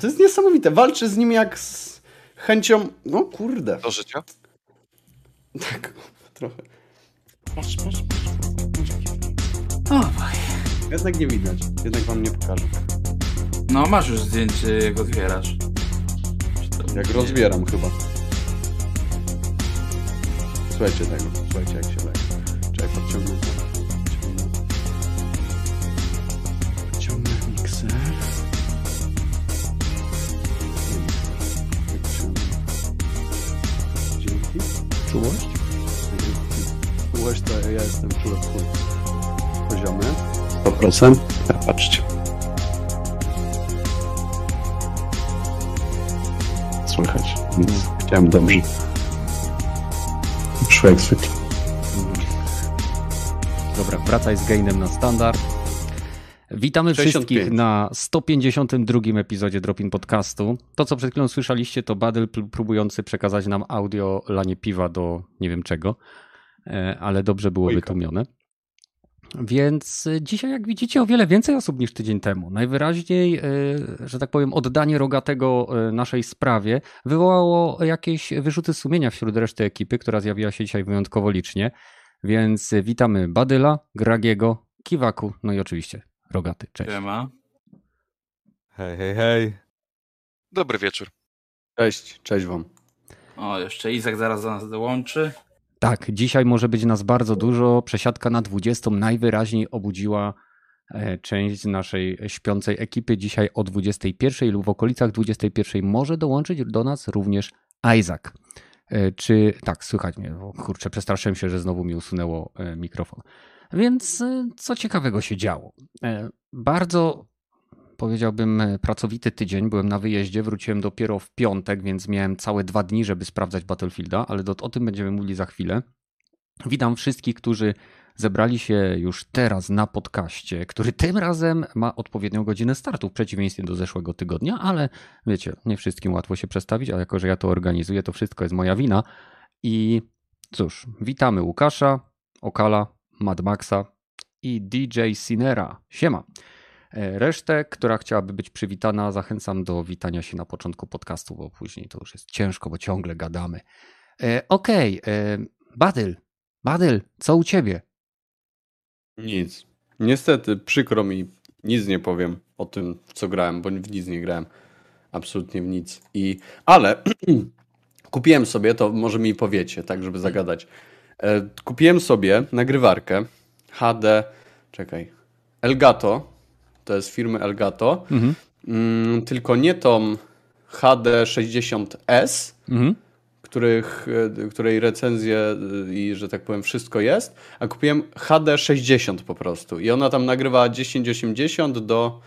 To jest niesamowite. Walczy z nim jak z chęcią. No kurde. Do życia? Tak, trochę. Patrz, patrz, patrz. O, Jednak nie widać. Jednak wam nie pokażę. No, masz już zdjęcie, jak otwierasz. Jak rozbieram chyba. Słuchajcie tego. Słuchajcie jak się leje. Czułość? Czułość to ja jestem czuły. Poziomy. 100%. A patrzcie. Słychać, więc chciałem dobrze. Szło jak zwykle. Dobra, wracaj z gainem na standard. Witamy 65. wszystkich na 152 epizodzie Dropin Podcastu. To, co przed chwilą słyszeliście, to Badel próbujący przekazać nam audio lanie piwa do nie wiem czego, e, ale dobrze było Ojka. wytłumione. Więc e, dzisiaj, jak widzicie, o wiele więcej osób niż tydzień temu. Najwyraźniej, e, że tak powiem, oddanie rogatego naszej sprawie wywołało jakieś wyrzuty sumienia wśród reszty ekipy, która zjawiła się dzisiaj wyjątkowo licznie. Więc witamy Badyla, Gragiego, Kiwaku, no i oczywiście Rogaty. Cześć. Siema. Hej, hej, hej. Dobry wieczór. Cześć, cześć wam. O, jeszcze Izak zaraz do nas dołączy. Tak, dzisiaj może być nas bardzo dużo. Przesiadka na 20 najwyraźniej obudziła e, część naszej śpiącej ekipy. Dzisiaj o 21 lub w okolicach 21 może dołączyć do nas również Isaac. E, Czy tak, słychać mnie? O, kurczę, przestraszyłem się, że znowu mi usunęło e, mikrofon. Więc e, co ciekawego się działo? E, Bardzo powiedziałbym e, pracowity tydzień. Byłem na wyjeździe, wróciłem dopiero w piątek, więc miałem całe dwa dni, żeby sprawdzać Battlefielda, ale o tym będziemy mówili za chwilę. Witam wszystkich, którzy zebrali się już teraz na podcaście, który tym razem ma odpowiednią godzinę startu, w przeciwieństwie do zeszłego tygodnia, ale wiecie, nie wszystkim łatwo się przestawić, a jako, że ja to organizuję, to wszystko jest moja wina. I cóż, witamy Łukasza, Okala, Mad Maxa i DJ Sinera. Siema. E, Resztę, która chciałaby być przywitana, zachęcam do witania się na początku podcastu, bo później to już jest ciężko, bo ciągle gadamy. E, Okej, e, Badyl, Badyl, co u ciebie? Nic. Niestety, przykro mi, nic nie powiem o tym, co grałem, bo w nic nie grałem. Absolutnie w nic. I, ale kupiłem sobie, to może mi powiecie, tak, żeby zagadać. E, kupiłem sobie nagrywarkę HD, czekaj, Elgato, to jest firmy Elgato, Mhm. mm, tylko nie tą HD 60S, Mhm. których, e, której recenzje e, i że tak powiem wszystko jest, a kupiłem HD 60 po prostu i ona tam nagrywa 1080 do,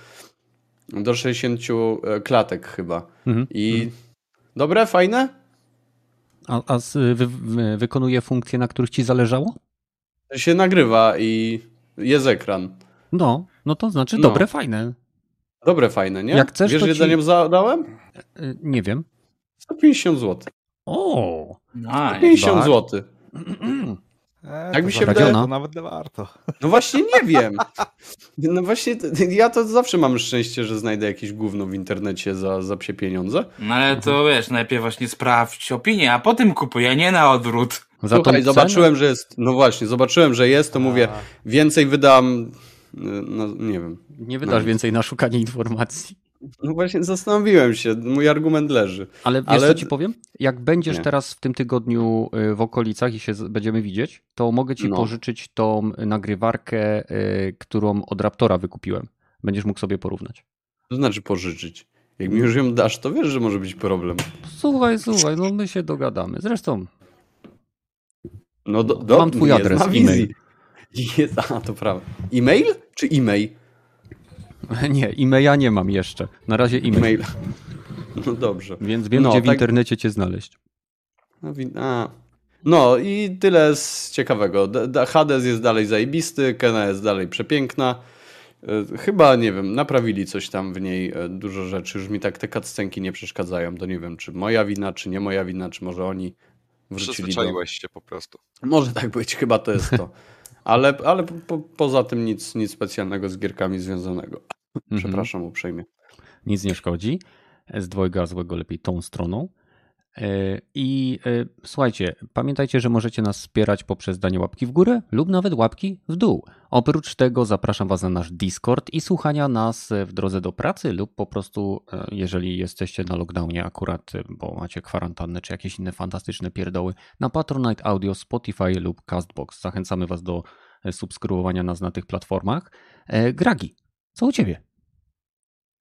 do 60 e, klatek chyba. Mhm. I dobre, fajne? A, a z, wy, wy, wykonuje funkcje, na których ci zależało? Się nagrywa i jest ekran. No, no to znaczy No. dobre, fajne. Dobre, fajne, nie? Jak chcesz, Wiesz, to ile ci- zadałem? E, Nie wiem. 150 zł. O! Nice. 50 tak. zł. E, to mi się wydaje- To nawet nie warto. No właśnie nie wiem. No właśnie, ja to zawsze mam szczęście, że znajdę jakieś gówno w internecie za, za psie pieniądze. No ale to wiesz, najpierw właśnie sprawdź opinię, a potem kupuj, a nie na odwrót. Za Słuchaj, cenę? zobaczyłem, że jest. No właśnie, zobaczyłem, że jest, to mówię, więcej wydam. No nie wiem. Nie wydasz No. więcej na szukanie informacji. No właśnie zastanowiłem się, mój argument leży. Ale wiesz, Ale- co ci powiem? Jak będziesz Nie. teraz w tym tygodniu y, w okolicach i się będziemy widzieć, to mogę ci No. pożyczyć tą nagrywarkę, y, którą od Raptora wykupiłem. Będziesz mógł sobie porównać. To znaczy pożyczyć. Jak mi już ją dasz, to wiesz, że może być problem. Słuchaj, słuchaj, no my się dogadamy. Zresztą, No do, do, Mam twój adres, na e-mail. Jest, a to prawda. E-mail czy e-mail? nie, e-maila nie mam jeszcze. Na razie e-mail. E-mail. No dobrze. Więc wiem, No, gdzie w tak- internecie cię znaleźć. No, wi- a. no i tyle z ciekawego. D- D- Hades jest dalej zajebisty, Kena jest dalej przepiękna. E, Chyba, nie wiem, naprawili coś tam w niej, e, dużo rzeczy. Już mi tak te cutscenki nie przeszkadzają. To nie wiem, czy moja wina, czy nie moja wina, czy może oni wrócili do... Przyzwyczaiłeś się po prostu. Może tak być, chyba to jest to. Ale, ale po, po, poza tym nic, nic specjalnego z gierkami związanego. Mhm. Przepraszam uprzejmie. Nic nie szkodzi. z dwojga złego lepiej tą stroną. E, I e, słuchajcie, pamiętajcie, że możecie nas wspierać poprzez danie łapki w górę lub nawet łapki w dół. Oprócz tego zapraszam Was na nasz Discord i słuchania nas w drodze do pracy lub po prostu, e, jeżeli jesteście na lockdownie akurat, bo macie kwarantannę czy jakieś inne fantastyczne pierdoły, na Patronite Audio, Spotify lub Castbox. Zachęcamy Was do subskrybowania nas na tych platformach. Gragi, co u Ciebie?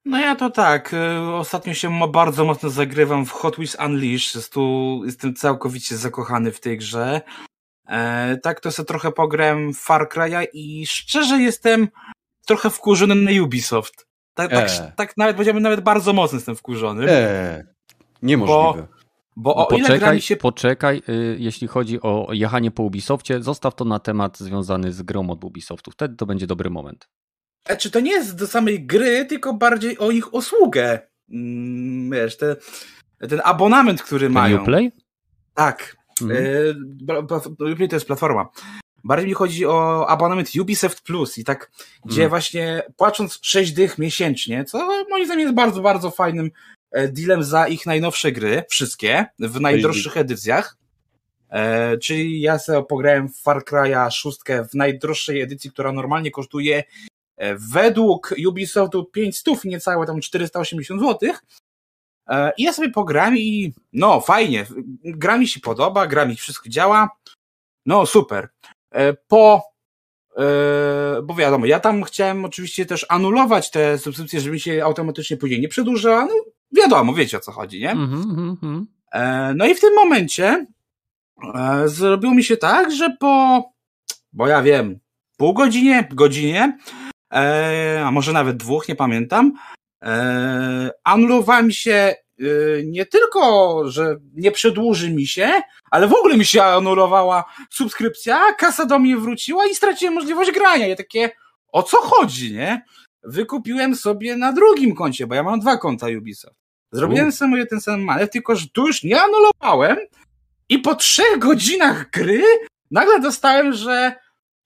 No ja to tak. y, Ostatnio się bardzo mocno zagrywam w Hot Wheels Unleashed. Tu, jestem całkowicie zakochany w tej grze. E, tak to sobie trochę pograłem w Far Cry'a i szczerze jestem trochę wkurzony na Ubisoft. Tak, tak, E. tak nawet powiedziałbym, nawet bardzo mocno jestem wkurzony. Eee, niemożliwe. Bo No o ile gra poczekaj, mi się poczekaj, y, jeśli chodzi o jechanie po Ubisoftie, zostaw to na temat związany z grą od Ubisoftu. Wtedy to będzie dobry moment. E, Czy to nie jest do samej gry, tylko bardziej o ich usługę? Mm, wiesz, te, ten abonament, który Ten mają. Uplay? Tak. Mhm. E, pla- pla- Uplay to jest platforma. Bardziej mi chodzi o abonament Ubisoft Plus i tak, gdzie Mhm. właśnie płacząc 6 dych miesięcznie, co moim zdaniem jest bardzo, bardzo fajnym e, dealem za ich najnowsze gry, wszystkie, w najdroższych edycjach. E, czyli ja sobie pograłem w Far Cry'a 6 w najdroższej edycji, która normalnie kosztuje według Ubisoftu 500, niecałe tam 480 zł. E, I ja sobie pogram i no fajnie, gra mi się podoba, gra mi wszystko działa. No super. E, Po, e, bo wiadomo, ja tam chciałem oczywiście też anulować te subskrypcje, żeby mi się automatycznie później nie przedłużała. No wiadomo, wiecie o co chodzi, nie? Mhm. E, No i w tym momencie e, zrobiło mi się tak, że po, bo ja wiem, pół godzinie, godzinie, e, a może nawet dwóch, nie pamiętam, e, anulowała mi się e, nie tylko, że nie przedłuży mi się, ale w ogóle mi się anulowała subskrypcja, kasa do mnie wróciła i straciłem możliwość grania. Ja takie, o co chodzi, nie? Wykupiłem sobie na drugim koncie, bo ja mam dwa konta Ubisoft. Zrobiłem U. sobie ten sam manewr, tylko że tu już nie anulowałem i po trzech godzinach gry nagle dostałem, że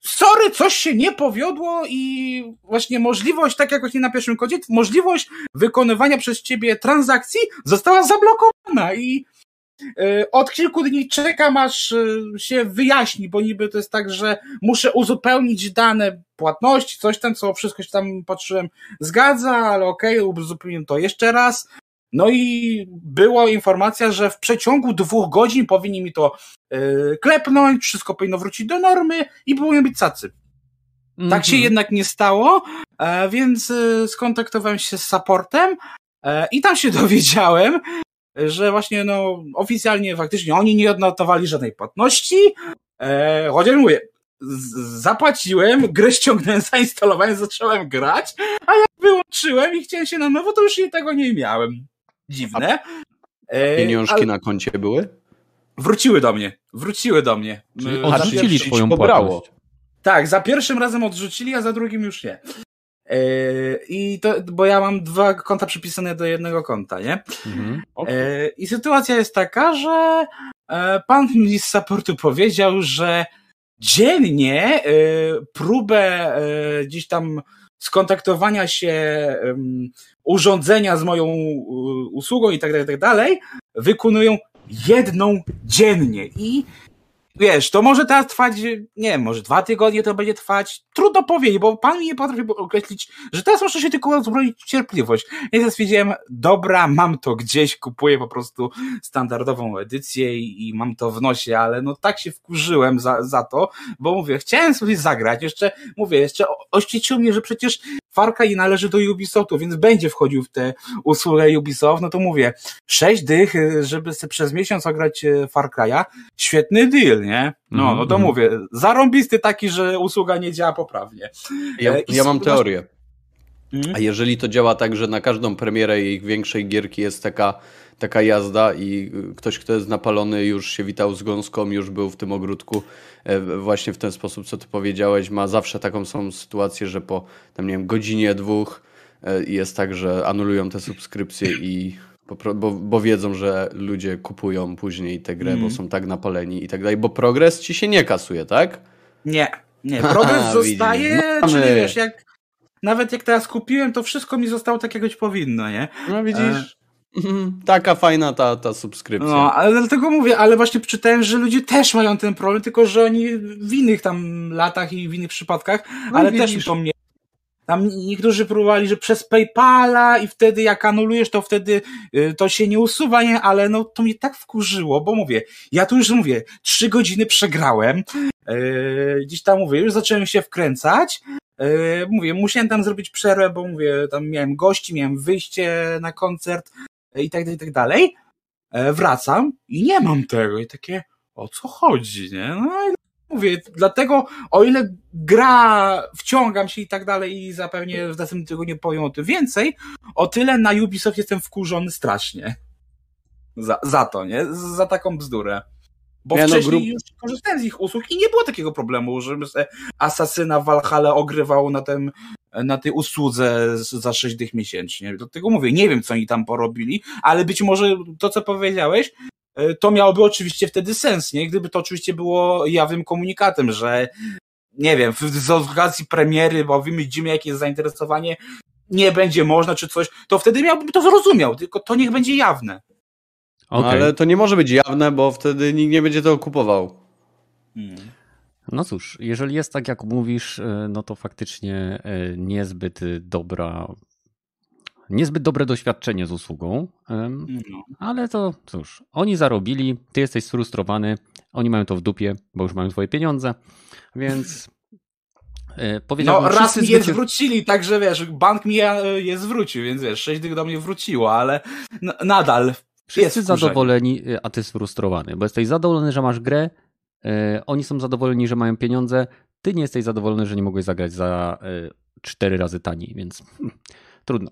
sorry, coś się nie powiodło i właśnie możliwość, tak jak właśnie na pierwszym kodzie, możliwość wykonywania przez ciebie transakcji została zablokowana i e, od kilku dni czekam, aż e, się wyjaśni, bo niby to jest tak, że muszę uzupełnić dane płatności, coś tam, co wszystko się tam patrzyłem, zgadza, ale okej, uzupełnię to jeszcze raz. No i była informacja, że w przeciągu dwóch godzin powinni mi to yy, klepnąć, wszystko powinno wrócić do normy i powinien być cacy. Tak się Mhm. jednak nie stało, e, więc e, skontaktowałem się z supportem i tam się dowiedziałem, że właśnie no oficjalnie faktycznie oni nie odnotowali żadnej płatności, e, chociaż mówię, zapłaciłem, grę ściągnąłem, zainstalowałem, zacząłem grać, a jak wyłączyłem i chciałem się na nowo, to już i tego nie miałem. Dziwne. E, Pieniążki ale na koncie były? Wróciły do mnie, wróciły do mnie. Czyli E, odrzucili twoją pobrało. płatność. tak, za pierwszym razem odrzucili, a za drugim już nie. Yy, I to, bo ja mam dwa konta przypisane do jednego konta, nie? Mhm. Yy, I sytuacja jest taka, że e, pan mi z supportu powiedział, że dziennie e, próbę e, gdzieś tam skontaktowania się urządzenia z moją usługą i tak dalej, i tak dalej, wykonują jedną dziennie. I wiesz, to może teraz trwać, nie wiem, może dwa tygodnie to będzie trwać. Trudno powiedzieć, bo pan mi nie potrafi określić, że teraz muszę się tylko uzbroić w cierpliwość. Ja teraz wiedziałem, dobra, mam to gdzieś, kupuję po prostu standardową edycję i, i mam to w nosie, ale no tak się wkurzyłem za, za to, bo mówię, chciałem sobie zagrać, jeszcze, mówię, jeszcze oświecił mnie, że przecież Far Cry należy do Ubisoftu, więc będzie wchodził w tę usługę Ubisoft, no to mówię, sześć dych, y, żeby sobie przez miesiąc ograć y, Far Cry'a, świetny deal, nie? No, Mhm, no to mhm. mówię, zarąbisty taki, że usługa nie działa poprawnie. Ja, E, i ja mam teorię. Mhm. A jeżeli to działa tak, że na każdą premierę ich większej gierki jest taka, taka jazda i y, ktoś, kto jest napalony, już się witał z gąską, już był w tym ogródku, e, właśnie w ten sposób, co ty powiedziałeś, ma zawsze taką samą sytuację, że po tam, nie wiem, godzinie, dwóch e, jest tak, że anulują te subskrypcje i bo, bo wiedzą, że ludzie kupują później tę grę, Mhm. bo są tak napaleni i tak dalej, bo progres ci się nie kasuje, tak? Nie, nie, progres zostaje, mamy. czyli wiesz, jak nawet jak teraz kupiłem, to wszystko mi zostało tak, jak być powinno, nie? No widzisz? Mhm, Taka fajna ta, ta subskrypcja. No, ale dlatego mówię, ale właśnie czytałem, że ludzie też mają ten problem, tylko że oni w innych tam latach i w innych przypadkach, No ale widzisz. też mi to mnie. Tam niektórzy próbowali, że przez PayPala i wtedy jak anulujesz, to wtedy y, to się nie usuwa, nie? Ale no to mnie tak wkurzyło, bo mówię, ja tu już mówię, trzy godziny przegrałem, yy, gdzieś tam mówię, już zacząłem się wkręcać, mówię, musiałem tam zrobić przerwę, bo mówię, tam miałem gości, miałem wyjście na koncert i tak dalej, i tak dalej. E, wracam i nie mam tego. I takie, o co chodzi, nie? No i mówię, dlatego o ile gra, wciągam się i tak dalej i zapewnie w następnym tygodniu powiem o tym więcej, o tyle na Ubisoft jestem wkurzony strasznie. Za, za to, nie? Za taką bzdurę. Bo Nie, no, wcześniej grup- już korzystałem z ich usług i nie było takiego problemu, żebym sobie Asasyna w Valhalla ogrywał na tym, na tej usłudze za 6 dych miesięcznie. Dlatego mówię, nie wiem, co oni tam porobili, ale być może to, co powiedziałeś, e, to miałoby oczywiście wtedy sens, nie? Gdyby to oczywiście było jawnym komunikatem, że nie wiem, z okazji premiery, bo widzimy, jakie jest zainteresowanie, nie będzie można, czy coś, to wtedy miałbym to zrozumiał, tylko to niech będzie jawne. No, Okej. Ale to nie może być jawne, bo wtedy nikt nie będzie tego kupował. Hmm. No cóż, jeżeli jest tak, jak mówisz, e, no to faktycznie e, niezbyt dobra, niezbyt dobre doświadczenie z usługą, No. ale to cóż, oni zarobili, ty jesteś sfrustrowany, oni mają to w dupie, bo już mają twoje pieniądze, więc e, No, powiedziałbym, raz mi je zwrócili, także wiesz, bank mi je, zwrócił, więc wiesz, sześć dych do mnie wróciło, ale nadal Wszyscy zadowoleni, y, a ty sfrustrowany, bo jesteś zadowolony, że masz grę, y, oni są zadowoleni, że mają pieniądze, ty nie jesteś zadowolony, że nie mogłeś zagrać za y, cztery razy taniej, więc hmm, trudno.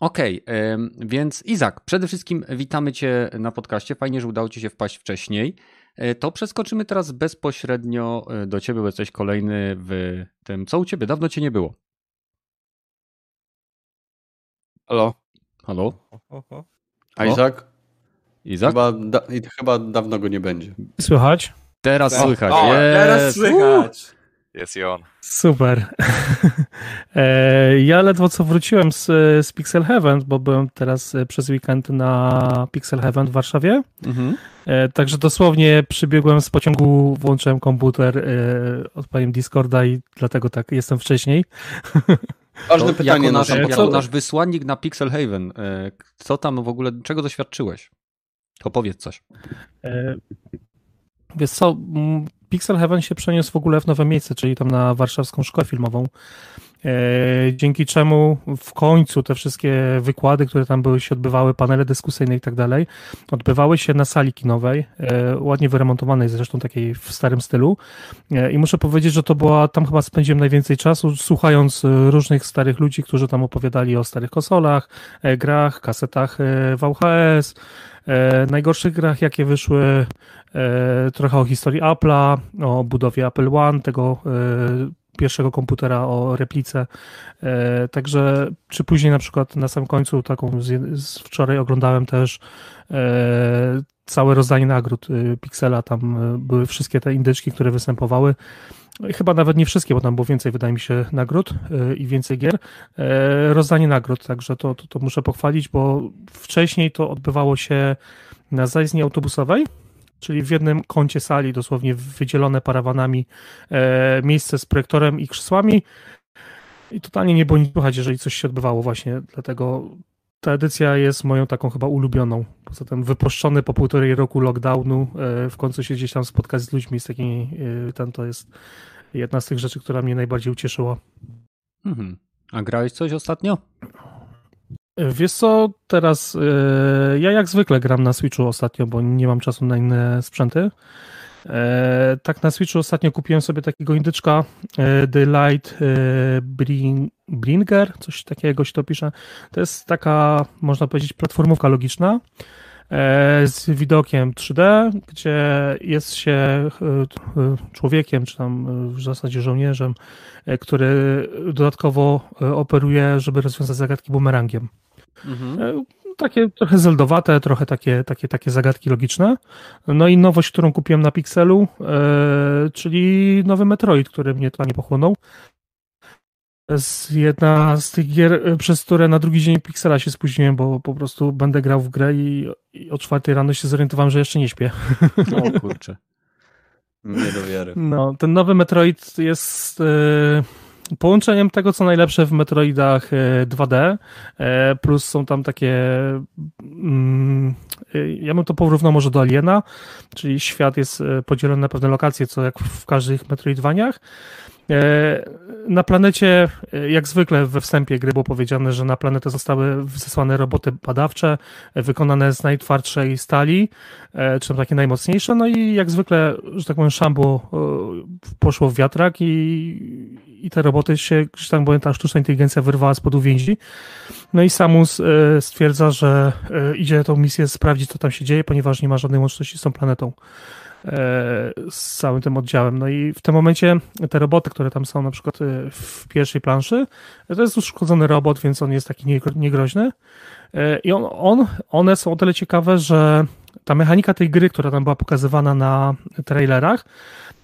Okej, ym, więc Izak, przede wszystkim witamy Cię na podcaście. Fajnie, że udało Ci się wpaść wcześniej. Y, To przeskoczymy teraz bezpośrednio y, do Ciebie, bo jesteś kolejny w tym. Co u Ciebie? Dawno Cię nie było. Halo? Halo? Isaac? Izak? Chyba, da, i chyba dawno go nie będzie. Słychać? Teraz O, słychać. O, teraz Jest. słychać. Jest i on. Super. E, ja ledwo co wróciłem z, z Pixel Heaven, bo byłem teraz e, przez weekend na Pixel Heaven w Warszawie. Mhm. E, Także dosłownie przybiegłem z pociągu, włączyłem komputer, e, odpaliłem Discorda i dlatego tak jestem wcześniej. Ważne pytanie jako na nasz, co- jako nasz wysłannik na Pixel Haven, e, co tam w ogóle, czego doświadczyłeś? To powiedz coś. E, Wiesz co, Pixel Heaven się przeniósł w ogóle w nowe miejsce, czyli tam na warszawską szkołę filmową. E, Dzięki czemu w końcu te wszystkie wykłady, które tam były, się odbywały, panele dyskusyjne i tak dalej, odbywały się na sali kinowej, e, ładnie wyremontowanej, zresztą takiej w starym stylu. E, I muszę powiedzieć, że to była, tam chyba spędziłem najwięcej czasu, słuchając różnych starych ludzi, którzy tam opowiadali o starych konsolach, grach, kasetach VHS, najgorszych grach, jakie wyszły, trochę o historii Apple'a, o budowie Apple One, tego pierwszego komputera, o replice. E, Także, czy później na przykład na samym końcu, taką z, z wczoraj oglądałem też e, całe rozdanie nagród e, Pixela, tam e, były wszystkie te indyczki, które występowały. I Chyba nawet nie wszystkie, bo tam było więcej, wydaje mi się, nagród i więcej gier. Rozdanie nagród, także to, to, to muszę pochwalić, bo wcześniej to odbywało się na zajezdni autobusowej, czyli w jednym kącie sali, dosłownie wydzielone parawanami, e, miejsce z projektorem i krzesłami. I totalnie nie było nic słychać, jeżeli coś się odbywało właśnie, dlatego ta edycja jest moją taką chyba ulubioną. Poza tym wypuszczony po półtorej roku lockdownu, e, w końcu się gdzieś tam spotkać z ludźmi, z takimi, e, ten to jest jedna z tych rzeczy, która mnie najbardziej ucieszyła. Mhm. A grałeś coś ostatnio? Wiesz co, teraz e, ja jak zwykle gram na Switchu ostatnio, bo nie mam czasu na inne sprzęty. E, tak na Switchu ostatnio kupiłem sobie takiego indyczka e, The Light e, Bring, Bringer, coś takiego się to pisze. To jest taka, można powiedzieć, platformówka logiczna e, z widokiem 3D, gdzie jest się e, e, człowiekiem, czy tam e, w zasadzie żołnierzem, e, który dodatkowo e, operuje, żeby rozwiązać zagadki bumerangiem. Mhm. E, Takie trochę zeldowate, trochę takie, takie, takie zagadki logiczne. No i nowość, którą kupiłem na Pixelu, e, czyli nowy Metroid, który mnie totalnie pochłonął. To jest jedna z tych gier, przez które na drugi dzień Pixela się spóźniłem, bo po prostu będę grał w grę i, i o czwartej rano się zorientowałem, że jeszcze nie śpię. O kurczę. Nie do wiary. No, ten nowy Metroid jest e, połączeniem tego, co najlepsze w Metroidach e, 2D, e, plus są tam takie mm, ja bym to porównał może do Aliena, czyli świat jest podzielony na pewne lokacje, co jak w każdych Metroidvaniach. E, Na planecie, e, jak zwykle we wstępie gry było powiedziane, że na planetę zostały zesłane roboty badawcze, e, wykonane z najtwardszej stali, czy takie najmocniejsze, no i jak zwykle, że tak powiem, szambo poszło w wiatrak i, i te roboty się, że tak powiem, ta sztuczna inteligencja wyrwała spod uwięzi. No i Samus stwierdza, że idzie tą misję sprawdzić, co tam się dzieje, ponieważ nie ma żadnej łączności z tą planetą z całym tym oddziałem. No i w tym momencie te roboty, które tam są na przykład e, w pierwszej planszy, to jest uszkodzony robot, więc on jest taki niegro- niegroźny. E, I on, on, one są o tyle ciekawe, że ta mechanika tej gry, która tam była pokazywana na trailerach,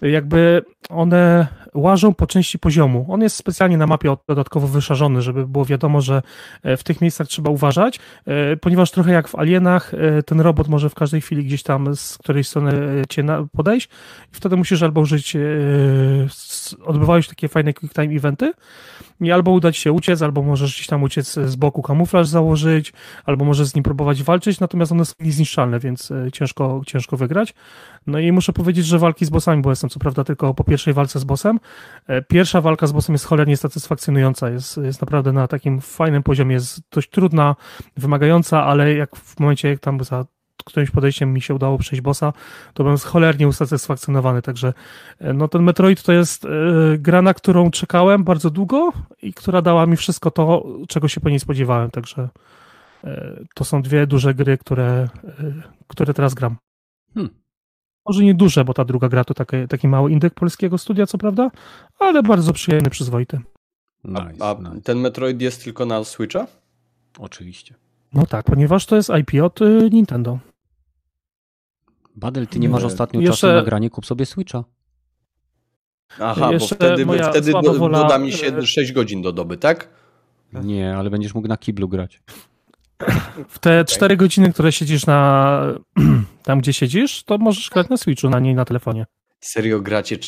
jakby one łażą po części poziomu. On jest specjalnie na mapie od- dodatkowo wyszarzony, żeby było wiadomo, że e, w tych miejscach trzeba uważać, e, ponieważ trochę jak w Alienach, e, ten robot może w każdej chwili gdzieś tam z której strony cię podejść i wtedy musisz albo użyć, odbywają się takie fajne quick time eventy i albo uda ci się uciec, albo możesz gdzieś tam uciec z boku kamuflaż założyć, albo możesz z nim próbować walczyć, natomiast one są niezniszczalne, więc ciężko, ciężko wygrać. No i muszę powiedzieć, że walki z bossami, bo jestem co prawda tylko po pierwszej walce z bossem. E, Pierwsza walka z bossem jest cholernie satysfakcjonująca, jest, jest naprawdę na takim fajnym poziomie, jest dość trudna, wymagająca, ale jak w momencie, jak tam za którymś podejściem mi się udało przejść bossa, to byłem cholernie usatysfakcjonowany, także e, no ten Metroid to jest e, gra, na którą czekałem bardzo długo i która dała mi wszystko to, czego się po niej spodziewałem, także e, to są dwie duże gry, które, e, które teraz gram. Hmm. Może nie duże, bo ta druga gra to taki, taki mały indyk polskiego studia, co prawda, ale bardzo przyjemny, przyzwoity. A, Nice, a nice. ten Metroid jest tylko na Switcha? Oczywiście. No tak, ponieważ to jest IP od y, Nintendo. Badel, ty nie masz ostatnio Jeszcze- czasu na granie, kup sobie Switcha. Aha, Jeszcze bo wtedy, wtedy do, wola- doda mi się 6 godzin do doby, tak? Nie, ale będziesz mógł na kiblu grać. W te cztery godziny, które siedzisz na tam, gdzie siedzisz, to możesz grać na Switchu, na niej na telefonie. Serio gracie,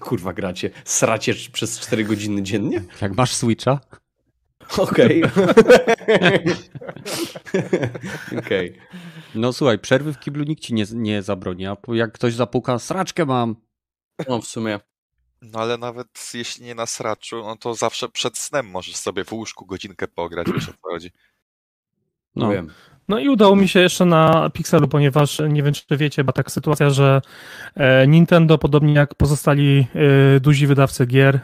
kurwa gracie, sracie przez 4 godziny dziennie? Jak masz Switcha, Okej. Okej. no słuchaj, przerwy w kiblu nikt ci nie, nie zabroni, a jak ktoś zapuka, sraczkę mam. No w sumie. No ale nawet jeśli nie na sraczu, no to zawsze przed snem możesz sobie w łóżku godzinkę pograć, wiesz o co chodzi. No, Wiem. No i udało mi się jeszcze na Pixelu, ponieważ nie wiem, czy wiecie, bo tak sytuacja, że e, Nintendo, podobnie jak pozostali e, duzi wydawcy gier, e,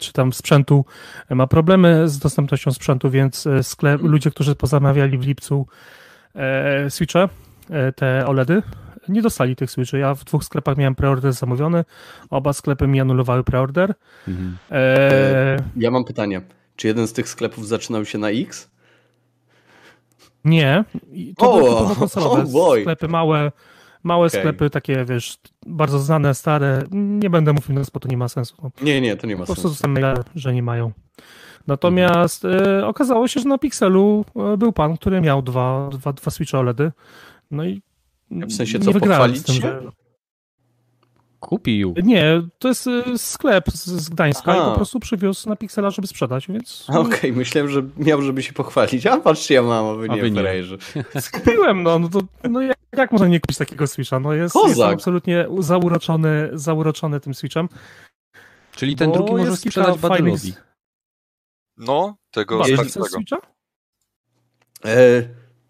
czy tam sprzętu, ma problemy z dostępnością sprzętu, więc sklep, ludzie, którzy pozamawiali w lipcu Switche, te OLEDy, nie dostali tych Switchy. Ja w dwóch sklepach miałem preorder zamówiony, oba sklepy mi anulowały preorder. mhm. E, Ja mam pytanie. Czy jeden z tych sklepów zaczynał się na X? Nie. To O, były typowo konsolowe oh sklepy, małe, małe Okej. sklepy, takie wiesz, bardzo znane, stare. Nie będę mówił nas, bo to nie ma sensu. No, Nie, nie, to nie ma po prostu sensu. że nie mają. Natomiast e, okazało się, że na Pixelu e, był pan, który miał dwa, dwa, dwa Switch OLEDy. No i W sensie co, pochwalić tym, się? że... Kupił. Nie, to jest e, sklep z, Gdańska Aha. i po prostu przywiózł na Pixela, żeby sprzedać, więc Okej, myślałem, że miał, żeby się pochwalić. A patrzcie, ja mam, a wy nie, frajerzy. Kupiłem, no, no to no jak, jak można nie kupić takiego Switcha? No jest, Kozak. jestem absolutnie zauroczony, zauroczony tym Switchem. Czyli ten drugi może jest sprzedać fajnych Badelowi. No, tego chcesz starszego. Switcha? E,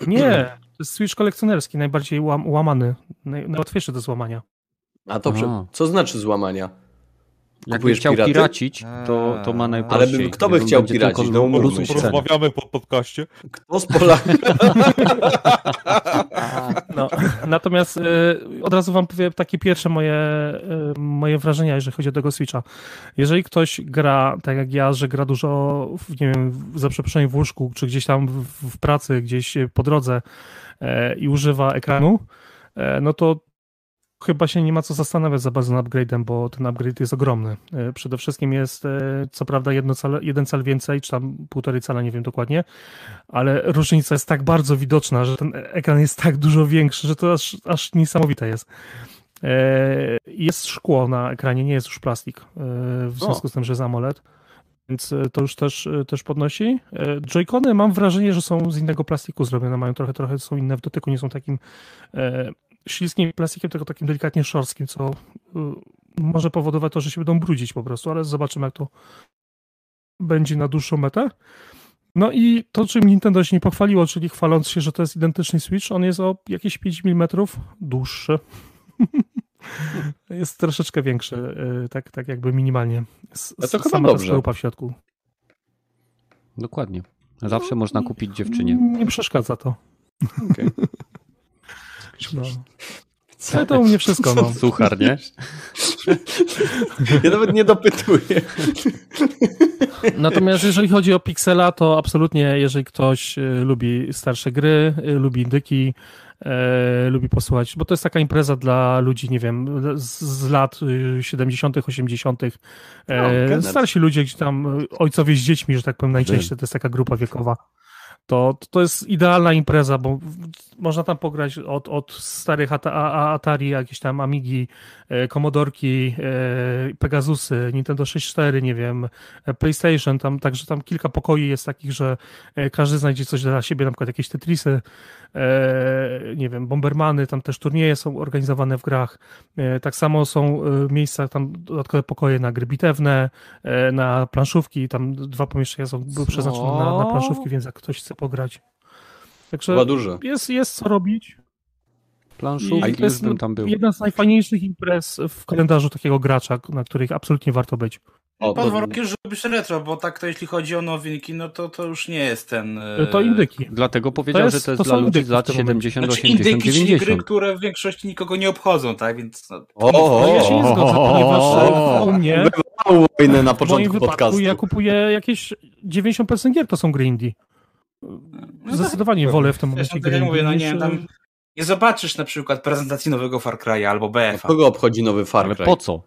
Nie, to jest Switch kolekcjonerski, najbardziej łam, łamany, naj, najłatwiejszy do złamania. A to, prze- A. co znaczy złamania? Jak Kupujesz by chciał piraty? piracić, to, to ma Ale najprościej. by- kto by chciał piracić? No, umówmy się. Porozmawiamy po podcaście. Kto z Polaków? No, natomiast y, od razu wam powiem takie pierwsze moje, y, moje wrażenia, jeżeli chodzi o tego Switcha. Jeżeli ktoś gra, tak jak ja, że gra dużo, w- nie wiem, za przeproszeniem w łóżku, czy gdzieś tam w, w pracy, gdzieś po drodze e, i używa ekranu, e, no to chyba się nie ma co zastanawiać za bardzo nad upgrade'em, bo ten upgrade jest ogromny. E, Przede wszystkim jest e, co prawda jedno cal, jeden cal więcej, czy tam półtorej cala, nie wiem dokładnie, ale różnica jest tak bardzo widoczna, że ten ekran jest tak dużo większy, że to aż, aż niesamowite jest. E, Jest szkło na ekranie, nie jest już plastik, e, w związku z tym, że jest AMOLED. Więc e, to już też, e, też podnosi. E, Joy-Cony mam wrażenie, że są z innego plastiku zrobione, mają trochę, trochę są inne w dotyku, nie są takim e, śliskim plastikiem, tylko takim delikatnie szorstkim, co y, może powodować to, że się będą brudzić po prostu, ale zobaczymy, jak to będzie na dłuższą metę. No i to, czym Nintendo się nie pochwaliło, czyli chwaląc się, że to jest identyczny Switch, on jest o jakieś 5 mm dłuższy. jest troszeczkę większy, y, tak, tak jakby minimalnie. S- A to chyba ta dobrze. skalupa w środku. Dokładnie. Zawsze można kupić dziewczynie. Nie przeszkadza to. Okej. No. Ale to u mnie wszystko, no. Suchar, nie? Ja nawet nie dopytuję. Natomiast jeżeli chodzi o Pixela, to absolutnie, jeżeli ktoś y, lubi starsze gry, y, lubi indyki, e, lubi posłuchać, bo to jest taka impreza dla ludzi, nie wiem, z, z lat y, 70., 80., No, e, Kenneth. starsi ludzie, gdzie tam ojcowie z dziećmi, że tak powiem, najczęściej to jest taka grupa wiekowa. To, to jest idealna impreza, bo można tam pograć od, od starych Atari, jakieś tam Amigi, e, Commodorki, e, Pegasusy, Nintendo 64, nie wiem, e, PlayStation, tam, także tam kilka pokoi jest takich, że e, każdy znajdzie coś dla siebie, na przykład jakieś Tetrisy, e, nie wiem, Bombermany, tam też turnieje są organizowane w grach. E, tak samo są e, miejsca, tam dodatkowe pokoje na gry bitewne, e, na planszówki, tam dwa pomieszczenia są, były przeznaczone na, na planszówki, więc jak ktoś chce pograć. Także Chyba dużo. jest, jest co robić. Planszówki to jest bym tam był. jedna z najfajniejszych imprez w kalendarzu takiego gracza, na których absolutnie warto być. O, Pod to, warunkiem, że lubisz retro, bo tak to jeśli chodzi o nowinki, no to to już nie jest ten... e, To indyki. Dlatego powiedział, jest- że to jest to dla są ludzi z indyki lat w tym momencie. 70, Znaczy 80, indyki, czyli gry, 90. które w większości nikogo nie obchodzą, tak? Więc no, o, No ja się nie zgodzę, ponieważ e, u mnie, Bywało wojnę na w moim początku podcastu. ja kupuję jakieś 90% gier to są gry indie. no Zdecydowanie tak, wolę w tym momencie tak gry mówię, no nie, tam nie zobaczysz na przykład prezentacji nowego Far Cry'a albo BF-a. Kogo obchodzi nowy Far Ale Cry? po co?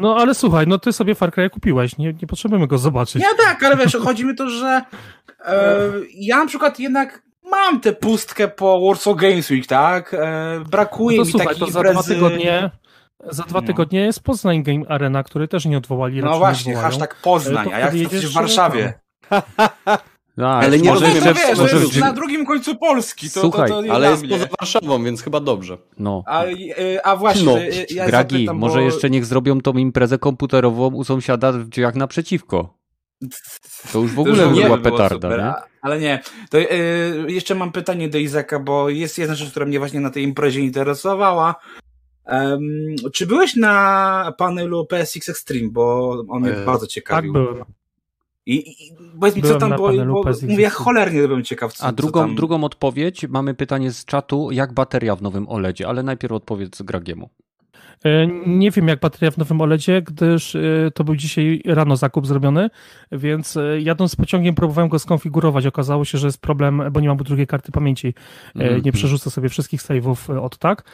No ale słuchaj, no ty sobie Far Cry kupiłeś, nie, nie potrzebujemy go zobaczyć. Ja tak, ale wiesz, chodzi mi to, że e, ja na przykład jednak mam tę pustkę po Warsaw Games Week, tak? E, brakuje no to mi słuchaj, takiej to za dwa imprezy... tygodnie za dwa No. tygodnie jest Poznań Game Arena, który też nie odwołali. No właśnie, hashtag Poznań, To a jesteś jedziesz w Warszawie? A, Ale nie może rozumiem, wiesz, to może jest w- na drugim końcu Polski, to, Słuchaj, to, to nie Ale jest mnie. poza Warszawą, więc chyba dobrze. No. A, e, a właśnie, No, e, ja Gragi, zapytam, może bo... jeszcze niech zrobią tą imprezę komputerową u sąsiada w drzwiach naprzeciwko. To już w To ogóle już by była petarda, super, nie? Ale nie. To e, jeszcze mam pytanie do Izaka, bo jest jedna rzecz, która mnie właśnie na tej imprezie interesowała. Em, czy byłeś na panelu PSX Extreme, bo on mnie E, bardzo Tak ciekawił. byłem. I, i powiedz mi, co tam było, bo PSX mówię, cholernie byłem ciekaw, co, A co drugą, tam... drugą odpowiedź, mamy pytanie z czatu, jak bateria w nowym OLEDzie, ale najpierw odpowiedz Gragiemu. E, Nie wiem, jak bateria w nowym OLEDzie, gdyż e, to był dzisiaj rano zakup zrobiony, więc e, jadąc pociągiem próbowałem go skonfigurować. Okazało się, że jest problem, bo nie mam drugiej karty pamięci. E, Mhm. Nie przerzucę sobie wszystkich save'ów od tak.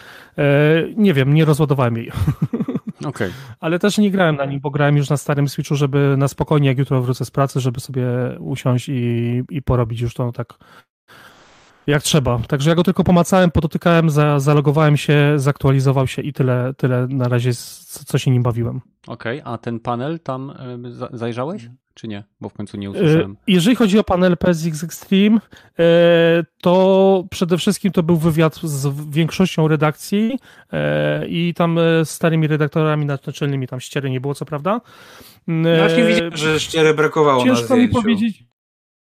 Nie wiem, nie rozładowałem jej. Okej. Ale też nie grałem na nim, bo grałem już na starym Switchu, żeby na spokojnie, jak jutro wrócę z pracy, żeby sobie usiąść i, i porobić już to tak jak trzeba. Także ja go tylko pomacałem, podotykałem, za, zalogowałem się, zaktualizował się i tyle, tyle na razie, z- co się nim bawiłem. Okej, a ten panel tam y, za- zajrzałeś? Czy nie? Bo w końcu nie E, usłyszałem. Jeżeli chodzi o panel PSX Extreme, e, to przede wszystkim to był wywiad z większością redakcji e, i tam z starymi redaktorami naczelnymi, tam ściery nie było, co prawda. No właśnie widziałem, że ściery brakowało na Ciężko mi zdjęciu. powiedzieć.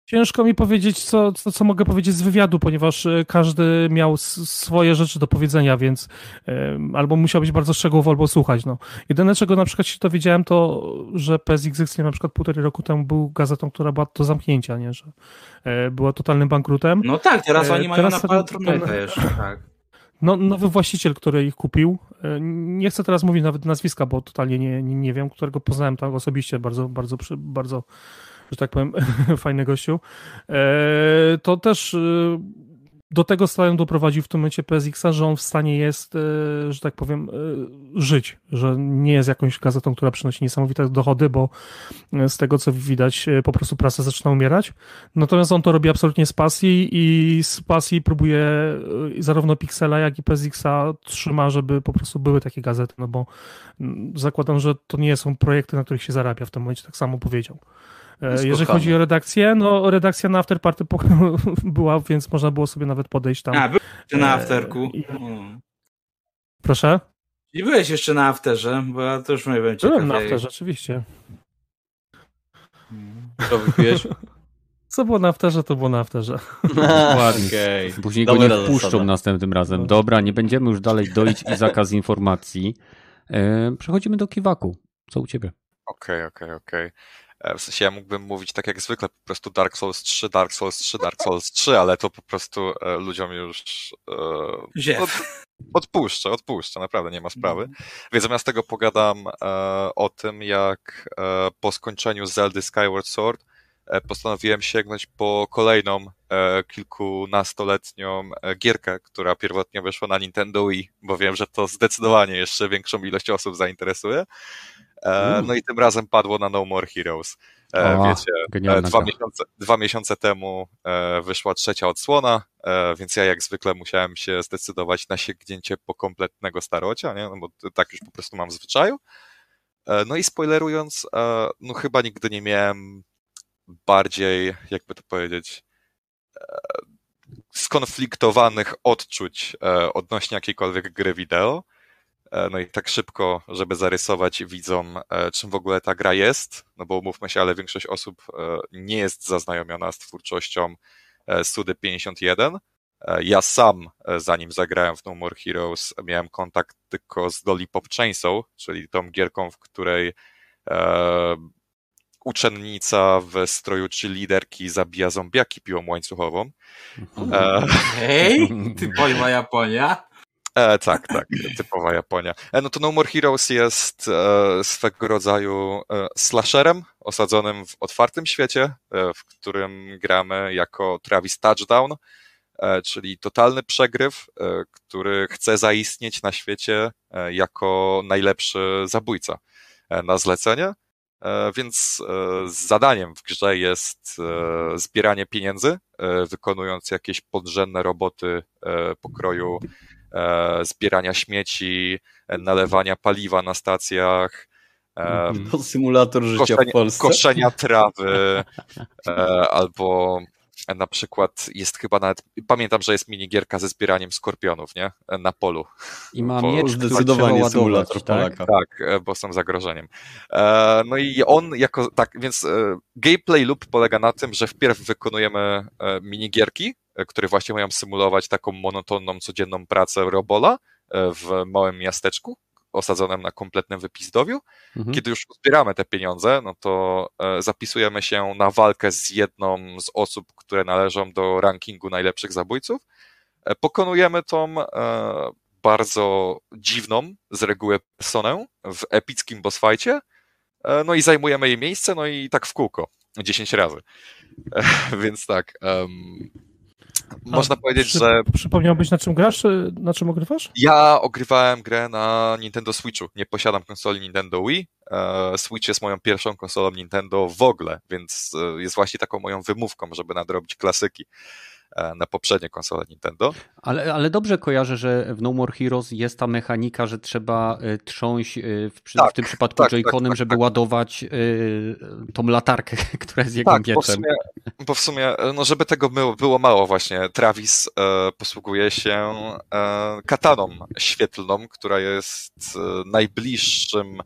Ciężko mi powiedzieć, co, co, co mogę powiedzieć z wywiadu, ponieważ e, każdy miał swoje rzeczy do powiedzenia, więc e, albo musiał być bardzo szczegółowo, albo słuchać. No. Jedyne, czego na przykład się dowiedziałem, to, że PSX Extreme na przykład półtorej roku temu był gazetą, która była do zamknięcia, nie? że e, była totalnym bankrutem. No tak, teraz E, oni mają teraz na ten- jeszcze, tak. No, nowy właściciel, który ich kupił, e, nie chcę teraz mówić nawet nazwiska, bo totalnie nie, nie, nie wiem, którego poznałem tam osobiście, bardzo, bardzo, bardzo, że tak powiem, fajny gościu. E, To też e, do tego stadium doprowadził w tym momencie PSX-a, że on w stanie jest, e, że tak powiem, żyć, że nie jest jakąś gazetą, która przynosi niesamowite dochody, bo z tego co widać, po prostu prasa zaczyna umierać. Natomiast on to robi absolutnie z pasji i z pasji próbuje zarówno Pixela, jak i PSX-a trzyma, żeby po prostu były takie gazety, no bo zakładam, że to nie są projekty, na których się zarabia w tym momencie, tak samo powiedział. E, jeżeli chodzi o redakcję, no redakcja na Afterparty była, więc można było sobie nawet podejść tam. A, byłeś na e, Afterku. I... Proszę? I byłeś jeszcze na Afterze, bo ja to już nie wiem. Byłem na Afterze, oczywiście. Co wypiłeś? Co było na Afterze, to było na Afterze. Ładnie. Okay. Później go nie wpuszczą następnym razem. Dobra, nie będziemy już dalej doić i zakaz informacji. E, przechodzimy do Kiwaku. Co u ciebie? Okej, okay, okej, okay, okej. E, w sensie ja mógłbym mówić tak jak zwykle, po prostu Dark Souls 3, Dark Souls 3, Dark Souls 3, ale to po prostu e, ludziom już e, od, odpuszczę, odpuszczę, naprawdę nie ma sprawy. Mhm. Więc zamiast tego pogadam e, o tym, jak e, po skończeniu Zelda Skyward Sword e, postanowiłem sięgnąć po kolejną kilkunastoletnią gierkę, która pierwotnie wyszła na Nintendo Wii, bo wiem, że to zdecydowanie jeszcze większą ilość osób zainteresuje. E, no i tym razem padło na No More Heroes. E, o, wiecie, e, dwa miesiące, dwa miesiące temu wyszła trzecia odsłona, więc ja jak zwykle musiałem się zdecydować na sięgnięcie po kompletnego starocia, nie? No bo tak już po prostu mam w zwyczaju. No i spoilerując, no chyba nigdy nie miałem bardziej, jakby to powiedzieć, skonfliktowanych odczuć odnośnie jakiejkolwiek gry wideo. E, no i tak szybko, żeby zarysować widzom, e, czym w ogóle ta gra jest, no bo umówmy się, ale większość osób e, nie jest zaznajomiona z twórczością Sudy 51. Ja sam, zanim zagrałem w No More Heroes, miałem kontakt tylko z Lollipop Chainsaw, czyli tą gierką, w której e, uczennica w stroju czy liderki zabija zombiaki piłą łańcuchową. Hej, typowa Japonia. E, tak, tak, typowa Japonia. E, no to No More Heroes jest e, swego rodzaju e, slasherem osadzonym w otwartym świecie, e, w którym gramy jako Travis Touchdown, e, czyli totalny przegryw, który chce zaistnieć na świecie jako najlepszy zabójca na zlecenie. Więc zadaniem w grze jest zbieranie pieniędzy, wykonując jakieś podrzędne roboty pokroju E, zbierania śmieci, e, nalewania paliwa na stacjach. To symulator życia koszenia, w Polsce. Koszenia trawy, e, albo na przykład jest chyba nawet, pamiętam, że jest minigierka ze zbieraniem skorpionów, nie? Na polu. I ma po, miecz, zdecydowanie symulator tak? Tak, bo są zagrożeniem. No i on jako, tak, więc gameplay loop polega na tym, że wpierw wykonujemy minigierki, E, które właśnie mają symulować taką monotonną, codzienną pracę robola e, w małym miasteczku osadzonym na kompletnym wypizdowiu. Mhm. Kiedy już zbieramy te pieniądze, no to e, zapisujemy się na walkę z jedną z osób, które należą do rankingu najlepszych zabójców. Pokonujemy tą bardzo dziwną z reguły personę w epickim boss fightie, no i zajmujemy jej miejsce, no i tak w kółko, 10 razy. Więc tak, um, można A, powiedzieć, przy, że. Przypomniałbyś, na czym grasz, na czym ogrywasz? Ja ogrywałem grę na Nintendo Switchu. Nie posiadam konsoli Nintendo Wii. E, Switch jest moją pierwszą konsolą Nintendo w ogóle, więc e, jest właśnie taką moją wymówką, żeby nadrobić klasyki. E, na poprzednie konsole Nintendo. Ale, ale dobrze kojarzę, że w No More Heroes jest ta mechanika, że trzeba e, trząść e, w, tak, w tym przypadku tak, Joy-Conem, tak, tak, żeby tak. ładować tą latarkę, która jest jego tak, mieczem. Bo w sumie, bo w sumie no żeby tego było, było mało właśnie, Travis e, posługuje się e, kataną świetlną, która jest e, najbliższym,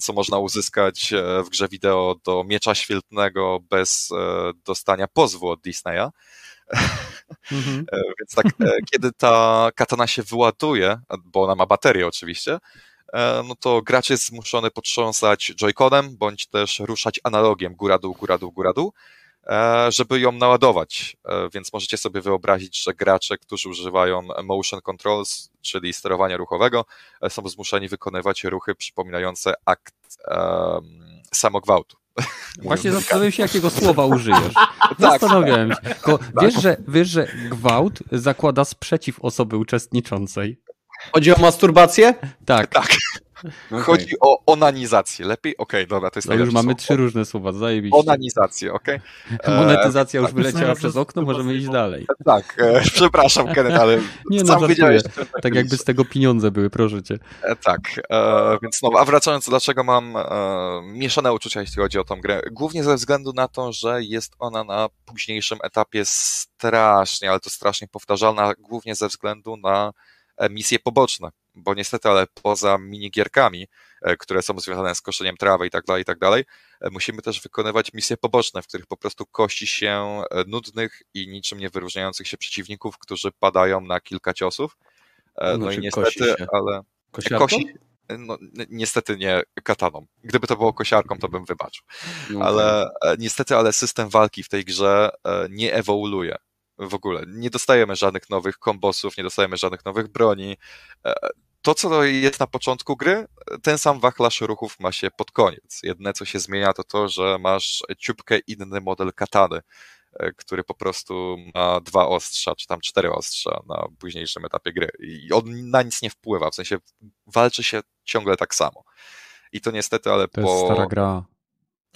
co można uzyskać w grze wideo do miecza świetlnego bez dostania pozwu od Disneya. Mhm. E, więc tak, e, kiedy ta katana się wyładuje, bo ona ma baterię oczywiście, e, no to gracz jest zmuszony potrząsać joyconem, bądź też ruszać analogiem góra-dół, góra-dół, góra-dół, żeby ją naładować. Więc możecie sobie wyobrazić, że gracze, którzy używają motion controls, czyli sterowania ruchowego, są zmuszeni wykonywać ruchy przypominające akt um, samogwałtu Właśnie zastanawiałem się, jakiego słowa użyjesz. Zastanawiałem się. Tylko wiesz, że, wiesz, że gwałt zakłada sprzeciw osoby uczestniczącej. Chodzi o masturbację? Tak, Tak. Okej. Chodzi o onanizację. Lepiej? Okej, dobra, to jest już najlepsze mamy słowo. trzy różne słowa, zajebiście. Onanizację, okej? E, Monetyzacja już tak, wyleciała przez okno, możemy iść dalej. Tak, e, przepraszam, Kenneth, ale Nie no, sam żartuję. wiedziałeś. że Tak jakby z tego pieniądze były, proszę cię. E, Tak, e, więc no, a wracając, dlaczego mam e, mieszane uczucia, jeśli chodzi o tą grę? Głównie ze względu na to, że jest ona na późniejszym etapie strasznie, ale to strasznie powtarzalna, głównie ze względu na e, misje poboczne, bo niestety, ale poza minigierkami, e, które są związane z koszeniem trawy i tak dalej, i tak dalej, e, musimy też wykonywać misje poboczne, w których po prostu kości się e, nudnych i niczym nie wyróżniających się przeciwników, którzy padają na kilka ciosów. No, Znaczy i niestety, ale Kosiarką? kosi, no, ni- niestety nie kataną. Gdyby to było kosiarką, to bym wybaczył. No, Ale e, niestety, ale system walki w tej grze nie ewoluuje. W ogóle. Nie dostajemy żadnych nowych kombosów, nie dostajemy żadnych nowych broni. To, co jest na początku gry, ten sam wachlarz ruchów ma się pod koniec. Jedne, co się zmienia, to to, że masz ciupkę inny model katany, e, który po prostu ma dwa ostrza, czy tam cztery ostrza na późniejszym etapie gry. I on na nic nie wpływa, w sensie walczy się ciągle tak samo. I to niestety, ale To po... jest stara gra.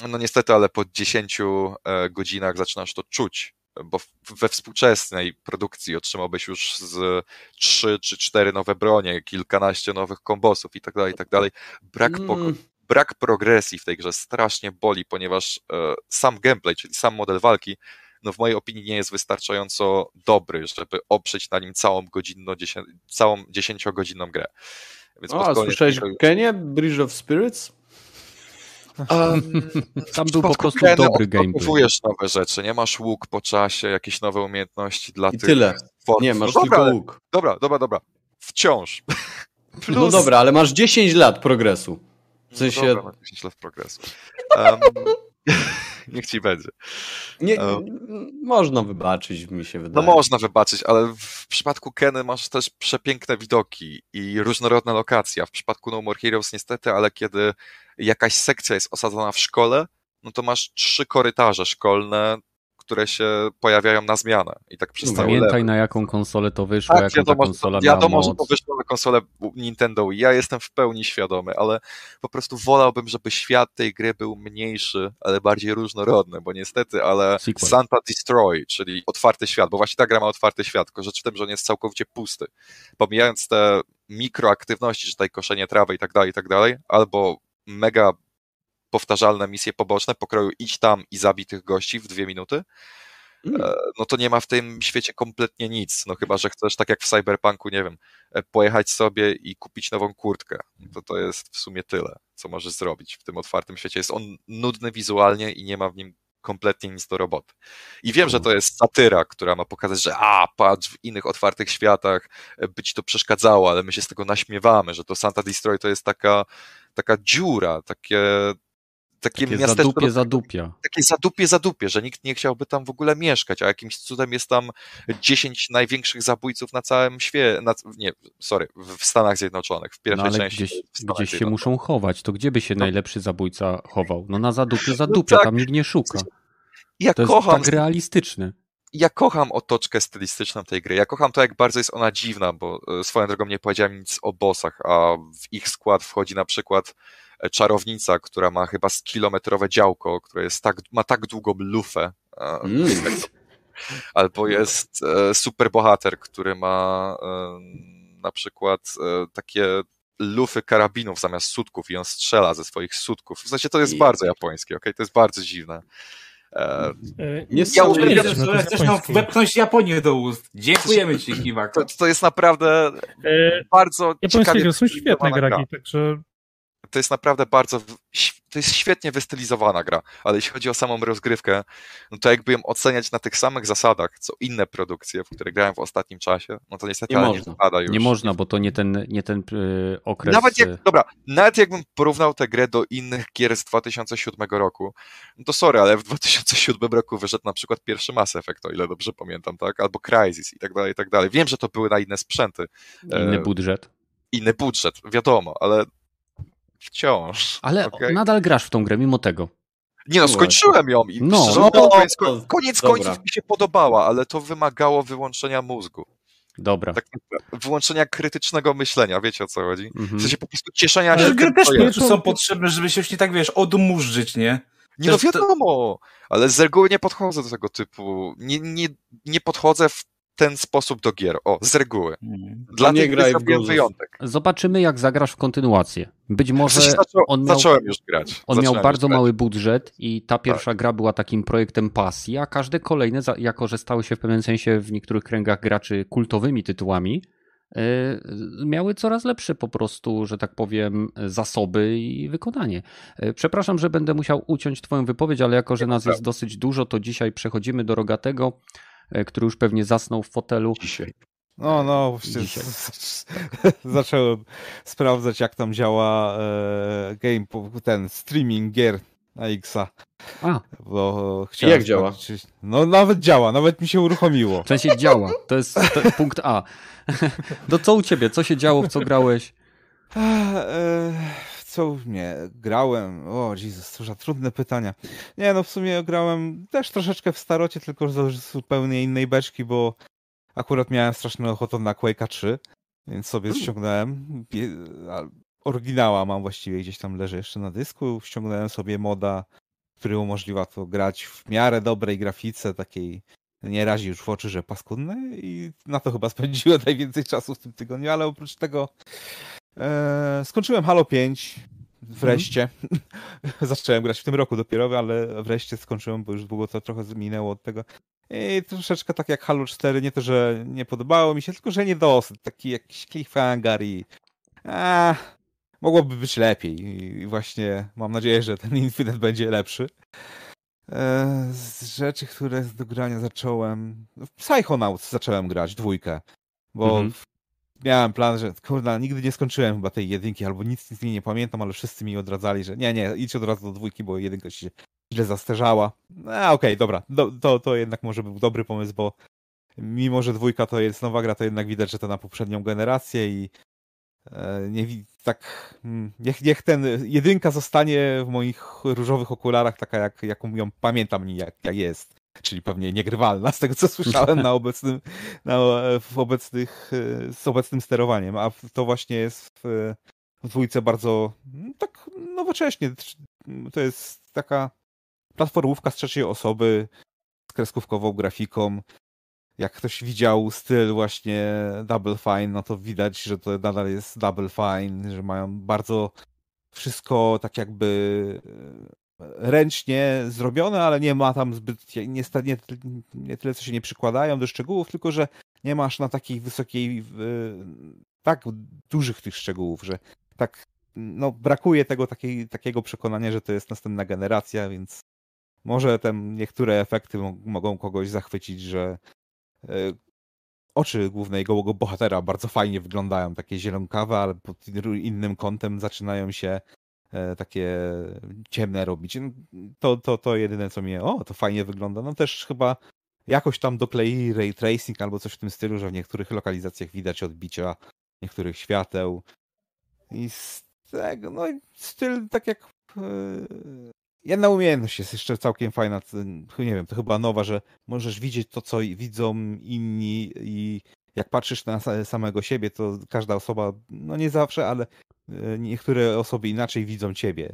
No niestety, ale po 10 e, godzinach zaczynasz to czuć, bo we współczesnej produkcji otrzymałbyś już z 3 czy 4 nowe bronie, kilkanaście nowych kombosów i tak dalej, i tak dalej. Brak, Mm. brak progresji w tej grze strasznie boli, ponieważ e, sam gameplay, czyli sam model walki, no w mojej opinii nie jest wystarczająco dobry, żeby oprzeć na nim całą godzinno, dziesię- całą 10-godzinną grę. Więc a słyszałeś tego Kenię? Bridge of Spirits? Um, Tam był po prostu dobry gameplay. nowe rzeczy, nie masz łuk po czasie, jakieś nowe umiejętności dla I tych tyle. Nie, masz no dobra, tylko ale- łuk. Dobra, dobra, dobra. Wciąż. Plus... No dobra, ale masz 10 lat progresu. W sensie- No dobra, masz 10 lat progresu. Um, niech ci będzie. Nie, E. można wybaczyć, mi się No wydaje. można wybaczyć, ale w przypadku Keny masz też przepiękne widoki i różnorodne lokacje. a W przypadku No More Heroes niestety, ale kiedy jakaś sekcja jest osadzona w szkole, no to masz trzy korytarze szkolne, które się pojawiają na zmianę. I tak przez cały Pamiętaj level. na jaką konsolę to wyszło, Tak, jaką ta wiadomo, że konsola to, miała wiadomo że to wyszło na konsolę Nintendo i ja jestem w pełni świadomy, ale po prostu wolałbym, żeby świat tej gry był mniejszy, ale bardziej różnorodny, bo niestety, ale Sequel. Santa Destroy, czyli otwarty świat, bo właśnie ta gra ma otwarty świat, tylko rzecz w tym, że on jest całkowicie pusty. Pomijając te mikroaktywności, czy tutaj koszenie trawy i tak dalej, i tak dalej, albo mega powtarzalne misje poboczne pokroju idź tam i zabij tych gości w dwie minuty, Mm. e, no to nie ma w tym świecie kompletnie nic. No chyba, że chcesz, tak jak w Cyberpunku, nie wiem, e, pojechać sobie i kupić nową kurtkę. To to jest w sumie tyle, co możesz zrobić w tym otwartym świecie. Jest on nudny wizualnie i nie ma w nim kompletnie nic do roboty. I wiem, że to jest satyra, która ma pokazać, że a, patrz, w innych otwartych światach e, by ci to przeszkadzało, ale my się z tego naśmiewamy, że to Santa Destroy to jest taka, taka dziura, takie, takie, Takie miasteczko zadupie, do zadupia. takie zadupie, zadupie, że nikt nie chciałby tam w ogóle mieszkać, a jakimś cudem jest tam 10 największych zabójców na całym świecie, na, nie, sorry, w Stanach Zjednoczonych, w No pierwszej ale części. gdzieś, gdzieś się muszą chować. To gdzie by się No. najlepszy zabójca chował? No na zadupie, zadupia, tak. tam nikt nie szuka. Ja To jest kocham, tak realistyczne. ja kocham otoczkę stylistyczną tej gry. Ja kocham to, jak bardzo jest ona dziwna, bo e, swoją drogą nie powiedziałem nic o bossach, a w ich skład wchodzi na przykład czarownica, która ma chyba z kilometrowe działko, które jest tak, ma tak długą lufę. Mm. Albo jest e, superbohater, który ma e, na przykład e, takie lufy karabinów zamiast sutków i on strzela ze swoich sutków. W sensie to jest bardzo japońskie, okej? To jest bardzo dziwne. E, E, Nie Ja uwielbiam, Chcesz, że chcesz nam wepchnąć Japonię do ust. Dziękujemy ci, Kiwak. to, to jest naprawdę e, bardzo Japońskie ciekawie gry są świetne graki, także To jest naprawdę bardzo, to jest świetnie wystylizowana gra, ale jeśli chodzi o samą rozgrywkę, no to jakby ją oceniać na tych samych zasadach, co inne produkcje, w które grałem w ostatnim czasie, no to niestety Nie można. nie już. Nie można, bo to nie ten, nie ten yy, okres. Nawet jak, dobra, nawet jakbym porównał tę grę do innych gier z 2007 roku, no to sorry, ale w 2007 roku wyszedł na przykład pierwszy Mass Effect, o ile dobrze pamiętam, tak? Albo Crysis i tak dalej, i tak dalej. Wiem, że to były na inne sprzęty, inny e, budżet. inny budżet, wiadomo, ale wciąż. Ale okej? nadal grasz w tą grę mimo tego. Nie no, No skończyłem ją i No, no to- koniec, koniec dobra. końców mi się podobała, ale to wymagało wyłączenia mózgu. Dobra. Tak, wyłączenia krytycznego myślenia, wiecie o co chodzi? W Mhm. sensie po prostu cieszenia Ale się gry tym, też prostu są potrzebne, żeby się już nie tak, wiesz, odmurzyć, nie? Nie no wiadomo, ale z reguły nie podchodzę do tego typu, nie, nie, nie podchodzę w ten sposób do gier, o, z reguły. Dla nie graj w Ghosts. wyjątek. Zobaczymy, jak zagrasz w kontynuację. Być W może sensie zaczą, on miał, zacząłem już grać. on zacząłem miał bardzo grać. mały budżet i ta pierwsza gra była takim projektem pasji, a każde kolejne, jako że stały się w pewnym sensie w niektórych kręgach graczy kultowymi tytułami, yy, miały coraz lepsze po prostu, że tak powiem, zasoby i wykonanie. Yy, Przepraszam, że będę musiał uciąć Twoją wypowiedź, ale jako, że nas jest dosyć dużo, to dzisiaj przechodzimy do Rogatego, który już pewnie zasnął w fotelu. Dzisiaj. No, no, właśnie Dzisiaj. zacząłem sprawdzać, jak tam działa e, game, ten streaming gier na Xa. A, Bo chciałem jak działa? sprawdzić- No, nawet działa, nawet mi się uruchomiło. w sensie działa. To jest to, punkt A. Do co u Ciebie? Co się działo? W co grałeś? Co nie, grałem. O, Jezus, to za trudne pytania. Nie, no w sumie grałem też troszeczkę w starocie, tylko z zupełnie innej beczki, bo akurat miałem straszną ochotę na Quake'a 3, więc sobie ściągnąłem. Bie- a, Oryginała mam właściwie gdzieś tam leży jeszcze na dysku. Ściągnąłem sobie moda, który umożliwia to grać w miarę dobrej grafice, takiej nie razi już w oczy, że paskudnej i na to chyba spędziłem najwięcej czasu w tym tygodniu, ale oprócz tego e, skończyłem Halo 5 wreszcie. Zacząłem grać w tym roku dopiero, ale wreszcie skończyłem, bo już długo to trochę minęło od tego. I troszeczkę tak jak Halo 4, nie to, że nie podobało mi się, tylko że nie dosyć. Taki jakiś cliffhanger i a, mogłoby być lepiej. I właśnie mam nadzieję, że ten Infinite będzie lepszy. E, z rzeczy, które do grania zacząłem. W Psychonauts zacząłem grać, dwójkę. Bo Mhm. Miałem plan, że kurna, nigdy nie skończyłem chyba tej jedynki, albo nic, nic nie pamiętam, ale wszyscy mi odradzali, że nie, nie, idź od razu do dwójki, bo jedynka się źle zasterzała. A okej, dobra, do, to, to jednak może był dobry pomysł, bo mimo, że dwójka to jest nowa gra, to jednak widać, że to na poprzednią generację i e, nie tak, mm, niech, niech ten jedynka zostanie w moich różowych okularach taka, jak, jaką ją pamiętam jak, jak jest. Czyli pewnie niegrywalna, z tego co słyszałem na obecnym, na, w obecnych, e, z obecnym sterowaniem, a to właśnie jest w, w dwójce bardzo mm, tak nowocześnie. To jest taka platformówka z trzeciej osoby z kreskówkową grafiką. Jak ktoś widział styl właśnie Double Fine, no to widać, że to nadal jest Double Fine, że mają bardzo wszystko tak jakby e, ręcznie zrobione, ale nie ma tam zbyt, nie, nie, nie tyle co się nie przykładają do szczegółów, tylko że nie masz na takiej wysokiej, tak dużych tych szczegółów, że tak no, brakuje tego takiej, takiego przekonania, że to jest następna generacja, więc może tam niektóre efekty mo- mogą kogoś zachwycić, że e, oczy głównego bohatera bardzo fajnie wyglądają, takie zielonkawe, ale pod innym kątem zaczynają się takie ciemne robić. To, to, to jedyne, co mnie, o, to fajnie wygląda. No też chyba jakoś tam dokleili ray tracing albo coś w tym stylu, że w niektórych lokalizacjach widać odbicia niektórych świateł. I z tego, no styl tak jak e, jedna umiejętność jest jeszcze całkiem fajna, nie wiem, to chyba nowa, że możesz widzieć to, co widzą inni i jak patrzysz na sa- samego siebie, to każda osoba, no nie zawsze, ale e, niektóre osoby inaczej widzą ciebie.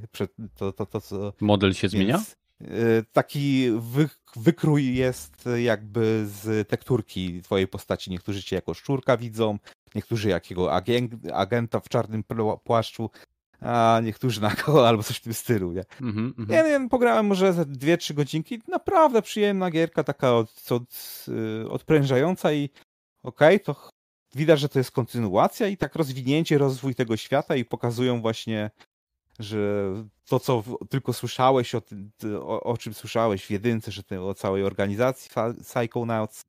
To, to, to, Model się zmienia? więc, e, Taki wy, wykrój jest jakby z tekturki twojej postaci. Niektórzy cię jako szczurka widzą, niektórzy jakiego agent, agenta w czarnym płaszczu, a niektórzy na koło albo coś w tym stylu. Nie? Mhm, mhm. Nie, nie, pograłem może ze 2-3 godzinki. Naprawdę przyjemna gierka, taka od, od, y, odprężająca i okej, to ch- widać, że to jest kontynuacja i tak rozwinięcie, rozwój tego świata i pokazują właśnie, że to, co tylko słyszałeś, o, tym- ty- o, o czym słyszałeś w jedynce, że o całej organizacji Psychonauts,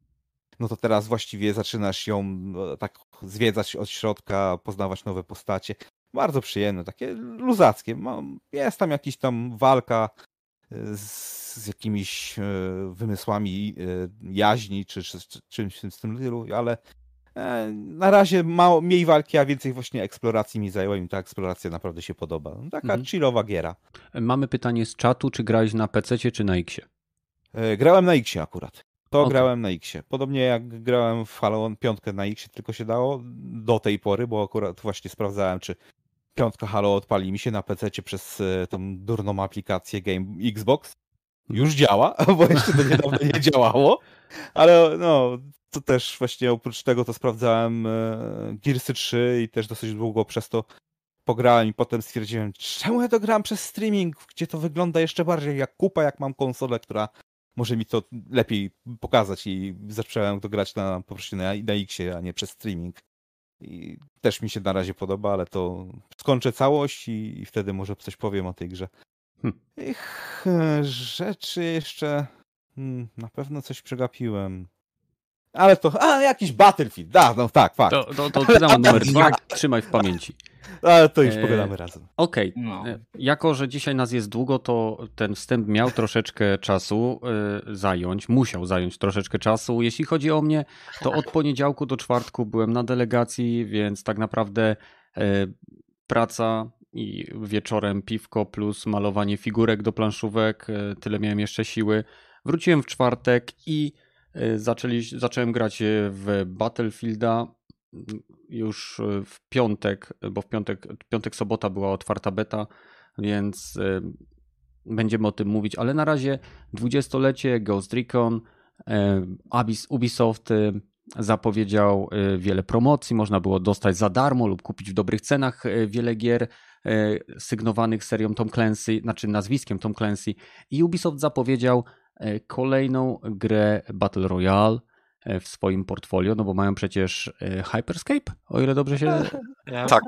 no to teraz właściwie zaczynasz ją no, tak zwiedzać od środka, poznawać nowe postacie. Bardzo przyjemne, takie luzackie. Jest tam jakiś tam walka e, z, jakimiś e, wymysłami e, jaźni, czy, czy, czy czymś w tym stylu, ale E, Na razie mało, mniej walki, a więcej właśnie eksploracji mi zajęła i mi ta eksploracja naprawdę się podoba. No, Taka Mhm. chillowa giera. Mamy pytanie z czatu, czy grałeś na PC czy na Xie? E, Grałem na Xie akurat. To Okej. grałem na Xie. Podobnie jak grałem w Halo 5 na Xie, tylko się dało do tej pory, bo akurat właśnie sprawdzałem, czy piątka Halo odpali mi się na PC przez e, tą durną aplikację Game Xbox. Już działa, bo jeszcze do niedawna nie działało. Ale no, to też właśnie oprócz tego to sprawdzałem e, Gearsy 3 i też dosyć długo przez to pograłem i potem stwierdziłem, czemu ja to grałem przez streaming, gdzie to wygląda jeszcze bardziej jak kupa, jak mam konsolę, która może mi to lepiej pokazać i zacząłem to grać na, po prostu na, na Xie, a nie przez streaming. I też mi się na razie podoba, ale to skończę całość i, i wtedy może coś powiem o tej grze. Hmm. Ich, rzeczy jeszcze hmm, na pewno coś przegapiłem. Ale to, a jakiś Battlefield, da, no tak, fakt. To, to, to temat numer dwa, trzymaj w pamięci. Ale to już E, pogadamy razem. Okej, No. E, Jako, że dzisiaj nas jest długo, to ten wstęp miał troszeczkę czasu e, zająć, musiał zająć troszeczkę czasu. Jeśli chodzi o mnie, to od poniedziałku do czwartku byłem na delegacji, więc tak naprawdę e, praca i wieczorem piwko plus malowanie figurek do planszówek, e, tyle miałem jeszcze siły. Wróciłem w czwartek i zaczęli, zacząłem grać e, w Battlefielda już e, w piątek, bo w piątek, piątek, sobota była otwarta beta, więc e, będziemy o tym mówić, ale na razie 20-lecie Ghost Recon, e, Ubisoft e, zapowiedział e, wiele promocji, można było dostać za darmo lub kupić w dobrych cenach e, wiele gier e, sygnowanych serią Tom Clancy, znaczy nazwiskiem Tom Clancy i Ubisoft zapowiedział e, kolejną grę Battle Royale e, w swoim portfolio, no bo mają przecież e, Hyperscape, o ile dobrze się... Tak.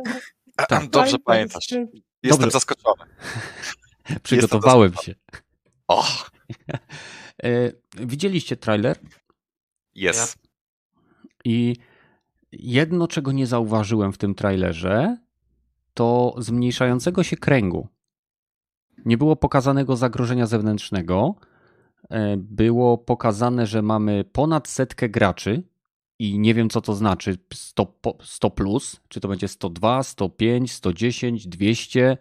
Tak. Dobrze pamiętasz. Jestem Dobrze. zaskoczony. Przygotowałem się. O, E, Widzieliście trailer jest. i jedno, czego nie zauważyłem w tym trailerze, to zmniejszającego się kręgu. Nie było pokazanego zagrożenia zewnętrznego. E, Było pokazane, że mamy ponad setkę graczy i nie wiem, co to znaczy 100, po- 100 plus, czy to będzie 102, 105, 110, 200.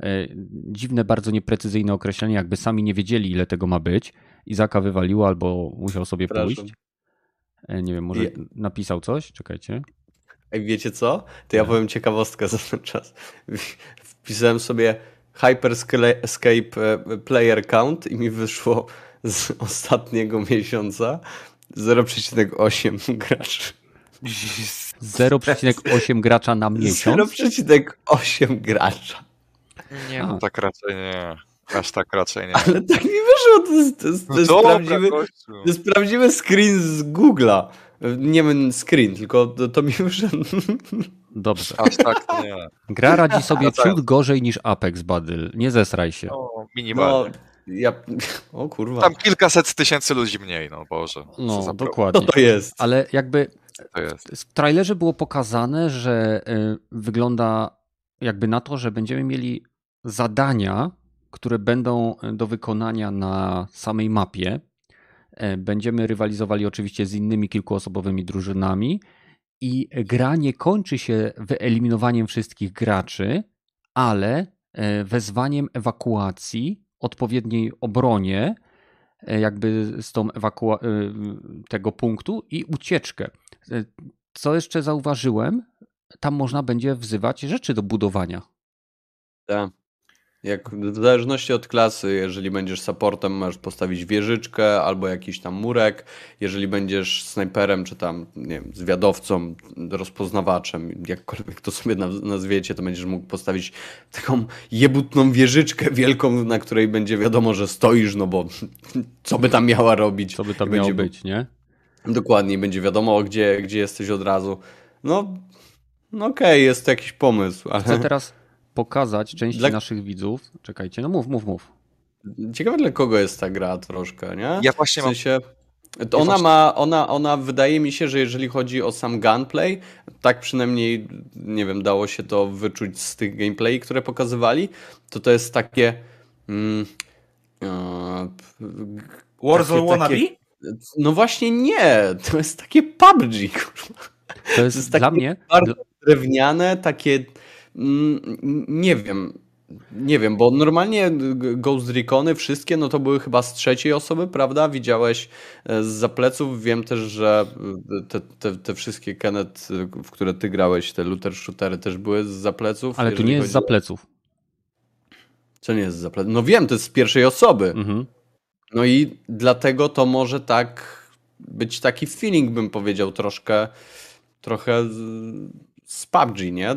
E, Dziwne, bardzo nieprecyzyjne określenie, jakby sami nie wiedzieli, ile tego ma być. Izaka wywaliło albo musiał sobie Przepraszam. pójść. E, Nie wiem, może Je- napisał coś? Czekajcie. Ej, wiecie co? To ja No. powiem ciekawostkę za ten czas. Wpisałem sobie Hyperscape e, Player Count i mi wyszło z ostatniego miesiąca 0,8 graczy. 0,8 gracza na miesiąc. 0,8 gracza. Nie, A. no tak raczej nie. Aż tak raczej nie. Ale tak mi wyszło, to jest, to jest, to jest, Dobra, prawdziwy, to jest prawdziwy screen z Google'a. Nie wiem, screen, tylko to, to mi wyszedł. Dobrze. Aż tak to nie. Gra radzi sobie No tak. ciut gorzej niż Apex Battle. Nie zesraj się. No, No, minimalnie. Ja... O kurwa. Tam kilkaset tysięcy ludzi mniej, no Boże. No, dokładnie. to jest? Ale jakby To jest. w trailerze było pokazane, że y, wygląda jakby na to, że będziemy mieli zadania, które będą do wykonania na samej mapie. E, Będziemy rywalizowali oczywiście z innymi kilkuosobowymi drużynami i gra nie kończy się wyeliminowaniem wszystkich graczy, ale e, wezwaniem ewakuacji, odpowiedniej obronie, e, jakby z tą ewakua- e, tego punktu i ucieczkę. E, Co jeszcze zauważyłem, tam można będzie wzywać rzeczy do budowania. Tak. Jak w zależności od klasy, jeżeli będziesz supportem, możesz postawić wieżyczkę albo jakiś tam murek. Jeżeli będziesz snajperem, czy tam, nie wiem, zwiadowcą, rozpoznawaczem, jakkolwiek to sobie naz- nazwiecie, to będziesz mógł postawić taką jebutną wieżyczkę wielką, na której będzie wiadomo, że stoisz, no bo co by tam miała robić. Co by tam miało będzie- być, nie? Dokładnie, będzie wiadomo, gdzie, gdzie jesteś od razu. No, no okej, jest to jakiś pomysł, ale... Chcę teraz pokazać części Dla- naszych widzów. Czekajcie, no mów, mów, mów. Ciekawe dla kogo jest ta gra troszkę, nie? Ja właśnie w mam sensie, to Ja ona ma, ona, ona wydaje mi się, że jeżeli chodzi o sam gunplay, tak przynajmniej, nie wiem, dało się to wyczuć z tych gameplay, które pokazywali, to to jest takie... Mm, e, Warzone takie- wannabe? takie- No właśnie nie, to jest takie PUBG, kurwa. To jest, jest dla takie mnie... bardzo drewniane, takie nie wiem, nie wiem, bo normalnie Ghost Recony wszystkie, no to były chyba z trzeciej osoby, prawda? Widziałeś e, z zapleców. Wiem też, że e, te, te, te wszystkie Kenneth, e, w które ty grałeś, te looter shootery też były z zapleców. Ale tu nie jest chodzi za o- pleców. Co nie jest z zapleców? No wiem, to jest z pierwszej osoby. Mhm. No i dlatego to może tak być taki feeling, bym powiedział, troszkę trochę z, PUBG, nie?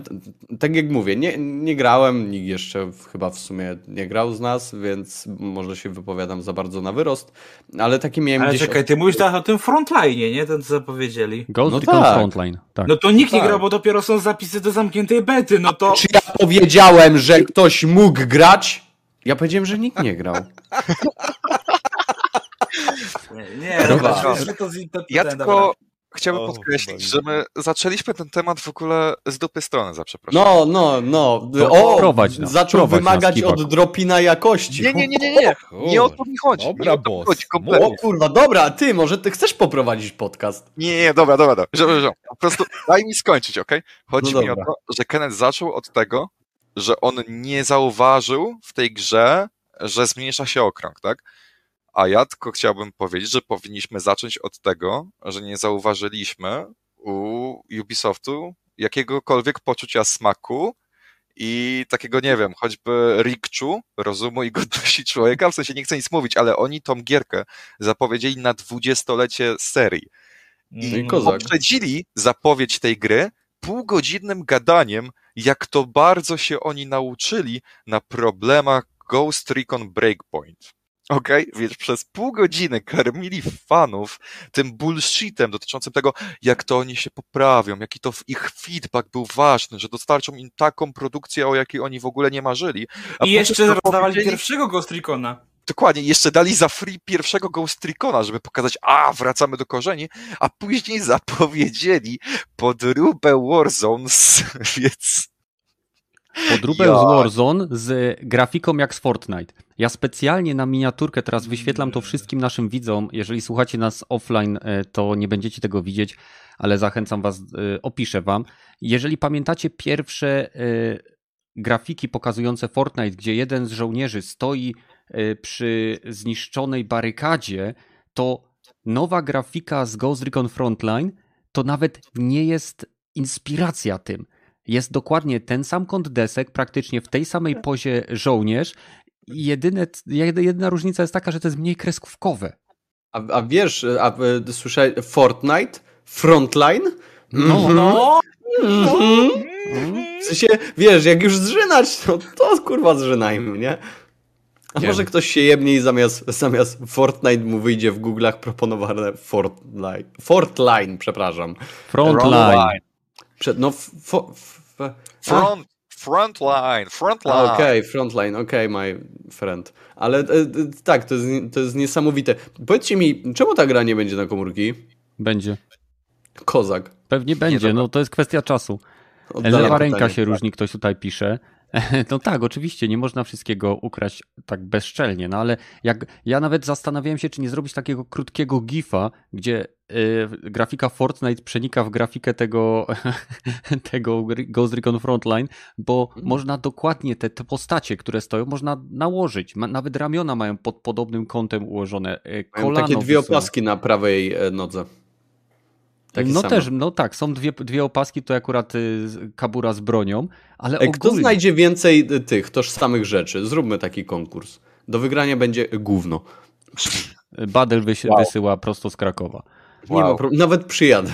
Tak jak mówię, nie, nie grałem, nikt jeszcze chyba w sumie nie grał z nas, więc może się wypowiadam za bardzo na wyrost, ale taki miałem Ale gdzieś... czekaj, ty mówisz teraz o tym frontline, nie? Ten co zapowiedzieli. Ghost No tak. Frontline. Tak. No to nikt nie Tak. grał, bo dopiero są zapisy do zamkniętej bety, no to... Czy ja powiedziałem, że ktoś mógł grać? Ja powiedziałem, że nikt nie grał. Nie, nie no, to, to, to Ja tylko dobra. Chciałbym O, podkreślić, że my zaczęliśmy ten temat w ogóle z dupy strony, za przeproszeniem. No, no, no. To O, prowadź nas, zaczął prowadź nas, wymagać Kiwak. od dropina jakości. Nie, nie, nie, nie, nie. Nie o to mi chodzi. Dobra, nie o chodzi O kurwa, dobra, ty, może ty chcesz poprowadzić podcast? Nie, nie, dobra, dobra, dobra. Że, że, po prostu daj mi skończyć, okej? Chodzi No mi o to, że Kenneth zaczął od tego, że on nie zauważył w tej grze, że zmniejsza się okrąg, tak? A ja tylko chciałbym powiedzieć, że powinniśmy zacząć od tego, że nie zauważyliśmy u Ubisoftu jakiegokolwiek poczucia smaku i takiego, nie wiem, choćby rikczu, rozumu i godności człowieka, w sensie nie chcę nic mówić, ale oni tą gierkę zapowiedzieli na dwudziestolecie serii. No i poprzedzili zapowiedź tej gry półgodzinnym gadaniem, jak to bardzo się oni nauczyli na problemach Ghost Recon Breakpoint. Okej, więc przez pół godziny karmili fanów tym bullshitem dotyczącym tego, jak to oni się poprawią, jaki to ich feedback był ważny, że dostarczą im taką produkcję, o jakiej oni w ogóle nie marzyli. A I jeszcze rozdawali pierwszego Ghost Recona. Dokładnie, jeszcze dali za free pierwszego Ghost Recona, żeby pokazać, a wracamy do korzeni, a później zapowiedzieli podróbę Warzone, więc Podróbę Ja. z Warzone z grafiką jak z Fortnite. Ja specjalnie na miniaturkę teraz wyświetlam to wszystkim naszym widzom. Jeżeli słuchacie nas offline, e, to nie będziecie tego widzieć, ale zachęcam was, e, opiszę wam. Jeżeli pamiętacie pierwsze e, grafiki pokazujące Fortnite, gdzie jeden z żołnierzy stoi przy zniszczonej barykadzie, to nowa grafika z Ghost Recon Frontline to nawet nie jest inspiracja tym. Jest dokładnie ten sam kąt desek, praktycznie w tej samej pozie żołnierz. I Jedyne, jedy- jedyna różnica jest taka, że to jest mniej kreskówkowe. A, a wiesz, a, a słyszałeś Fortnite? Frontline? No. No, Mhm. W sensie, wiesz, jak już zżynać, to, to kurwa zżynajmy, nie? A Nie może ktoś się jebnie i zamiast, zamiast Fortnite mu wyjdzie w Google'ach proponowane Fortline. Fortline, przepraszam. Frontline. Przed, no, f, fo, f, f, front, frontline, frontline. Okej, Frontline, okej, my friend. Ale e, e, tak, to jest, to jest niesamowite. Powiedzcie mi, czemu ta gra nie będzie na komórki? Będzie. Kozak. Pewnie będzie, no to jest kwestia czasu. Oddalam Lewa ręka pytanie. się różni, ktoś tutaj pisze. No tak, oczywiście, nie można wszystkiego ukraść tak bezczelnie, no ale jak ja nawet zastanawiałem się, czy nie zrobić takiego krótkiego gifa, gdzie y, grafika Fortnite przenika w grafikę tego, tego Ghost Recon Frontline, bo Mhm. można dokładnie te, te postacie, które stoją, można nałożyć. Ma, nawet ramiona mają pod podobnym kątem ułożone. y, Mają Kolano takie dwie opaski na prawej e, nodze. Takie no same. też, no tak, są dwie, dwie opaski, to akurat y, z- kabura z bronią, ale E, Kto ogólnie... znajdzie więcej e, tych tożsamych rzeczy? Zróbmy taki konkurs. Do wygrania będzie gówno. Badel wysi- Wow. wysyła prosto z Krakowa. Nie ma Wow. pro... Nawet przyjadę.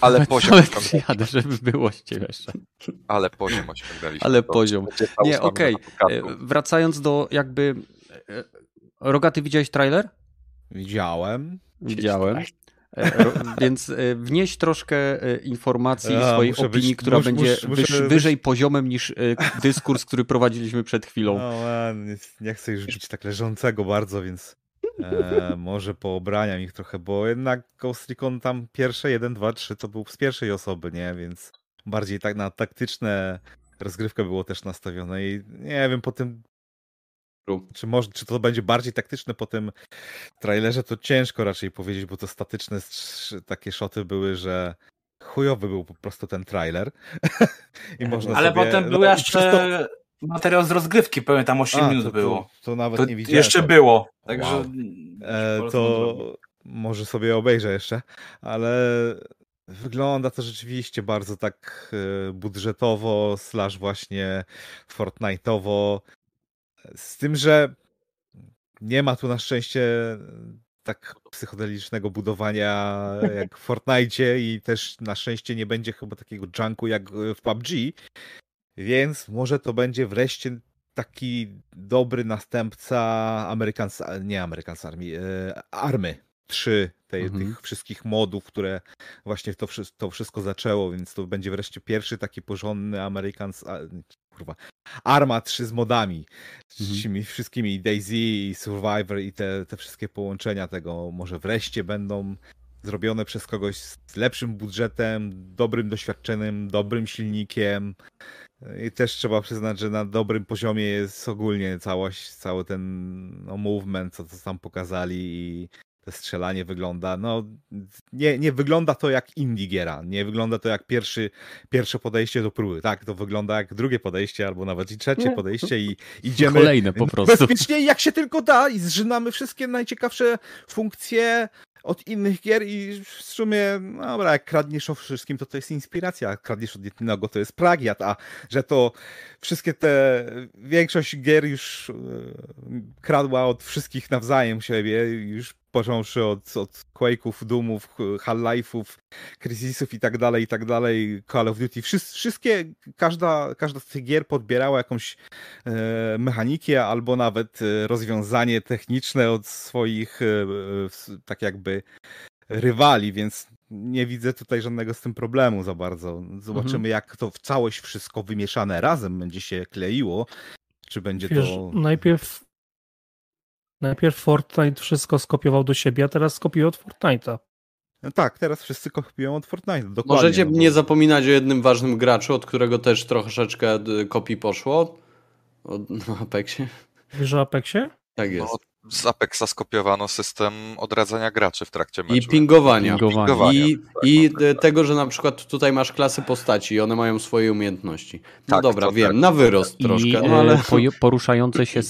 Ale poziom, Ale osiągnęliśmy, przyjadę, żeby było jeszcze. ale poziom osiągnęliśmy. Ale poziom. Nie, okej. E, Wracając do jakby... e, Rogaty, widziałeś trailer? Widziałem. Widziałem. E, Więc e, wnieś troszkę e, informacji A, swojej opinii, być- która mus- będzie mus- wyż, być- wyżej poziomem niż dyskurs, który prowadziliśmy przed chwilą. No, nie- nie chcę już być tak leżącego bardzo, więc e, może poobraniam ich trochę, bo jednak Ghost Recon tam pierwsze 1, 2, 3 to był z pierwszej osoby, nie? Więc bardziej tak na taktyczne rozgrywkę było też nastawione i nie wiem, po tym czy, może, czy to będzie bardziej taktyczne po tym trailerze, to ciężko raczej powiedzieć, bo to statyczne takie szoty były, że chujowy był po prostu ten trailer. I można Ale sobie, potem no, był przez jeszcze materiał z rozgrywki, powiem tam 8 A, minut to, to, było. To nawet To nie widziałem. jeszcze to. było. Także Wow. E, to może sobie obejrzę jeszcze, ale wygląda to rzeczywiście bardzo tak e, budżetowo, slash właśnie Fortnite'owo. Z tym, że nie ma tu na szczęście tak psychodelicznego budowania jak w Fortnite i też na szczęście nie będzie chyba takiego junku jak w PUBG, więc może to będzie wreszcie taki dobry następca Americans, nie Americans Army, e, Army 3, tej, Mhm. tych wszystkich modów, które właśnie to, to wszystko zaczęło, więc to będzie wreszcie pierwszy taki porządny Americans, a, kurwa, Arma 3 z modami, z Mhm. tymi wszystkimi i Daisy i Survivor i te, te wszystkie połączenia tego może wreszcie będą zrobione przez kogoś z lepszym budżetem, dobrym doświadczeniem, dobrym silnikiem. I też trzeba przyznać, że na dobrym poziomie jest ogólnie całość, cały ten no, movement, co, co tam pokazali i to strzelanie wygląda. No, nie, nie wygląda to jak indie giera, nie wygląda to jak pierwszy, pierwsze podejście do próby. Tak, to wygląda jak drugie podejście, albo nawet i trzecie Nie. podejście i idziemy Kolejne po prostu. bezpiecznie jak się tylko da i zżynamy wszystkie najciekawsze funkcje od innych gier i w sumie, no dobra, jak kradniesz o wszystkim, to to jest inspiracja, a kradniesz od jednego, to jest plagiat, a że to wszystkie te, większość gier już e, kradła od wszystkich nawzajem siebie, już począwszy od, od Quake'ów, Doomów, Half-Life'ów, Crisisów i tak dalej, i tak dalej, Call of Duty, Wszys- wszystkie, każda, każda z tych gier podbierała jakąś e, mechanikę albo nawet e, rozwiązanie techniczne od swoich e, tak jakby rywali, więc nie widzę tutaj żadnego z tym problemu za bardzo. Zobaczymy, Mhm. jak to w całość wszystko wymieszane razem będzie się kleiło, czy będzie Wiesz, to... najpierw najpierw Fortnite wszystko skopiował do siebie, a teraz skopiuje od Fortnite'a. No tak, teraz wszyscy kopiują od Fortnite, dokładnie. Możecie no bo- nie zapominać o jednym ważnym graczu, od którego też troszeczkę d- kopii poszło. O, na Apexie. Wiesz o Apexie? Tak jest. No, z Apexa skopiowano system odradzania graczy w trakcie meczu. I pingowania. Pingowania. Pingowania. I, Tak, i d- tego, że na przykład tutaj masz klasy postaci i one mają swoje umiejętności. No Tak, dobra, wiem, tak. na wyrost I troszkę, e, no ale... poruszające się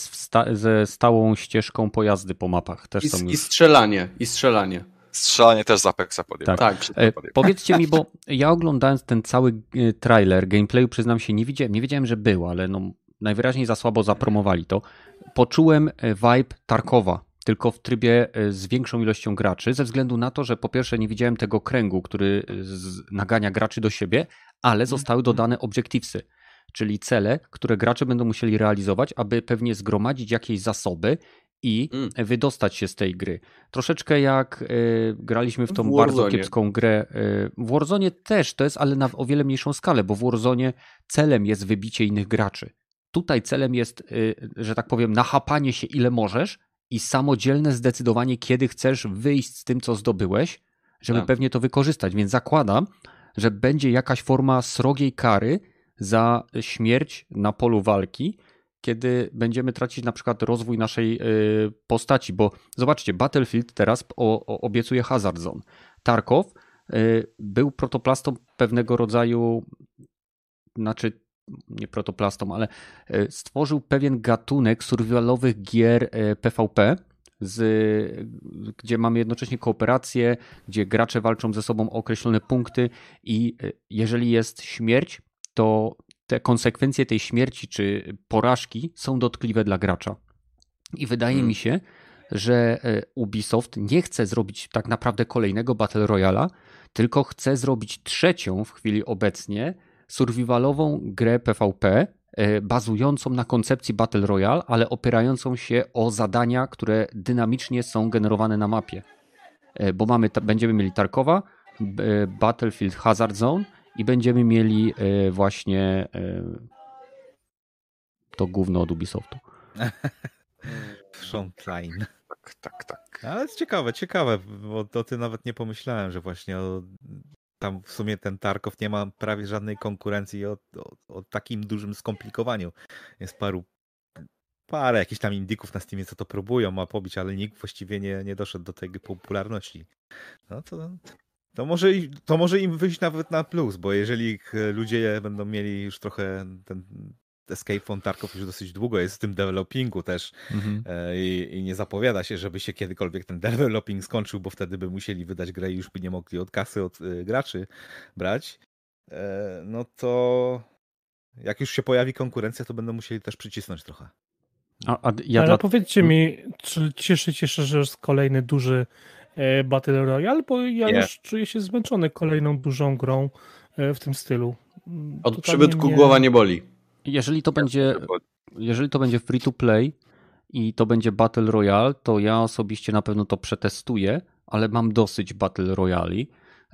ze stałą ścieżką pojazdy po mapach też I, są i strzelanie, i strzelanie. Strzelanie też z Apexa podjęło. Tak. E, powiedzcie mi, bo ja oglądając ten cały e, trailer, gameplayu przyznam się, nie widziałem, nie wiedziałem, że był, ale no, najwyraźniej za słabo zapromowali to. Poczułem e, vibe Tarkowa, tylko w trybie e, z większą ilością graczy, ze względu na to, że po pierwsze nie widziałem tego kręgu, który e, nagania graczy do siebie, ale zostały dodane objectivesy, czyli cele, które gracze będą musieli realizować, aby pewnie zgromadzić jakieś zasoby i Mm. wydostać się z tej gry. Troszeczkę jak e, graliśmy w tą W bardzo kiepską grę. e, w Warzone też to jest, ale na o wiele mniejszą skalę, bo w Warzone celem jest wybicie innych graczy. Tutaj celem jest, e, że tak powiem, nachapanie się ile możesz i samodzielne zdecydowanie, kiedy chcesz wyjść z tym, co zdobyłeś, żeby Tak. pewnie to wykorzystać. Więc zakładam, że będzie jakaś forma srogiej kary za śmierć na polu walki, kiedy będziemy tracić na przykład rozwój naszej y, postaci, bo zobaczcie, Battlefield teraz obiecuje Hazard Zone. Tarkov y, był protoplastą pewnego rodzaju, znaczy nie protoplastą, ale y, stworzył pewien gatunek survivalowych gier PvP, z, gdzie mamy jednocześnie kooperację, gdzie gracze walczą ze sobą o określone punkty i y, jeżeli jest śmierć, to te konsekwencje tej śmierci czy porażki są dotkliwe dla gracza. I wydaje Hmm. mi się, że e, Ubisoft nie chce zrobić tak naprawdę kolejnego Battle Royala, tylko chce zrobić trzecią w chwili obecnie survivalową grę PvP, e, bazującą na koncepcji Battle Royale, ale opierającą się o zadania, które dynamicznie są generowane na mapie. E, Bo mamy, będziemy mieli Tarkowa, e, Battlefield Hazard Zone i będziemy mieli właśnie to gówno od Ubisoftu. Frontline. Tak, tak, tak. Ale jest ciekawe, ciekawe, bo to ty nawet nie pomyślałem, że właśnie o, tam w sumie ten Tarkov nie ma prawie żadnej konkurencji o, o, o takim dużym skomplikowaniu. Jest paru, parę jakichś tam indyków na Steamie, co to próbują ma pobić, ale nikt właściwie nie, nie doszedł do tej popularności. No to To może, to może im wyjść nawet na plus, bo jeżeli ludzie będą mieli już trochę ten Escape from Tarkov już dosyć długo jest w tym developingu też Mhm. e, i, i nie zapowiada się, żeby się kiedykolwiek ten developing skończył, bo wtedy by musieli wydać grę i już by nie mogli od kasy od e, graczy brać, e, no to jak już się pojawi konkurencja, to będą musieli też przycisnąć trochę. A, a ja Ale dla... powiedzcie mi, czy cieszycie się, że jest kolejny duży e, Battle Royale? Bo ja Nie. już czuję się zmęczony kolejną dużą grą e, w tym stylu. Od totalnie przybytku mnie- głowa nie boli. Jeżeli to będzie jeżeli to będzie free to play i to będzie Battle Royale, to ja osobiście na pewno to przetestuję, ale mam dosyć Battle Royali.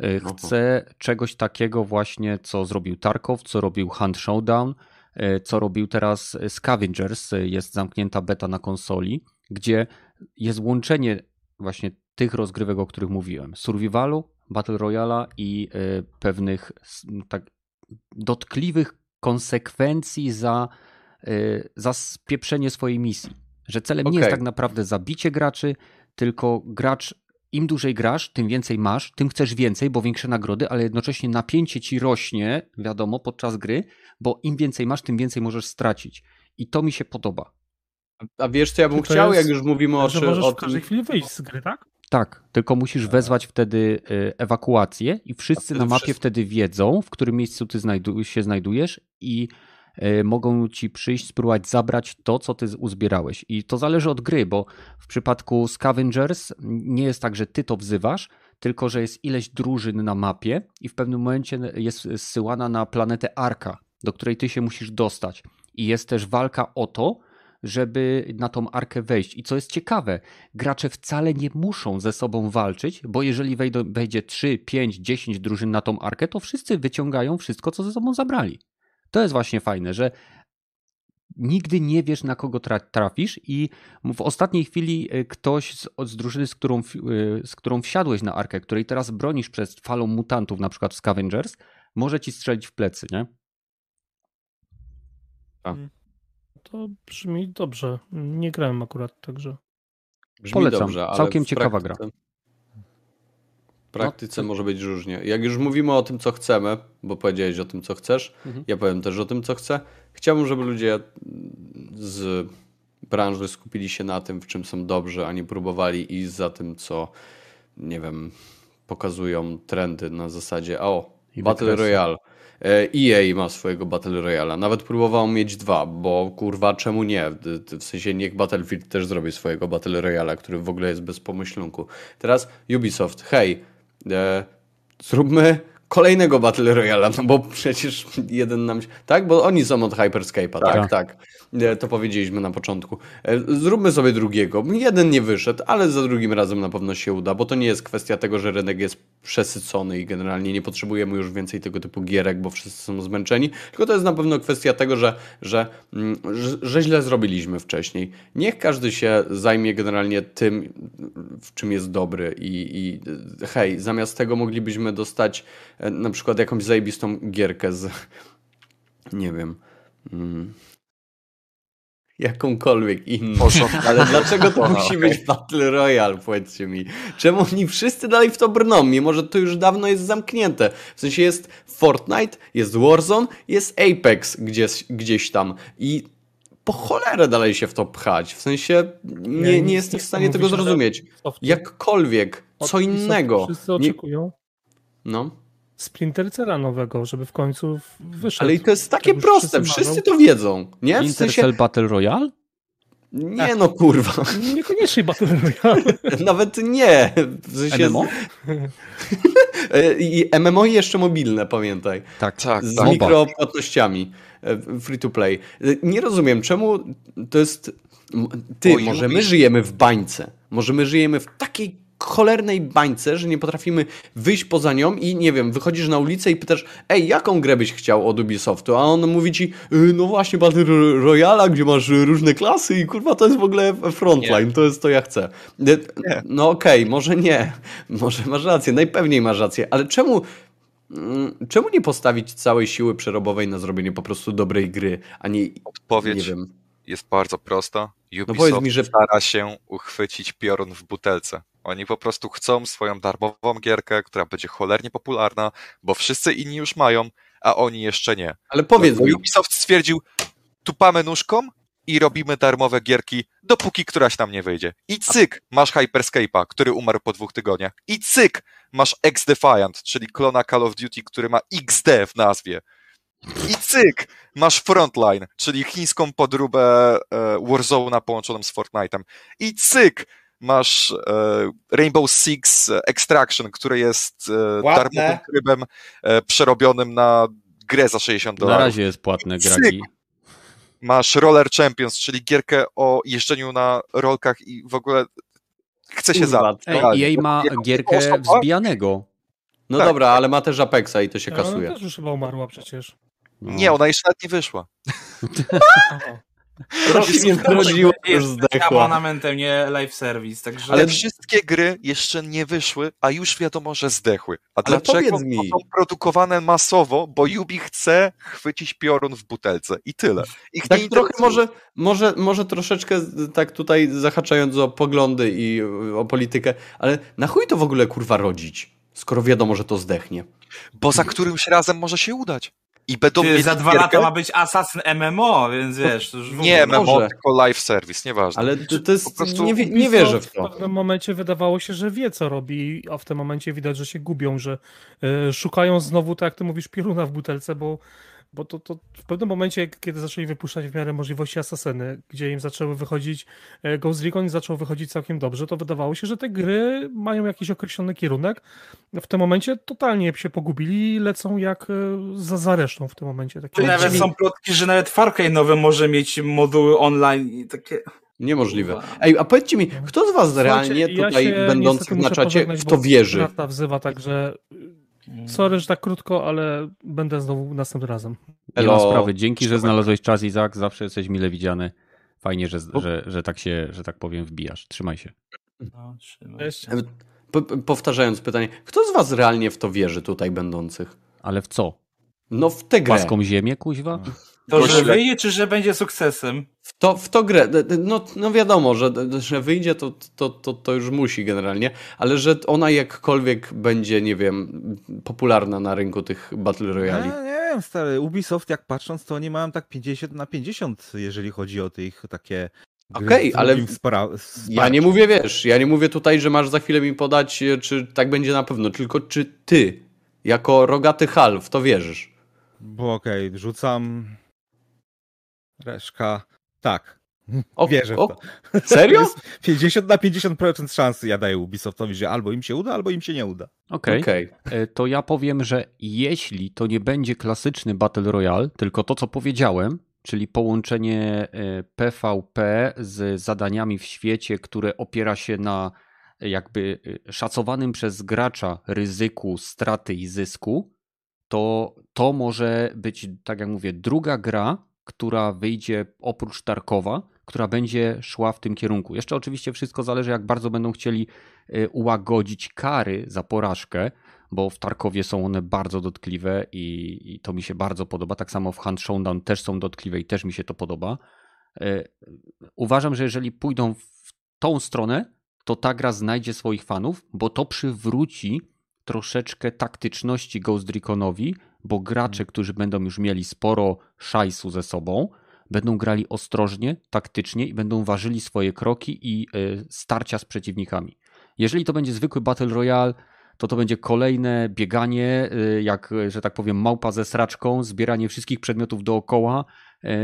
Y, Oho. Chcę czegoś takiego właśnie, co zrobił Tarkov, co robił Hunt Showdown, y, co robił teraz Scavengers, y, jest zamknięta beta na konsoli, gdzie jest łączenie właśnie tych rozgrywek, o których mówiłem. Survivalu, Battle Royala i pewnych tak dotkliwych konsekwencji za, y, za spieprzenie swojej misji. Że celem nie jest tak naprawdę zabicie graczy, tylko gracz, im dłużej grasz, tym więcej masz, tym chcesz więcej, bo większe nagrody, ale jednocześnie napięcie ci rośnie, wiadomo, podczas gry, bo im więcej masz, tym więcej możesz stracić. I to mi się podoba. A wiesz, co ja bym chciał, jest- jak już mówimy o, Że czy, możesz o w każdej tym... chwili wyjść z gry, tak? Tak, tylko musisz wezwać wtedy y, ewakuację i wszyscy na mapie wszyscy- wtedy wiedzą, w którym miejscu ty znajdu- się znajdujesz i y, mogą ci przyjść, spróbować zabrać to, co ty uzbierałeś. I to zależy od gry, bo w przypadku Scavengers nie jest tak, że ty to wzywasz, tylko że jest ileś drużyn na mapie i w pewnym momencie jest zsyłana na planetę Arka, do której ty się musisz dostać. I jest też walka o to, żeby na tą arkę wejść. I co jest ciekawe, gracze wcale nie muszą ze sobą walczyć, bo jeżeli wejdą, wejdzie 3, 5, 10 drużyn na tą arkę, to wszyscy wyciągają wszystko, co ze sobą zabrali. To jest właśnie fajne, że nigdy nie wiesz, na kogo tra- trafisz i w ostatniej chwili y, ktoś z, z drużyny, z którą, y, z którą wsiadłeś na arkę, której teraz bronisz przed falą mutantów, na przykład Scavengers, może ci strzelić w plecy, nie? To brzmi dobrze. Nie grałem akurat, także. Brzmi Polecam. dobrze, ale Całkiem ciekawa praktyce- W praktyce No, to- może być różnie. Jak już mówimy o tym, co chcemy, bo powiedziałeś o tym, co chcesz, Mhm. ja powiem też o tym, co chcę. Chciałbym, żeby ludzie z branży skupili się na tym, w czym są dobrzy, a nie próbowali iść za tym, co, nie wiem, pokazują trendy na zasadzie, o, I Battle wykresy. Royale. E, EA ma swojego Battle Royala. Nawet próbował mieć dwa, bo kurwa, czemu nie? W- sensie niech Battlefield też zrobi swojego Battle Royala, który w ogóle jest bez pomyślunku. Teraz Ubisoft, hej, e, zróbmy kolejnego Battle Royala, no bo przecież jeden nam się... Tak? Bo oni są od Hyperscape'a, tak, Tak. tak. E, To powiedzieliśmy na początku. E, Zróbmy sobie drugiego. Jeden nie wyszedł, ale za drugim razem na pewno się uda, bo to nie jest kwestia tego, że rynek jest przesycony i generalnie nie potrzebujemy już więcej tego typu gierek, bo wszyscy są zmęczeni, tylko to jest na pewno kwestia tego, że, że, mm, że, że źle zrobiliśmy wcześniej. Niech każdy się zajmie generalnie tym, w czym jest dobry i, i hej, zamiast tego moglibyśmy dostać e, na przykład jakąś zajebistą gierkę z nie wiem mm, jakąkolwiek inną. Ale dlaczego to musi być Battle Royale, powiedzcie mi? Czemu oni wszyscy dalej w to brną, mimo że to już dawno jest zamknięte? W sensie jest Fortnite, jest Warzone, jest Apex gdzieś, gdzieś tam i po cholerę dalej się w to pchać. W sensie nie, nic nie jestem nie w stanie tego zrozumieć. Jakkolwiek, co innego. Wszyscy Nie, oczekują no. Splinter Cella nowego, żeby w końcu wyszedł. Ale i to jest takie proste, wszyscy wszyscy to wiedzą, nie? W Splinter sensie, Cell Battle Royale? nie no kurwa, Niekoniecznie Battle Royale. nawet nie. W sensie, MMO? I MMO i jeszcze mobilne, pamiętaj. Tak, Tak, Z tak. Mikropłatnościami. e, Free to play. E, Nie rozumiem, czemu to jest. Ty, Bo może my żyjemy w bańce. Może my żyjemy w takiej cholernej bańce, że nie potrafimy wyjść poza nią i nie wiem, wychodzisz na ulicę i pytasz, ej, jaką grę byś chciał od Ubisoftu? A on mówi ci, "Y, no właśnie Battle Royale, gdzie masz różne klasy i kurwa to jest w ogóle frontline, to jest to ja chcę. Y, No okej, może nie, może masz rację, najpewniej masz rację, ale czemu Mm, Czemu nie postawić całej siły przerobowej na zrobienie po prostu dobrej gry, a nie, nie Odpowiedź jest bardzo prosta. Ubisoft powiedz mi, że- stara się uchwycić piorun w butelce. Oni po prostu chcą swoją darmową gierkę, która będzie cholernie popularna, bo wszyscy inni już mają, a oni jeszcze nie. Ale powiedz mi, Ubisoft stwierdził, tupamy nóżką i robimy darmowe gierki, dopóki któraś nam nie wyjdzie. I cyk, masz Hyperscape'a, który umarł po dwóch tygodniach. I cyk, masz X-Defiant, czyli klona Call of Duty, który ma XD w nazwie. I cyk, masz Frontline, czyli chińską podróbę e, Warzone'a połączoną z Fortnite'em. I cyk, masz e, Rainbow Six Extraction, który jest e, Płatne. darmowym trybem e, przerobionym na grę za 60 Na dolarów. razie jest płatne gragi. Masz Roller Champions, czyli gierkę o jeżdżeniu na rolkach i w ogóle chce się zabrać. jej ma gierkę wzbijanego. no tak. dobra, ale ma też Apexa i to się Ale ona kasuje. też już chyba umarła przecież. No. Nie, ona jeszcze nawet nie wyszła. Trochę mnie zdradziło, już Jest zdechła. abonamentem, nie live service, także... Ale wszystkie gry jeszcze nie wyszły, a już wiadomo, że zdechły. A Ale dlaczego? mi. Bo są produkowane masowo, bo Ubi chce chwycić piorun w butelce i tyle. Ich Tak trochę może, może, może troszeczkę tak tutaj zahaczając o poglądy i o politykę, ale na chuj to w ogóle kurwa rodzić, skoro wiadomo, że to zdechnie. Bo za którymś razem może się udać. I będą Ty, za dwa gierkę- lata ma być Assassin MMO, więc wiesz, to już w Nie. MMO, Może. tylko live service, nieważne. Ale to, to jest, po prostu nie, wie- nie wierzę w W to. pewnym momencie wydawało się, że wie, co robi, a w tym momencie widać, że się gubią, że e, szukają znowu, tak jak ty mówisz, pioruna w butelce, bo, bo to, to w pewnym momencie, kiedy zaczęli wypuszczać w miarę możliwości asasyny, gdzie im zaczęły wychodzić e, Ghost Recon i zaczął wychodzić całkiem dobrze, to wydawało się, że te gry mają jakiś określony kierunek. W tym momencie totalnie się pogubili i lecą jak e, za, za resztą w tym momencie. Takie Czy nawet są plotki, że nawet Far Cry nowe może mieć moduły online i takie... Niemożliwe. Ej, a powiedzcie mi, kto z was Słuchajcie, realnie ja tutaj się będących na czacie w to wierzy? Rafta wzywa, także sorry, że tak krótko, ale będę znowu następnym razem. Nie ma Elo. sprawy. Dzięki, że znalazłeś czas, Izak. Zawsze jesteś mile widziany. Fajnie, że, że, że tak się, że tak powiem, wbijasz. Trzymaj się. No, trzymaj. Po- Powtarzając pytanie, kto z was realnie w to wierzy tutaj będących? Ale w co? No w tę grę. Płaską ziemię, kuźwa? To, że wyjdzie, czy że będzie sukcesem? W to, w to grę. No, no wiadomo, że, że wyjdzie, to, to, to, to już musi generalnie, ale że ona jakkolwiek będzie, nie wiem, popularna na rynku tych Battle Royali. Ja nie wiem, stary, Ubisoft jak patrząc, to oni mają tak 50 na 50, jeżeli chodzi o tych takie... Okej, z ale. Ja nie mówię, wiesz, ja nie mówię tutaj, że masz za chwilę mi podać, e, czy tak będzie na pewno, tylko czy ty, jako rogaty hal, w to wierzysz? Bo okej, rzucam... Reszka... Tak. O, Wierzę w o, to. Serio? To jest 50 na 50% szansy ja daję Ubisoftowi, że albo im się uda, albo im się nie uda. Okej. Okej. E, To ja powiem, że jeśli to nie będzie klasyczny Battle Royale, tylko to, co powiedziałem, czyli połączenie e, PvP z zadaniami w świecie, które opiera się na e, jakby e, szacowanym przez gracza ryzyku straty i zysku, to to może być, tak jak mówię, druga gra, która wyjdzie oprócz Tarkowa, która będzie szła w tym kierunku. Jeszcze oczywiście wszystko zależy, jak bardzo będą chcieli e, ułagodzić kary za porażkę, bo w Tarkowie są one bardzo dotkliwe i, i to mi się bardzo podoba. Tak samo w Hunt Showdown też są dotkliwe i też mi się to podoba. E, Uważam, że jeżeli pójdą w tą stronę, to ta gra znajdzie swoich fanów, bo to przywróci troszeczkę taktyczności Ghost Reconowi, bo gracze, którzy będą już mieli sporo szajsu ze sobą, będą grali ostrożnie, taktycznie i będą ważyli swoje kroki i y, starcia z przeciwnikami. Jeżeli to będzie zwykły Battle Royale, to to będzie kolejne bieganie, y, jak, y, że tak powiem, małpa ze sraczką, zbieranie wszystkich przedmiotów dookoła.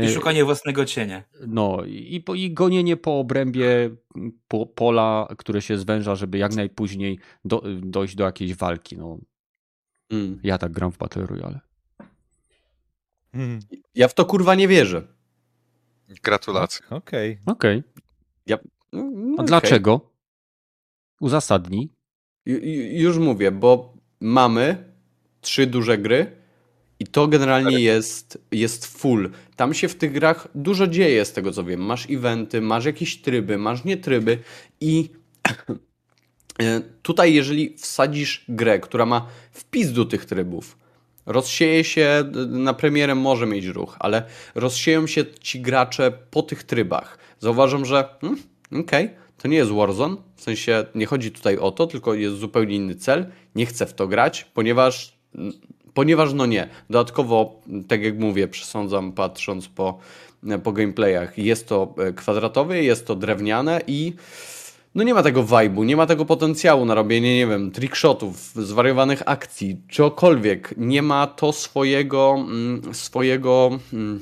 I szukanie własnego cienia. no i, i gonienie po obrębie po, pola, które się zwęża, żeby jak najpóźniej do, dojść do jakiejś walki. No, Mm. ja tak gram w Battle Royale. Mhm. Ja w to kurwa nie wierzę. Gratulacje. Okej. Okej. No, A okej. dlaczego? Uzasadnij. Ju- ju- Już mówię, bo mamy trzy duże gry i to generalnie jest, jest full. Tam się w tych grach dużo dzieje, z tego co wiem. Masz eventy, masz jakieś tryby, masz nie tryby i tutaj jeżeli wsadzisz grę, która ma wpis do tych trybów, rozsieje się, d- na premierę może mieć ruch, ale rozsieją się ci gracze po tych trybach. Zauważam, że hmm, okej, to nie jest Warzone. W sensie nie chodzi tutaj o to, tylko jest zupełnie inny cel. Nie chcę w to grać, ponieważ, ponieważ no nie. Dodatkowo, tak jak mówię, przesądzam patrząc po, po gameplayach, jest to e, kwadratowe, jest to drewniane i no nie ma tego vibe'u, nie ma tego potencjału na robienie, nie wiem, trickshotów, zwariowanych akcji, czegokolwiek. Nie ma to swojego, mm, swojego, mm,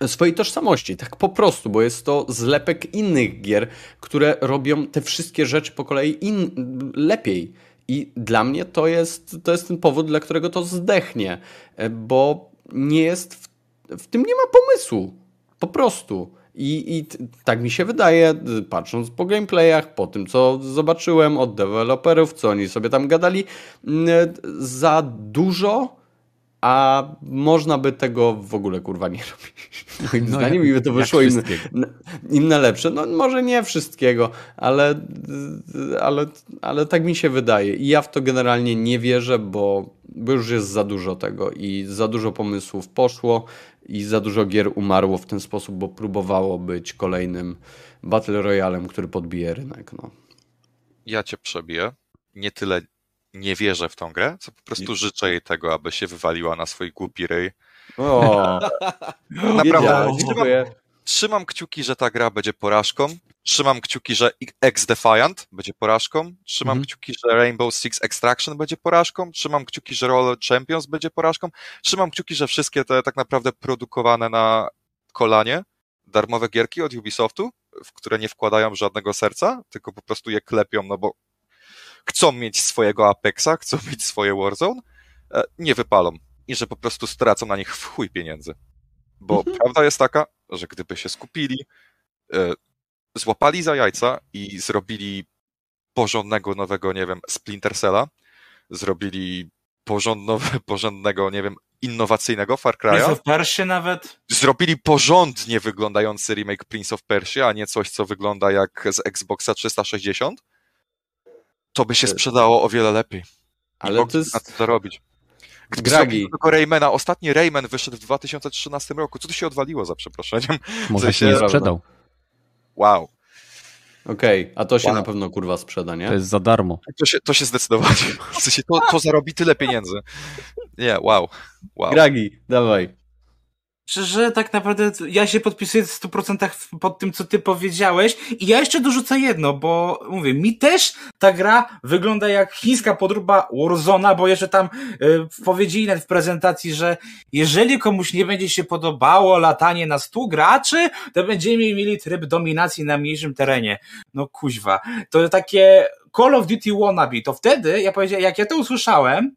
e, swojej tożsamości, tak po prostu, bo jest to zlepek innych gier, które robią te wszystkie rzeczy po kolei in, lepiej. I dla mnie to jest, to jest ten powód, dla którego to zdechnie, e, bo nie jest, w, w tym nie ma pomysłu. Po prostu. I, I tak mi się wydaje, patrząc po gameplayach, po tym co zobaczyłem od deweloperów, co oni sobie tam gadali, mm, za dużo, a można by tego w ogóle kurwa nie robić. Moim no, zdaniem jak, i to wyszło im, im na lepsze. No może nie wszystkiego, ale, ale, ale tak mi się wydaje. I ja w to generalnie nie wierzę, bo, bo już jest za dużo tego i za dużo pomysłów poszło i za dużo gier umarło w ten sposób, bo próbowało być kolejnym Battle Royalem, który podbije rynek. No. Ja cię przebiję. Nie tyle nie wierzę w tą grę, co po prostu nie. życzę jej tego, aby się wywaliła na swój głupi ryj. O, Naprawdę. Trzymam, trzymam kciuki, że ta gra będzie porażką. Trzymam kciuki, że X-Defiant będzie porażką. Trzymam mm. kciuki, że Rainbow Six Extraction będzie porażką. Trzymam kciuki, że Roller Champions będzie porażką. Trzymam kciuki, że wszystkie te tak naprawdę produkowane na kolanie darmowe gierki od Ubisoftu, w które nie wkładają żadnego serca, tylko po prostu je klepią, no bo chcą mieć swojego Apexa, chcą mieć swoje Warzone, e, nie wypalą. I że po prostu stracą na nich w chuj pieniędzy. Bo mhm. prawda jest taka, że gdyby się skupili, e, złapali za jajca i zrobili porządnego nowego, nie wiem, Splinter Cella, zrobili porządnowe, porządnego, nie wiem, innowacyjnego Far Cry'a. Prince of Persia nawet. Zrobili porządnie wyglądający remake Prince of Persia, a nie coś, co wygląda jak z Xboxa 360. To by się sprzedało o wiele lepiej. Ale to jest... to zarobić. Gragi. Tylko Raymana. Ostatni Rayman wyszedł w 2013 roku. Co tu się odwaliło za przeproszeniem? Może się nie sprzedał. Wow. Okej, okay, a to się wow. na pewno kurwa sprzeda, nie? To jest za darmo. To się, to się zdecydowanie. W sensie to, to zarobi tyle pieniędzy. Nie, wow. wow. Gragi, dawaj że tak naprawdę ja się podpisuję w 100% pod tym, co ty powiedziałeś i ja jeszcze dorzucę jedno, bo mówię, mi też ta gra wygląda jak chińska podróba Warzona, bo jeszcze tam y, powiedzieli nawet w prezentacji, że jeżeli komuś nie będzie się podobało latanie na 100 graczy, to będziemy mieli tryb dominacji na mniejszym terenie. No kuźwa. To takie Call of Duty wannabe. To wtedy, ja powiedziałem, jak ja to usłyszałem,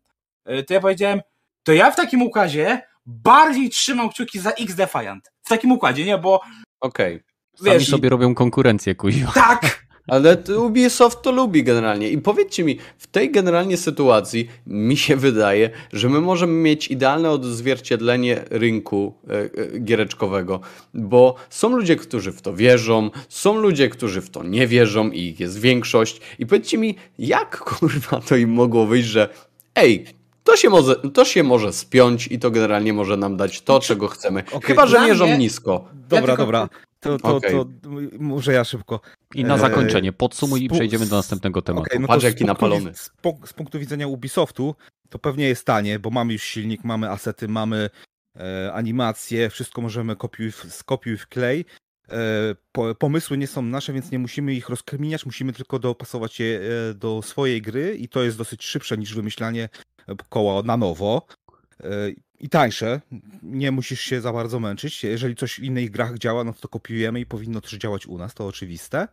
y, to ja powiedziałem, to ja w takim ukazie bardziej trzymał kciuki za X Defiant. W takim układzie, nie? Bo. Okej. Okay. Sami sobie robią konkurencję, kuźwa. Tak! Ale Ubisoft to lubi generalnie. I powiedzcie mi, w tej generalnie sytuacji mi się wydaje, że my możemy mieć idealne odzwierciedlenie rynku e, e, giereczkowego, bo są ludzie, którzy w to wierzą, są ludzie, którzy w to nie wierzą i ich jest większość. I powiedzcie mi, jak kurwa to im mogło wyjść, że ej, to się, może, to się może spiąć i to generalnie może nam dać to, czego chcemy. Okay. Chyba, że mierzą mnie... nisko. Dobra, ja tylko... dobra. To, to, okay. to, może ja szybko. I na zakończenie podsumuj i przejdziemy do następnego tematu. Okay, no Patrz jaki napalony. Z, z, punktu widzenia Ubisoftu to pewnie jest tanie, bo mamy już silnik, mamy asety, mamy e, animacje, wszystko możemy kopiuj, skopiuj w klej. E, po, pomysły nie są nasze, więc nie musimy ich rozkminiać, musimy tylko dopasować je e, do swojej gry i to jest dosyć szybsze niż wymyślanie koła na nowo e, i tańsze. Nie musisz się za bardzo męczyć. Jeżeli coś w innych grach działa, no to kopiujemy i powinno też działać u nas, to oczywiste.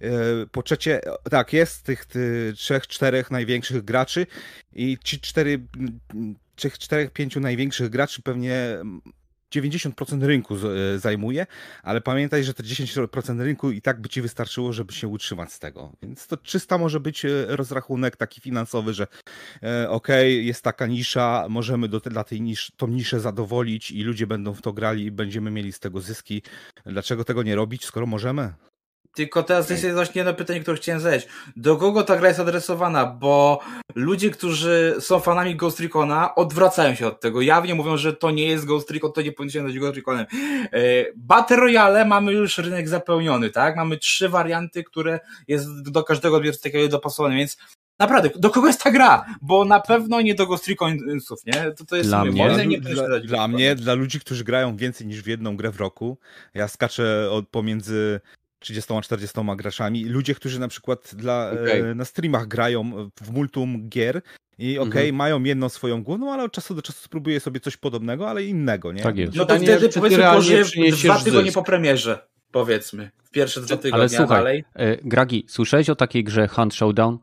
E, po trzecie, tak, jest tych, trzech, czterech największych graczy i ci cztery, trzech, czterech, pięciu największych graczy pewnie 90% rynku e, zajmuje, ale pamiętaj, że te 10% rynku i tak by ci wystarczyło, żeby się utrzymać z tego. Więc to czysta może być e, rozrachunek taki finansowy, że e, okay, jest taka nisza, możemy do, dla tej nisz, tą niszę zadowolić i ludzie będą w to grali i będziemy mieli z tego zyski. Dlaczego tego nie robić, skoro możemy? Tylko teraz jest właśnie jedno pytanie, które chciałem zadać. Do kogo ta gra jest adresowana? Bo ludzie, którzy są fanami Ghost Recona, odwracają się od tego. Jawnie mówią, że to nie jest Ghost Recon, to nie powinno się nazywać Ghost Reconem. E, Battle Royale mamy już rynek zapełniony, tak? Mamy trzy warianty, które jest do każdego odbiorcy takiego dopasowane, więc naprawdę, do kogo jest ta gra? Bo na pewno nie do Ghost Reconsów, nie? To, to jest Dla mnie- zdaniem nie dla, dla, dla mnie, dla ludzi, którzy grają więcej niż w jedną grę w roku, ja skaczę od, pomiędzy 30 a 40 graczami. Ludzie, którzy na przykład dla, e, na streamach grają w multum gier i okej, Mhm. mają jedną swoją główną, ale od czasu do czasu spróbuję sobie coś podobnego, ale innego, nie? Tak jest. No to Pytanie, wtedy powiedzmy może dwa tygodnie zysk? po premierze, powiedzmy. W pierwsze dwa tygodnie, Ale słuchaj, dalej. e, Gragi, słyszałeś o takiej grze Hunt Showdown?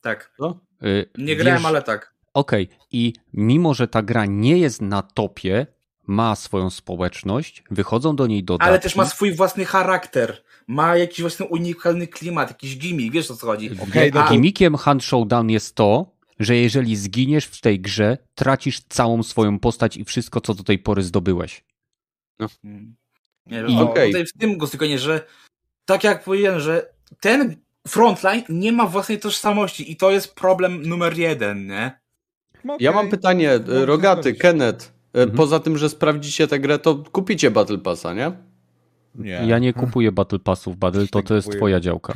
Tak. Co? E, Nie grałem, wiesz- ale tak. Okej, i mimo, że ta gra nie jest na topie, ma swoją społeczność, wychodzą do niej dodatki. Ale też ma swój własny charakter. Ma jakiś własny unikalny klimat, jakiś gimmick, wiesz o co chodzi. No A- Gimikiem Hunt Showdown jest to, że jeżeli zginiesz w tej grze, tracisz całą swoją postać i wszystko, co do tej pory zdobyłeś. Mm. Nie wiem, I- o, Okej. tutaj w tym Gostykonie, że tak jak powiedziałem, że ten frontline nie ma własnej tożsamości i to jest problem numer jeden, nie? No Ja mam pytanie, Mogę się Rogaty. Kenneth. e, Mhm. Poza tym, że sprawdzicie tę grę, to kupicie Battle Passa, nie? Nie. Ja nie kupuję Battle Passów, Battle, to to jest twoja działka.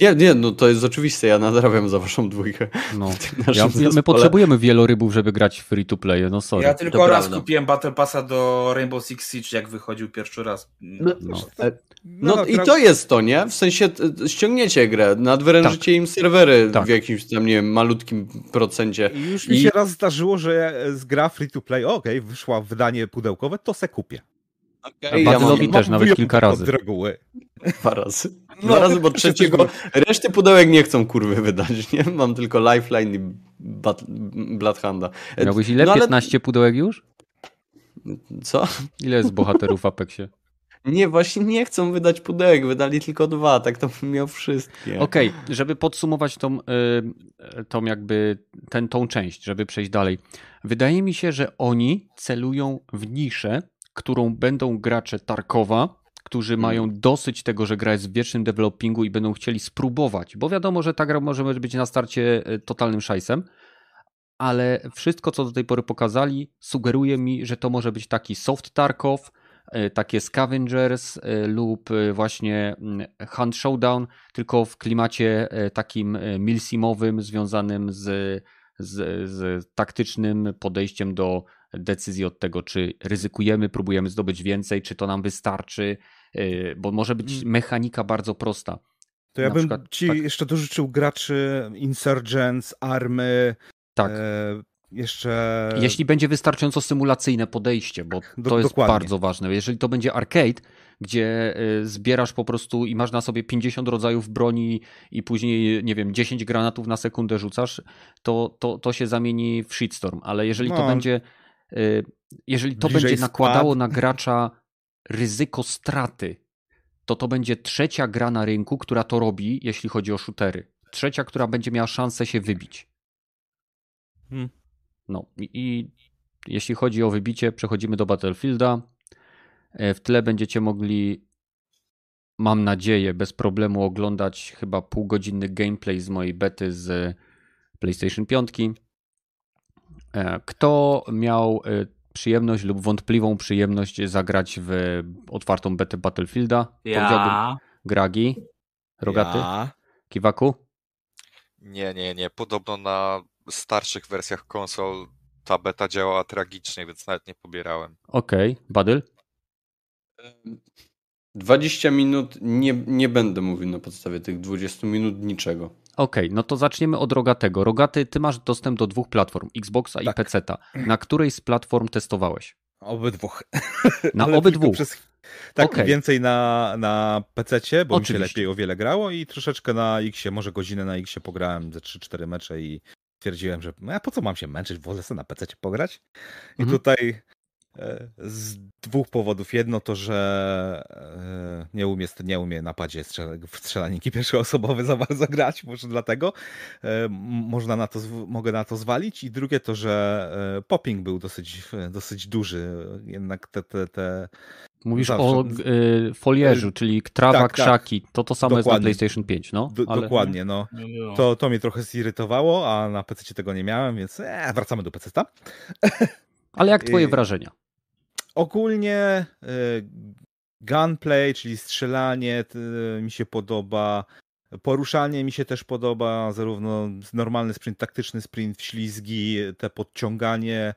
Nie, nie, no to jest oczywiste, ja nadrabiam za waszą dwójkę. No. Ja, my potrzebujemy wielorybów, żeby grać w free to play, no sorry. ja tylko to raz prawda. kupiłem Battle Passa do Rainbow Six Siege, jak wychodził pierwszy raz. No, No. e, no dobra, i to jest to, nie? W sensie ściągniecie grę, nadwyrężycie im serwery Tak. w jakimś tam, nie wiem, malutkim procencie. I już mi I- się raz zdarzyło, że z gra free to play, okej, wyszła wydanie pudełkowe, to se kupię. Ej, ja mam Battle'owi też nawet kilka razy. Reguły. dwa razy. Dwa razy, bo trzeciego reszty pudełek nie chcą kurwy wydać, nie? Mam tylko Lifeline i. E, Miałbyś ile? no ale- 15 pudełek już? Co? Ile jest bohaterów w Apexie? Nie, właśnie nie chcą wydać pudełek, wydali tylko dwa, tak to bym miał wszystkie. Okej, żeby podsumować tą, y, tą jakby ten, tą część, żeby przejść dalej. Wydaje mi się, że oni celują w niszę, którą będą gracze Tarkowa, którzy mają dosyć tego, że gra jest w wiecznym developingu i będą chcieli spróbować, bo wiadomo, że ta gra może być na starcie y, totalnym szajsem, ale wszystko, co do tej pory pokazali, sugeruje mi, że to może być taki soft Tarkov, y, takie Scavengers y, lub właśnie mm, Hunt Showdown, tylko w klimacie takim milsimowym, związanym z, z, z taktycznym podejściem do decyzji od tego, czy ryzykujemy, próbujemy zdobyć więcej, czy to nam wystarczy, y, bo może być mechanika bardzo prosta. To ja Na bym przykład, ci tak. jeszcze dorzucił graczy Insurgents, Army, Tak. e, jeszcze... Jeśli będzie wystarczająco symulacyjne podejście, bo Do- to jest dokładnie. bardzo ważne. Jeżeli to będzie arcade, gdzie y, zbierasz po prostu i masz na sobie 50 rodzajów broni i później, nie wiem, 10 granatów na sekundę rzucasz, to, to, to się zamieni w shitstorm. Ale jeżeli to No. będzie, y, jeżeli to będzie nakładało skład. na gracza ryzyko straty, to to będzie trzecia gra na rynku, która to robi, jeśli chodzi o shootery. Trzecia, która będzie miała szansę się wybić. Hmm. No i, i jeśli chodzi o wybicie, przechodzimy do Battlefielda. E, W tle będziecie mogli, mam nadzieję, bez problemu oglądać chyba półgodzinny gameplay z mojej bety z PlayStation 5. E, Kto miał e, przyjemność lub wątpliwą przyjemność zagrać w otwartą betę Battlefielda? Powiedziałbym Ja. Gragi, Rogaty, Ja. Kiwaku? Nie, nie, nie. Podobno na starszych wersjach konsol ta beta działała tragicznie, więc nawet nie pobierałem. Okej, Badyl? 20 minut nie, nie będę mówił na podstawie tych 20 minut niczego. Okej, no to zaczniemy od Rogatego. Rogaty, ty masz dostęp do dwóch platform, Xboxa i Tak. PC-ta. Na której z platform testowałeś? Obydwóch. Na obydwu. Przez... Tak, Okej. więcej na, na PC-cie, bo mi się Oczywiście. lepiej o wiele grało i troszeczkę na X-ie, może godzinę na X-ie pograłem ze 3-4 mecze i stwierdziłem, że no, a po co mam się męczyć, wolę sobie na PC-cie pograć. I Mhm. tutaj z dwóch powodów. Jedno to, że e, nie umie, nie umie na padzie w strzelaniki pierwszoosobowe za bardzo grać, może dlatego e, można na to, mogę na to zwalić. I drugie to, że e, popping był dosyć, dosyć duży. Jednak te, te, te Mówisz Zawsze. o y, folierzu, czyli trawa, tak, tak. krzaki. To to samo jest na Dokładnie. PlayStation 5, no. Do, ale... Dokładnie, no. No. To, to mnie trochę zirytowało, a na PC tego nie miałem, więc e, wracamy do PC. Ale jak twoje I- wrażenia? Ogólnie y, gunplay, czyli strzelanie y, mi się podoba. Poruszanie mi się też podoba, zarówno normalny sprint, taktyczny sprint, ślizgi, te podciąganie.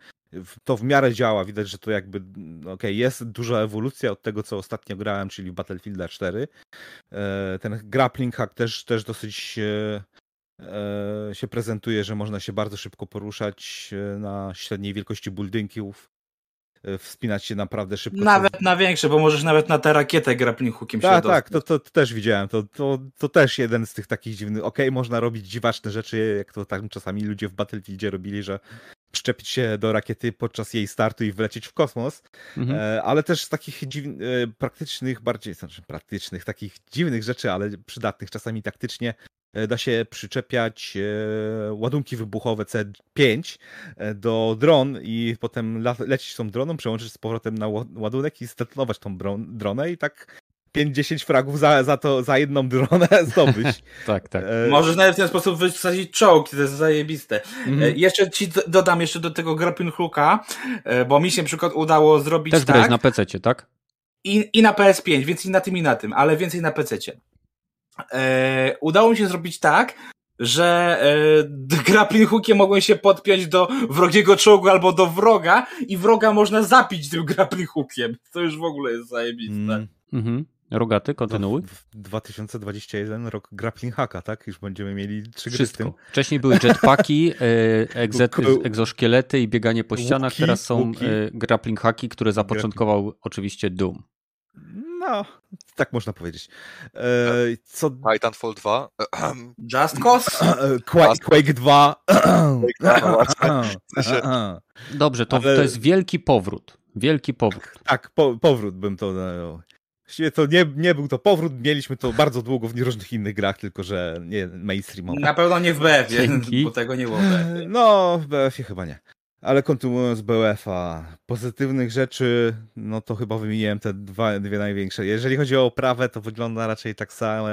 To w miarę działa, widać, że to jakby, mm, okej, jest duża ewolucja od tego, co ostatnio grałem, czyli Battlefield 4. E, Ten grappling hack też, też dosyć e, się prezentuje, że można się bardzo szybko poruszać e, na średniej wielkości buildingów, e, wspinać się naprawdę szybko. co- Nawet na większe, bo możesz nawet na tę rakietę grappling hookiem się tak, dostać. tak, to, to, to też widziałem. To, to, to też jeden z tych takich dziwnych. Okej, można robić dziwaczne rzeczy, jak to tam czasami ludzie w Battlefieldzie robili, że przyczepić się do rakiety podczas jej startu i wlecieć w kosmos. Mhm. E, ale też z takich dziw... e, praktycznych, bardziej, znaczy praktycznych, takich dziwnych rzeczy, ale przydatnych czasami taktycznie. E, Da się przyczepiać e, ładunki wybuchowe C5 e, do dron i potem lecieć tą droną, przełączyć z powrotem na ła- ładunek i zdetonować tą dronę i tak 5-10 fragów za, za to, za jedną dronę zdobyć. Tak, tak. E, Możesz nawet w ten sposób wysadzić czołg, to jest zajebiste. mhm. E, Jeszcze ci d- dodam jeszcze do tego grappling hooka, e, bo mi się na przykład udało zrobić Też tak na PC, tak? i, i na PS5, więc i na tym i na tym, ale więcej na PC. E, udało mi się zrobić tak, że e, grappling hookiem mogłem się podpiąć do wrogiego czołgu albo do wroga i wroga można zapić tym grappling hookiem. To już w ogóle jest zajebiste. Mm, Mhm. Rogaty, no, kontynuuj. w- w 2021 rok grappling hacka, tak? Już będziemy mieli trzy gry z tym. Wszystko. Wcześniej były jetpacki, e, egze, egzoszkielety i bieganie po ścianach, Łuki, teraz są łuki. e, grappling haki, które zapoczątkował oczywiście Doom. No, tak można powiedzieć. E, co Titanfall 2. Just Cause? Quake, Quake 2. no właśnie. sensie- Dobrze, to, Ale- to jest wielki powrót. Wielki powrót. tak, po, powrót bym to. No, właściwie to nie, nie był to powrót, mieliśmy to bardzo długo w różnych innych grach, tylko że nie mainstreamowo. Na pewno nie w BF-ie, Dzięki. bo tego nie było w BF-ie. No, w BF-ie chyba nie. Ale kontynuując BF-a, pozytywnych rzeczy, no to chyba wymieniłem te dwa, dwie największe. Jeżeli chodzi o oprawę, to wygląda raczej tak samo.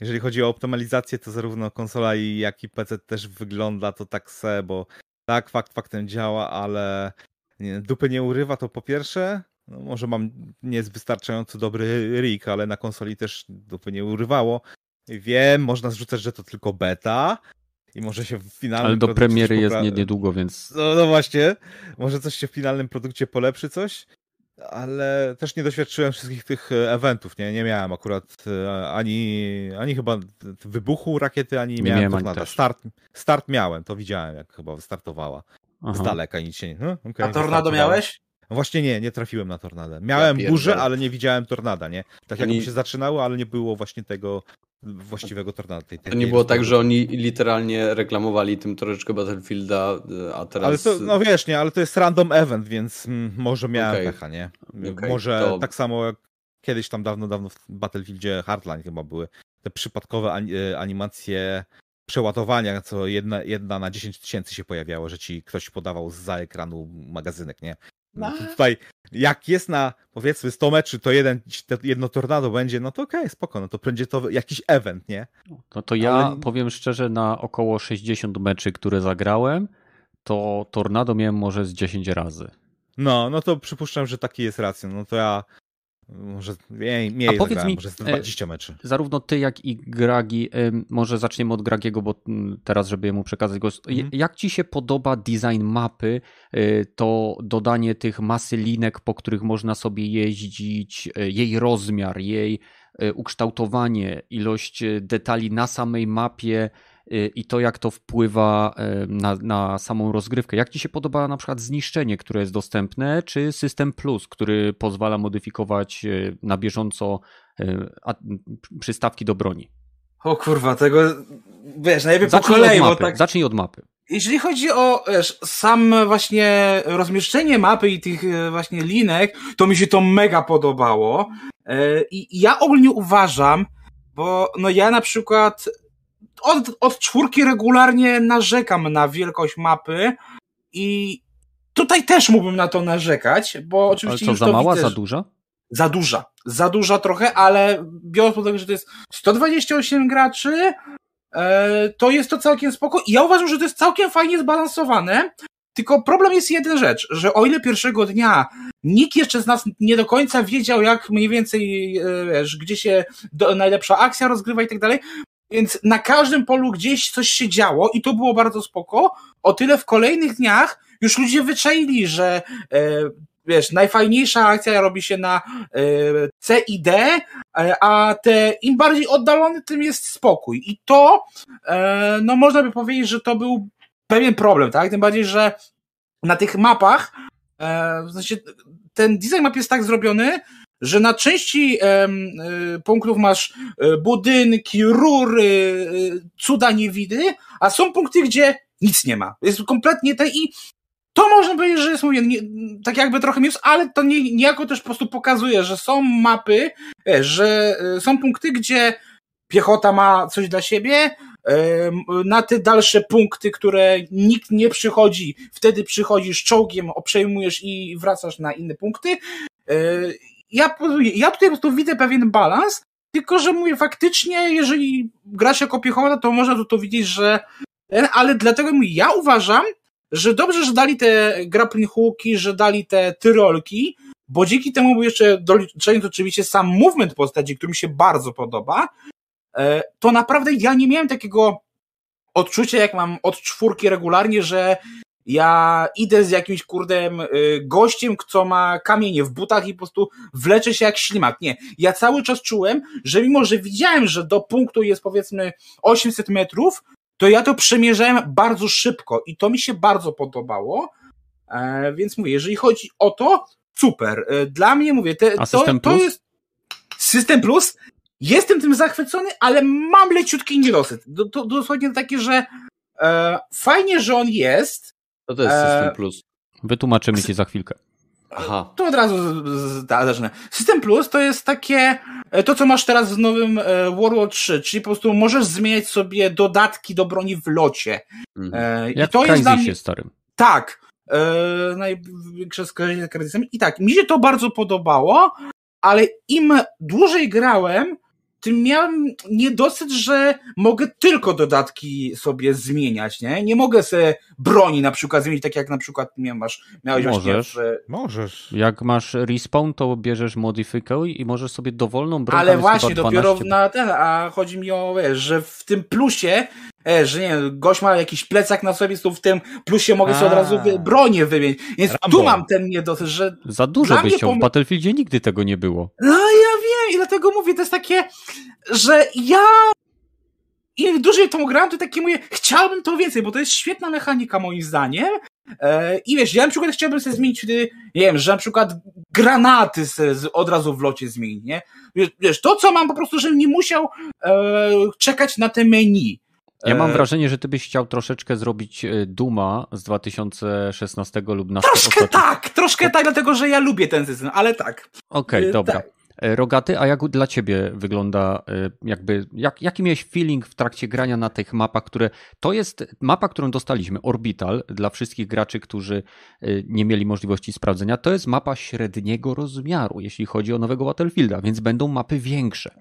Jeżeli chodzi o optymalizację, to zarówno konsola, jak i PC też wygląda to tak se, bo tak, fakt faktem działa, ale nie, dupy nie urywa, to po pierwsze. No może mam nie jest wystarczająco dobry rig, ale na konsoli też dupy nie urywało. Wiem, można zrzucać, że to tylko beta i może się w finalnym Ale do premiery jest popra- nie, niedługo, więc no, no właśnie, może coś się w finalnym produkcie polepszy coś, ale też nie doświadczyłem wszystkich tych e, eventów, nie, nie miałem akurat e, ani, ani chyba wybuchu rakiety, ani Nie miałem miałem tornada. Start, start miałem, to widziałem jak chyba wystartowała. Z daleka nic się nie... No, okej, A tornado miałeś? No Właśnie nie, nie trafiłem na tornadę. Miałem Ja burzę, ale nie widziałem tornada, nie? Tak jak Oni- mi się zaczynało, ale nie było właśnie tego właściwego tornada. Tej, tej, To nie było tak, że oni literalnie reklamowali tym troszeczkę Battlefielda, a teraz... Ale to, no wiesz, nie, ale to jest random event, więc mm, może miałem Okej. pecha, nie? Okej, może to- tak samo jak kiedyś tam dawno, dawno w Battlefieldzie Hardline chyba były te przypadkowe e, animacje przeładowania, co jedna, jedna na 10 tysięcy się pojawiało, że ci ktoś podawał za ekranu magazynek, nie? No to tutaj, jak jest na powiedzmy 100 meczy, to jeden, jedno tornado będzie, no to okej, spoko, no to będzie to jakiś event, nie? No to ja Ale- powiem szczerze, na około 60 meczy, które zagrałem, to Tornado miałem może z 10 razy. No, no to przypuszczam, że taki jest racją, no to ja może mniej, mniej A powiedz mi, może z e, 20 meczy. Zarówno ty, jak i Gragi, ym, może zaczniemy od Gragiego, bo mm, teraz, żeby jemu przekazać głos. Mhm. Jak ci się podoba design mapy, y, to dodanie tych masy linek, po których można sobie jeździć, y, jej rozmiar, jej y, ukształtowanie, ilość y, detali na samej mapie y, i to, jak to wpływa y, na, na samą rozgrywkę. Jak ci się podoba na przykład zniszczenie, które jest dostępne, czy system plus, który pozwala modyfikować y, na bieżąco y, przystawki do broni? O kurwa, tego, wiesz, najlepiej po Zacznij kolei, od bo tak... Zacznij od mapy. Jeżeli chodzi o wiesz, sam właśnie rozmieszczenie mapy i tych właśnie linek, to mi się to mega podobało. I i ja ogólnie uważam, bo no ja na przykład od, od czwórki regularnie narzekam na wielkość mapy i tutaj też mógłbym na to narzekać, bo Ale oczywiście co, już za mała, widzę, za duża? za duża. Za duża trochę, ale biorąc pod uwagę, że to jest 128 graczy, e, to jest to całkiem spoko. I ja uważam, że to jest całkiem fajnie zbalansowane. Tylko problem jest jeden rzecz, że o ile pierwszego dnia nikt jeszcze z nas nie do końca wiedział, jak mniej więcej, e, wiesz, gdzie się do, najlepsza akcja rozgrywa i tak dalej, więc na każdym polu gdzieś coś się działo i to było bardzo spoko. O tyle w kolejnych dniach już ludzie wyczaili, że e, wiesz, najfajniejsza akcja robi się na e, C i D, e, a te im bardziej oddalony, tym jest spokój. I to, e, no można by powiedzieć, że to był pewien problem, tak? Tym bardziej, że na tych mapach, e, w sensie ten design map jest tak zrobiony, że na części e, punktów masz e, budynki, rury, e, cuda niewidy, a są punkty, gdzie nic nie ma. Jest kompletnie te i to można powiedzieć, że jest mówię, nie, tak jakby trochę minus, ale to nie, niejako też po prostu pokazuje, że są mapy, wiesz, że e, są punkty, gdzie piechota ma coś dla siebie, na te dalsze punkty, które nikt nie przychodzi, wtedy przychodzisz czołgiem, przejmujesz i wracasz na inne punkty. Ja, ja tutaj po prostu widzę pewien balans, tylko że mówię, faktycznie, jeżeli grasz jako piechota, to można tu to widzieć, że ale dlatego ja uważam, że dobrze, że dali te grappling hooki, że dali te tyrolki, bo dzięki temu był jeszcze doliczony oczywiście sam movement postaci, który mi się bardzo podoba, e, to naprawdę ja nie miałem takiego odczucia, jak mam od czwórki regularnie, że ja idę z jakimś kurdem y, gościem, co ma kamienie w butach i po prostu wlecze się jak ślimak. Nie. Ja cały czas czułem, że mimo, że widziałem, że do punktu jest powiedzmy 800 metrów, to ja to przemierzałem bardzo szybko i to mi się bardzo podobało. E, więc mówię, jeżeli chodzi o to, super. E, dla mnie mówię, te, to, to jest System Plus. Jestem tym zachwycony, ale mam leciutki niedosyt. To, to dosłownie takie, że e, fajnie, że on jest. To to jest System Plus. Wytłumaczymy ci za chwilkę. Aha. To od razu zacznę. System Plus to jest takie, e, to co masz teraz w nowym e, World War 3, czyli po prostu możesz zmieniać sobie dodatki do broni w locie. Mhm. Jak I to jest dla mnie... starym. Tak. E, największe skojarzenie z Crysisem. I tak, mi się to bardzo podobało, ale im dłużej grałem, tym miałem niedosyt, że mogę tylko dodatki sobie zmieniać, nie? Nie mogę sobie broni na przykład zmienić, tak jak na przykład nie masz, miałeś możesz, właśnie w... Możesz. Jak masz respawn, to bierzesz modyfikuj i możesz sobie dowolną broń Ale właśnie, dopiero na ten, a chodzi mi o, wiesz, że w tym plusie e, że nie gość ma jakiś plecak na sobie, to w tym plusie mogę sobie od razu wy, bronię wymienić. Więc Rambo. tu mam ten niedosyt, że... Za dużo byś chciał, w Battlefieldzie nigdy tego nie było. No ja wiem dlatego mówię, to jest takie, że ja im dłużej tą gram, to takie mówię, chciałbym to więcej, bo to jest świetna mechanika moim zdaniem. E, I wiesz, ja na przykład chciałbym sobie zmienić wtedy, nie wiem, że na przykład granaty od razu w locie zmienić, nie? Wiesz, to co mam po prostu, żebym nie musiał e, czekać na te menu. Ja mam e, wrażenie, że ty byś chciał troszeczkę zrobić e, Duma z 2016 lub na Troszkę tak, troszkę tak, dlatego że ja lubię ten system, ale tak. Okej, okay, dobra. Tak. E, Rogaty, a jak dla ciebie wygląda, e, jakby, jak, jaki miałeś feeling w trakcie grania na tych mapach, które, to jest mapa, którą dostaliśmy, Orbital, dla wszystkich graczy, którzy e, nie mieli możliwości sprawdzenia, to jest mapa średniego rozmiaru, jeśli chodzi o nowego Battlefielda, więc będą mapy większe.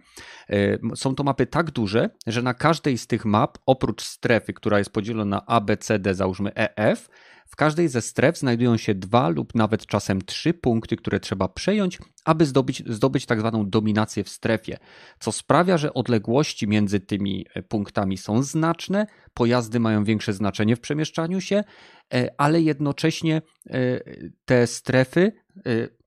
Są to mapy tak duże, że na każdej z tych map, oprócz strefy, która jest podzielona na A, B, C, D, załóżmy EF, w każdej ze stref znajdują się dwa lub nawet czasem trzy punkty, które trzeba przejąć, aby zdobyć, zdobyć tak zwaną dominację w strefie, co sprawia, że odległości między tymi e, punktami są znaczne, pojazdy mają większe znaczenie w przemieszczaniu się, e, ale jednocześnie e, te strefy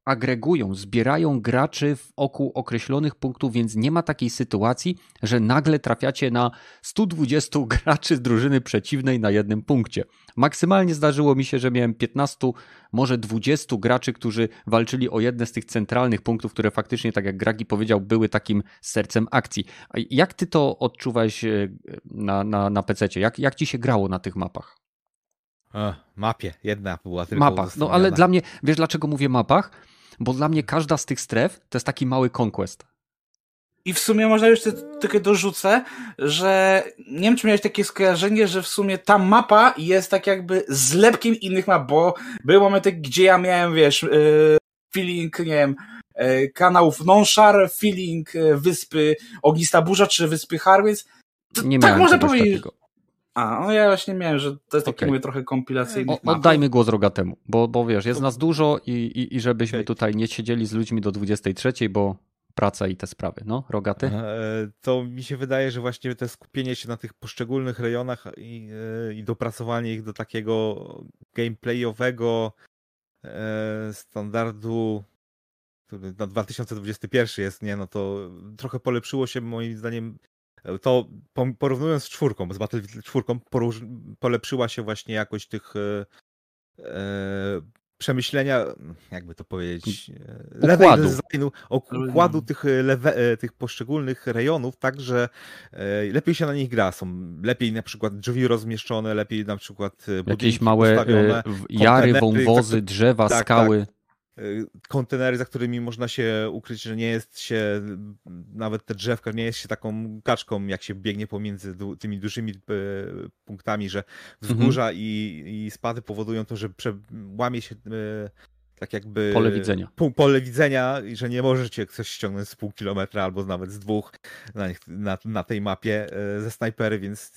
agregują, zbierają graczy wokół określonych punktów, więc nie ma takiej sytuacji, że nagle trafiacie na 120 graczy z drużyny przeciwnej na jednym punkcie. Maksymalnie zdarzyło mi się, że miałem 15, może 20 graczy, którzy walczyli o jedne z tych centralnych punktów, które faktycznie, tak jak Gragi powiedział, były takim sercem akcji. Jak ty to odczuwałeś e, na, na, na PC? Jak, jak ci się grało na tych mapach? O, mapie, jedna była tylko. Mapach, no ale dla mnie, wiesz dlaczego mówię mapach? Bo dla mnie każda z tych stref to jest taki mały conquest. I w sumie można jeszcze tylko dorzucę, że nie wiem, czy miałeś takie skojarzenie, że w sumie ta mapa jest tak jakby zlepkiem innych map, bo były momenty, gdzie ja miałem, wiesz, yy, feeling, nie wiem, e, kanałów Nonshar, Feeling, e, Wyspy Ognista Burza czy Wyspy Harwiec. To, Nie tak można powiedzieć. takiego. A, no ja właśnie miałem, że to jest taki Okej. mówię trochę kompilacyjny. O, oddajmy głos Rogatemu, bo, bo wiesz, jest nas dużo i, i, i żebyśmy Okej. tutaj nie siedzieli z ludźmi do 23, bo praca i te sprawy. No, Rogaty? E, To mi się wydaje, że właśnie te skupienie się na tych poszczególnych rejonach i, e, i dopracowanie ich do takiego gameplayowego e, standardu, który na 2021 jest, nie, no to trochę polepszyło się moim zdaniem to porównując z czwórką, z Battlefield 4, poróż- polepszyła się właśnie jakość tych e, e, przemyślenia, jakby to powiedzieć, e, Układu. designu, układu tych, lewe, e, tych poszczególnych rejonów, tak, że lepiej się na nich gra. Są lepiej na przykład drzwi rozmieszczone, lepiej na przykład Jakieś małe jary, wąwozy, tak- drzewa, tak, skały. y, kontenery, za którymi można się ukryć, że nie jest się, nawet te drzewka, nie jest się taką kaczką, jak się biegnie pomiędzy tymi dużymi e, punktami, że wzgórza i, i spady powodują to, że łamie się e, tak jakby... Pole widzenia. Pole widzenia i że nie możecie coś ściągnąć z pół kilometra albo nawet z dwóch na, na, na tej mapie ze snajpery, więc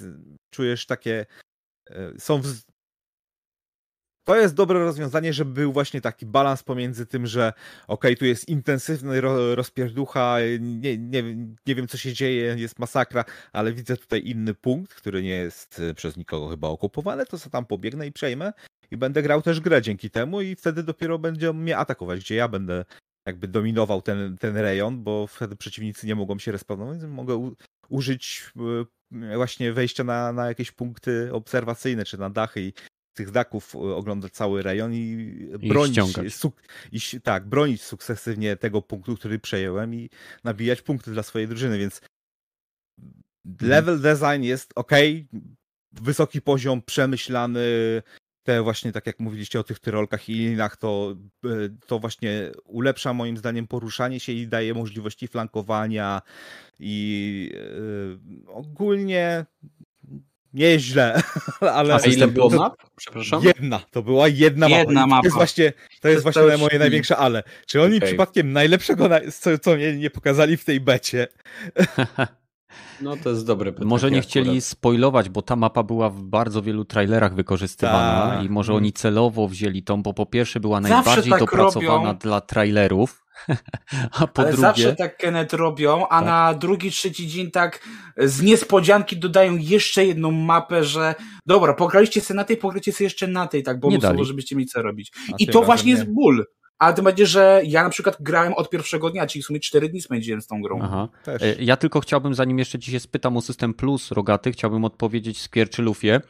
czujesz takie... Są. To jest dobre rozwiązanie, żeby był właśnie taki balans pomiędzy tym, że okej, tu jest intensywny ro, rozpierducha, nie, nie, nie wiem co się dzieje, jest masakra, ale widzę tutaj inny punkt, który nie jest e, przez nikogo chyba okupowany, to co tam pobiegnę i przejmę i będę grał też grę dzięki temu i wtedy dopiero będzie mnie atakować, gdzie ja będę jakby dominował ten, ten rejon, bo wtedy przeciwnicy nie mogą się respawnować, więc mogę u, użyć e, właśnie wejścia na, na jakieś punkty obserwacyjne, czy na dachy i tych daków e, oglądać cały rejon i I bronić, ściągać. suk- i, tak, bronić sukcesywnie tego punktu, który przejąłem i nabijać punkty dla swojej drużyny, więc level design jest ok, wysoki poziom, przemyślany, te właśnie, tak jak mówiliście o tych tyrolkach i linach, to, e, to właśnie ulepsza moim zdaniem poruszanie się i daje możliwości flankowania i e, ogólnie nie jest źle, ale... A ile było map? Przepraszam. Jedna, to była jedna, Jedna mapa. To jest mapa. właśnie, to jest właśnie moje największe ale. Czy oni Okej. przypadkiem najlepszego, na- co, co mnie nie pokazali w tej becie? No to jest dobre pytanie. Może nie chcieli akurat. spoilować, bo ta mapa była w bardzo wielu trailerach wykorzystywana Tak. i może oni celowo wzięli tą, bo po pierwsze była Zawsze najbardziej tak dopracowana robią. dla trailerów, a po Ale drugie... zawsze tak Kenneth robią, a Tak. na drugi, trzeci dzień tak z niespodzianki dodają jeszcze jedną mapę, że dobra, pograliście sobie na tej, pograjcie sobie jeszcze na tej, tak bonusowo, dali. żebyście mieli co robić. A I to właśnie nie. jest ból. Ale tym bardziej, że ja na przykład grałem od pierwszego dnia, czyli w sumie 4 dni spędziłem z tą grą. Aha. Też. E, Ja tylko chciałbym, zanim jeszcze ci się spytam o system plus rogaty, chciałbym odpowiedzieć Skierczy Lufie, e,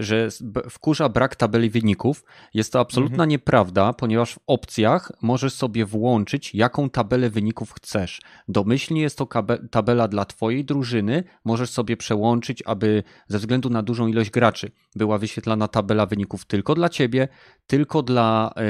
że s- b- wkurza brak tabeli wyników. Jest to absolutna nieprawda, ponieważ w opcjach możesz sobie włączyć, jaką tabelę wyników chcesz. Domyślnie jest to tabela dla twojej drużyny, możesz sobie przełączyć, aby ze względu na dużą ilość graczy była wyświetlana tabela wyników tylko dla ciebie, tylko dla e,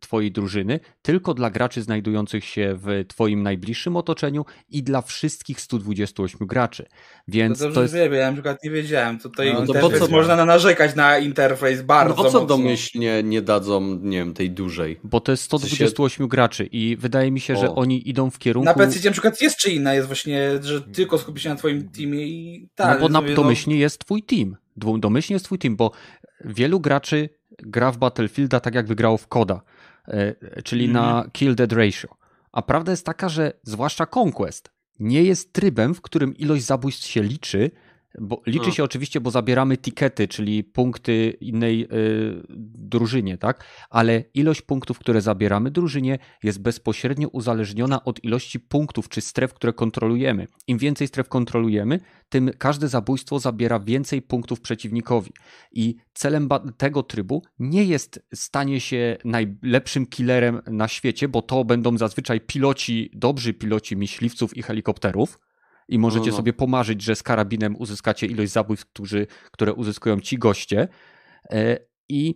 twojej drużyny, tylko dla graczy znajdujących się w twoim najbliższym otoczeniu i dla wszystkich 128 graczy. To Więc dobrze to jest wiem, ja na przykład nie wiedziałem. Tutaj No to po co- można na- narzekać na interfejs bardzo No po co mocno. domyślnie nie dadzą, nie wiem, tej dużej? bo to jest 128 graczy i wydaje mi się, że O. oni idą w kierunku Na PC na przykład jest czy inna, jest właśnie, że tylko skupi się na twoim teamie i tak. no bo na domyślnie jest twój team. Domyślnie jest twój team, bo wielu graczy gra w Battlefielda tak jak wygrało w Koda, e, czyli Mhm. na kill dead ratio. A prawda jest taka, że zwłaszcza Conquest nie jest trybem, w którym ilość zabójstw się liczy, bo liczy No. się oczywiście, bo zabieramy tikety, czyli punkty innej y, drużynie, tak? Ale ilość punktów, które zabieramy drużynie jest bezpośrednio uzależniona od ilości punktów czy stref, które kontrolujemy. Im więcej stref kontrolujemy, tym każde zabójstwo zabiera więcej punktów przeciwnikowi. I celem tego trybu nie jest stanie się najlepszym killerem na świecie, bo to będą zazwyczaj piloci, dobrzy piloci myśliwców i helikopterów. I możecie No, no. sobie pomarzyć, że z karabinem uzyskacie ilość zabójstw, którzy, które uzyskują ci goście. E, I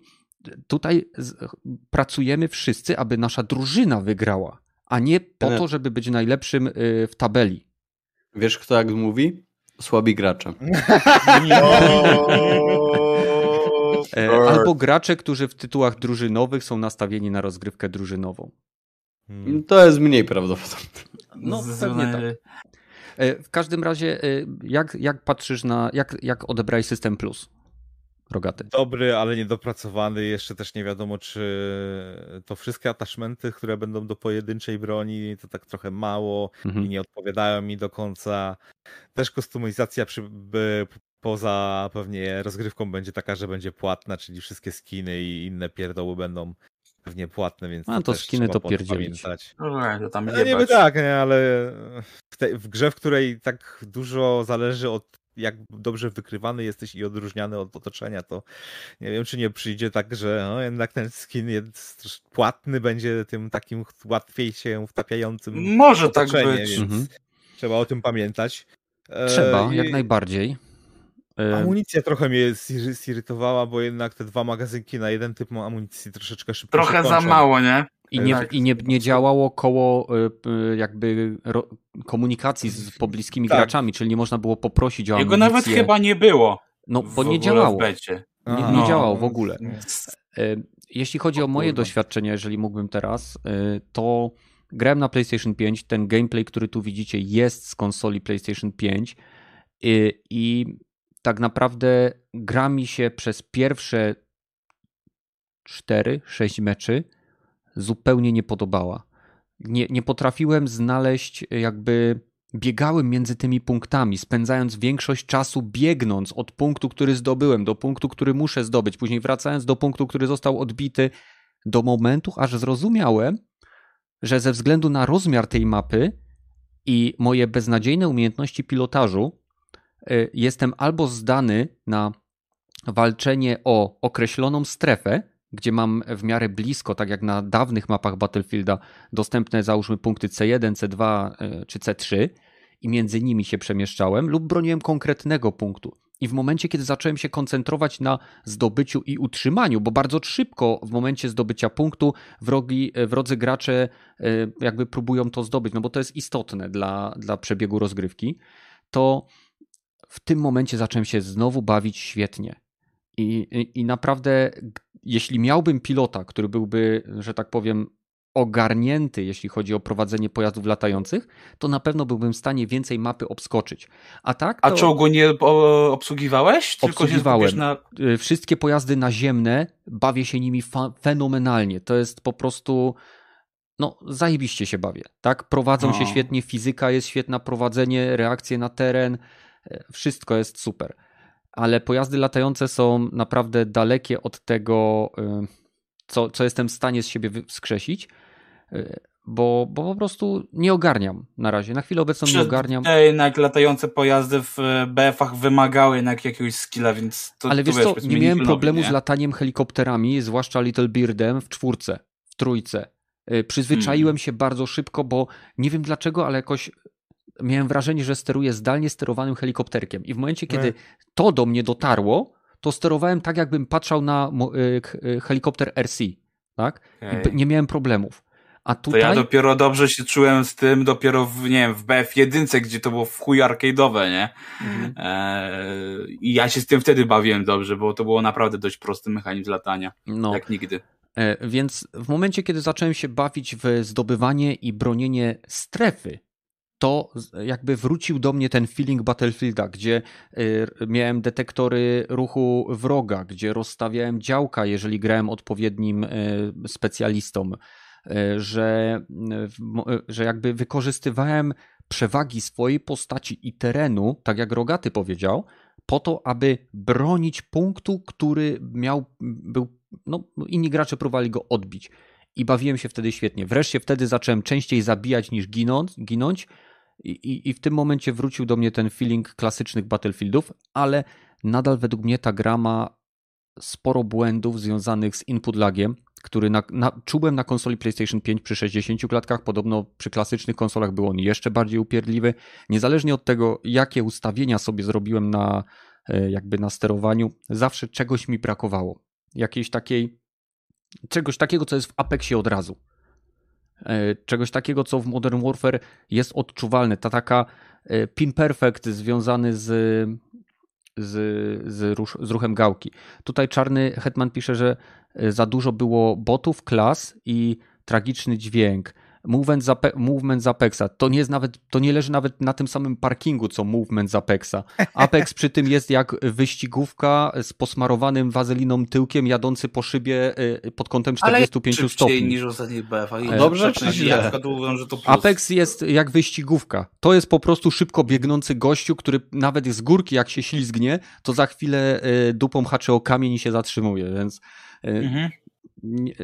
tutaj pracujemy wszyscy, aby nasza drużyna wygrała, a nie po to, żeby być najlepszym y, w tabeli. Wiesz, kto jak mówi? Słabi gracze. E, Albo gracze, którzy w tytułach drużynowych są nastawieni na rozgrywkę drużynową. Hmm. To jest mniej prawdopodobne. No, pewnie tak. E, W każdym razie, e, jak, jak patrzysz na, jak, jak odebrałeś System Plus? Rogaty. Dobry, ale niedopracowany. Jeszcze też nie wiadomo, czy to wszystkie attachmenty, które będą do pojedynczej broni, to tak trochę mało i Mhm. nie odpowiadają mi do końca. Też kustomizacja przy, by, poza pewnie rozgrywką będzie taka, że będzie płatna, czyli wszystkie skiny i inne pierdoły będą pewnie płatne, więc A, to skiny to pierdzielić. to tam No, niby tak, nie, ale w, tej, w grze, w której tak dużo zależy od jak dobrze wykrywany jesteś i odróżniany od otoczenia, to nie wiem, czy nie przyjdzie tak, że no, jednak ten skin jest płatny, będzie tym takim łatwiej się wtapiającym Może tak być. więc Mhm. trzeba o tym pamiętać. E, Trzeba, i jak najbardziej. E, Amunicja trochę mnie ziry- zirytowała, bo jednak te dwa magazynki na jeden typ amunicji troszeczkę szybko Trochę się za mało, nie? I nie, Tak. i nie, nie działało koło y, jakby ro, komunikacji z pobliskimi Tak. graczami, czyli nie można było poprosić o Jego amunicję. nawet chyba nie było. No, bo nie działało. Nie, nie No. działało w ogóle. E, Jeśli chodzi o, moje kurwa. doświadczenia, jeżeli mógłbym teraz, e, to grałem na PlayStation 5. Ten gameplay, który tu widzicie, jest z konsoli PlayStation 5 i, i tak naprawdę gra mi się przez pierwsze 4-6 meczy zupełnie nie podobała. Nie, nie potrafiłem znaleźć jakby biegałem między tymi punktami, spędzając większość czasu biegnąc od punktu, który zdobyłem, do punktu, który muszę zdobyć, później wracając do punktu, który został odbity, do momentu, aż zrozumiałem, że ze względu na rozmiar tej mapy i moje beznadziejne umiejętności pilotażu, jestem albo zdany na walczenie o określoną strefę, gdzie mam w miarę blisko, tak jak na dawnych mapach Battlefielda, dostępne załóżmy punkty C1, C2 y, czy C3 i między nimi się przemieszczałem, lub broniłem konkretnego punktu. I w momencie, kiedy zacząłem się koncentrować na zdobyciu i utrzymaniu, bo bardzo szybko w momencie zdobycia punktu wrogi, wrodzy gracze y, jakby próbują to zdobyć, no bo to jest istotne dla, dla przebiegu rozgrywki, to w tym momencie zacząłem się znowu bawić świetnie. I, i, I naprawdę, jeśli miałbym pilota, który byłby, że tak powiem, ogarnięty, jeśli chodzi o prowadzenie pojazdów latających, to na pewno byłbym w stanie więcej mapy obskoczyć. A tak, A to czołgu nie obsługiwałeś? Tylko Obsługiwałem. się na... y, wszystkie pojazdy naziemne, bawię się nimi fenomenalnie. To jest po prostu, no, zajebiście się bawię, tak? Prowadzą się No. świetnie, fizyka jest świetna, prowadzenie, reakcje na teren, wszystko jest super. Ale pojazdy latające są naprawdę dalekie od tego, y, co, co jestem w stanie z siebie wskrzesić, y, bo, bo po prostu nie ogarniam na razie. Na chwilę obecną nie Czy ogarniam. te jednak latające pojazdy w e, BF-ach wymagały jednak jakiegoś skilla, więc to Ale wiesz co, nie miałem problemu nie? z lataniem helikopterami, zwłaszcza Little Birdem w czwórce, w trójce. Y, Przyzwyczaiłem Hmm. się bardzo szybko, bo nie wiem dlaczego, ale jakoś miałem wrażenie, że steruję zdalnie sterowanym helikopterkiem. I w momencie, kiedy E. to do mnie dotarło, to sterowałem tak, jakbym patrzał na y, y, helikopter RC. Tak? I nie miałem problemów. A To tutaj. ja dopiero dobrze się czułem z tym dopiero w, nie wiem, w BF1, gdzie to było w chuj arcade'owe, nie? Mhm. Eee, I ja się z tym wtedy bawiłem dobrze, bo to było naprawdę dość prosty mechanizm latania, No. jak nigdy. E, Więc w momencie, kiedy zacząłem się bawić w zdobywanie i bronienie strefy, to jakby wrócił do mnie ten feeling Battlefielda, gdzie y, miałem detektory ruchu wroga, gdzie rozstawiałem działka, jeżeli grałem odpowiednim y, specjalistą, y, że, że jakby wykorzystywałem przewagi swojej postaci i terenu, tak jak Rogaty powiedział, po to, aby bronić punktu, który miał, był, no inni gracze próbowali go odbić. I bawiłem się wtedy świetnie. Wreszcie wtedy zacząłem częściej zabijać niż ginąć, ginąć i, i, i w tym momencie wrócił do mnie ten feeling klasycznych Battlefieldów, ale nadal według mnie ta gra ma sporo błędów związanych z input lagiem, który na, na, czułem na konsoli PlayStation 5 przy 60 klatkach, podobno przy klasycznych konsolach był on jeszcze bardziej upierdliwy. Niezależnie od tego, jakie ustawienia sobie zrobiłem na e, jakby na sterowaniu, zawsze czegoś mi brakowało. Jakiejś takiej, czegoś takiego, co jest w Apexie od razu. E, Czegoś takiego, co w Modern Warfare jest odczuwalne. Ta taka e, pin perfect związany z, z, z, z ruchem gałki. Tutaj czarny Hetman pisze, że e, za dużo było botów, klas i tragiczny dźwięk. Movement z, Ape- movement z Apexa. To nie, jest nawet, to nie leży nawet na tym samym parkingu, co movement z Apexa. Apex przy tym jest jak wyścigówka z posmarowanym wazeliną tyłkiem jadący po szybie y, pod kątem Ale 45 szybciej stopni. niż ostatni BF. Dobrze czy Ja źle? na przykład uważam, że to plus. Apex jest jak wyścigówka. To jest po prostu szybko biegnący gościu, który nawet z górki jak się ślizgnie, to za chwilę y, dupą haczy o kamień i się zatrzymuje, więc y, Mhm. nie-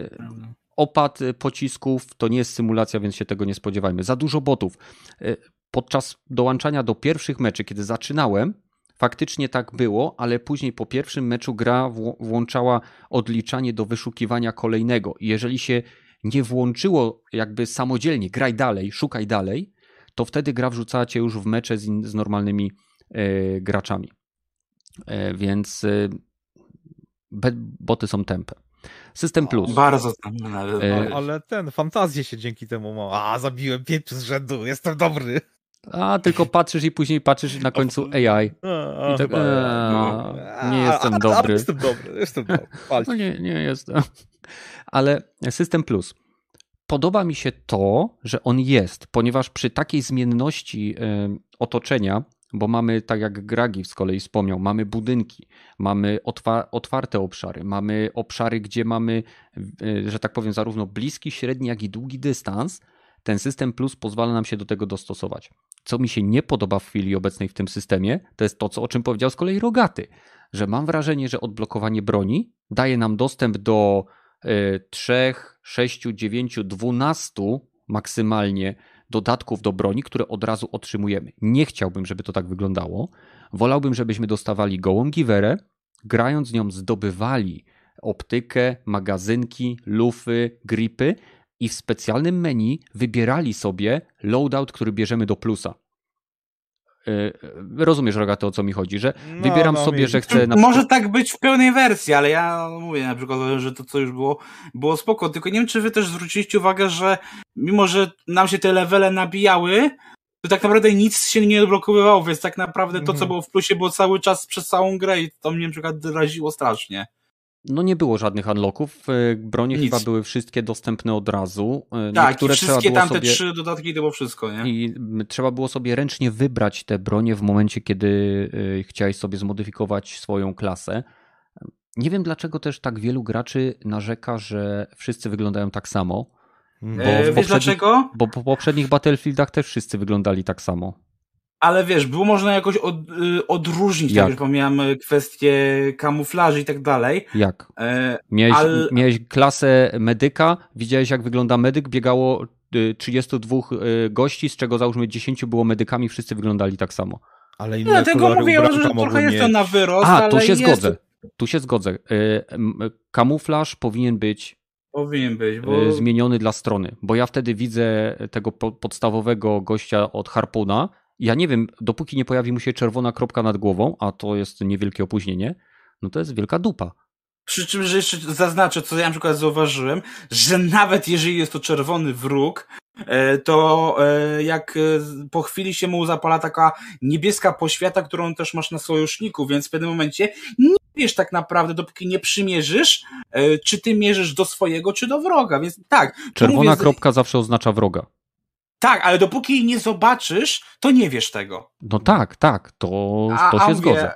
opad y, pocisków to nie jest symulacja, więc się tego nie spodziewajmy. Za dużo botów. Y, Podczas dołączania do pierwszych meczy, kiedy zaczynałem, faktycznie tak było, ale później po pierwszym meczu gra włączała odliczanie do wyszukiwania kolejnego. I jeżeli się nie włączyło jakby samodzielnie, graj dalej, szukaj dalej, to wtedy gra wrzucała cię już w mecze z, z normalnymi e, graczami. E, więc e, boty są tempe. System Plus. Bardzo tam nawet. E, Ale ten, fantazję się dzięki temu ma. A, zabiłem pięć z rzędu, jestem dobry. A tylko patrzysz i później patrzysz na końcu AI. A, I tak, chyba, eee, no. nie A, jestem a, a, dobry. Jestem dobry, jestem dobry. No nie, nie jestem. Ale System Plus. Podoba mi się to, że on jest, ponieważ przy takiej zmienności otoczenia, bo mamy, tak jak Gragi z kolei wspomniał, mamy budynki, mamy otwa otwarte obszary, mamy obszary, gdzie mamy, e, że tak powiem, zarówno bliski, średni, jak i długi dystans. Ten system plus pozwala nam się do tego dostosować. Co mi się nie podoba w chwili obecnej w tym systemie, to jest to, co, o czym powiedział z kolei Rogaty, że mam wrażenie, że odblokowanie broni daje nam dostęp do y, 3, 6, 9, 12 maksymalnie dodatków do broni, które od razu otrzymujemy. Nie chciałbym, żeby to tak wyglądało. Wolałbym, żebyśmy dostawali gołą giwerę, grając z nią zdobywali optykę, magazynki, lufy, gripy i w specjalnym menu wybierali sobie loadout, który bierzemy do plusa. Y, Rozumiesz, Rogaty, o co mi chodzi, że No, wybieram no, sobie, wiem. że chcę na Może tak być w pełnej wersji, ale ja mówię na przykład, że to co już było, było spoko. Tylko nie wiem, czy wy też zwróciliście uwagę, że mimo, że nam się te levele nabijały, to tak naprawdę nic się nie odblokowywało, więc tak naprawdę to, co Mhm. było w plusie, było cały czas przez całą grę i to mnie na przykład raziło strasznie. No nie było żadnych unlocków. y, Bronie Nic. chyba były wszystkie dostępne od razu. Y, Tak, i Niektóre wszystkie tamte sobie... trzy dodatki to było wszystko, nie? I trzeba było sobie ręcznie wybrać te bronie w momencie, kiedy y, chciałeś sobie zmodyfikować swoją klasę. Nie wiem, dlaczego też tak wielu graczy narzeka, że wszyscy wyglądają tak samo. Mm. E, w wiesz dlaczego? Bo po poprzednich Battlefieldach też wszyscy wyglądali tak samo. Ale wiesz, było można jakoś od, y, odróżnić, Jak? tak już pomijam y, kwestie kamuflaży i tak dalej. Jak? E, Miałeś, Ale- miałeś klasę medyka, widziałeś jak wygląda medyk, biegało y, 32 y, gości, z czego załóżmy 10 było medykami, wszyscy wyglądali tak samo. Ale inne dlatego mówię, że trochę jest to na wyrost, A, ale tu się jest, zgodzę. Tu się zgodzę. Kamuflaż powinien być Powinien być, bo zmieniony dla strony, bo ja wtedy widzę tego po- podstawowego gościa od Harpuna. Ja nie wiem, dopóki nie pojawi mu się czerwona kropka nad głową, a to jest niewielkie opóźnienie, no to jest wielka dupa. przy czym, że jeszcze zaznaczę, co ja na przykład zauważyłem, że nawet jeżeli jest to czerwony wróg, e, to e, jak e, po chwili się mu zapala taka niebieska poświata, którą też masz na sojuszniku, więc w pewnym momencie nie wiesz tak naprawdę, dopóki nie przymierzysz, czy ty mierzysz do swojego, czy do wroga, więc tak. Czerwona mówię, kropka zawsze oznacza wroga. Tak, ale dopóki jej nie zobaczysz, to nie wiesz tego. No tak, tak, to, to się zgodzę.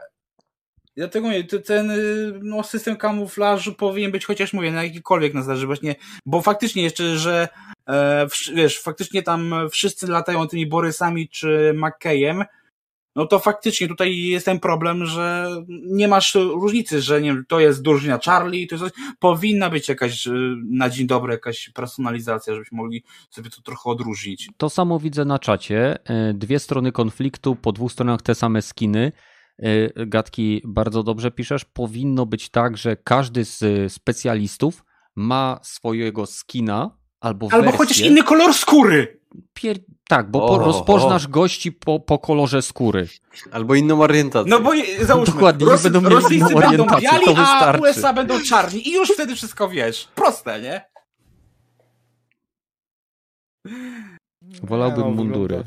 Dlatego mówię, ten y, no, system kamuflażu powinien być chociaż mówię, na jakikolwiek nas właśnie, bo faktycznie jeszcze, że e, wiesz, faktycznie tam wszyscy latają tymi Borysami czy McKayem, no to faktycznie tutaj jest ten problem, że nie masz różnicy, że nie to jest drużyna Charlie, to jest coś, powinna być jakaś y, na dzień dobry jakaś personalizacja, żebyśmy mogli sobie to trochę odróżnić. To samo widzę na czacie. E, Dwie strony konfliktu, po dwóch stronach te same skiny. E, Gatki, bardzo dobrze piszesz. Powinno być tak, że każdy z e, specjalistów ma swojego skina albo, Albo wersję. chociaż inny kolor skóry! Pier... Tak, bo O, po, rozpoznasz gości po, po kolorze skóry. Albo inną orientację. No bo załóżmy, Dokładnie, nie Rosy, będą mieli Rosyjscy inną będą biali, to a wystarczy. USA będą czarni i już wtedy wszystko wiesz. Proste, nie? Wolałbym Nie, no, mundury.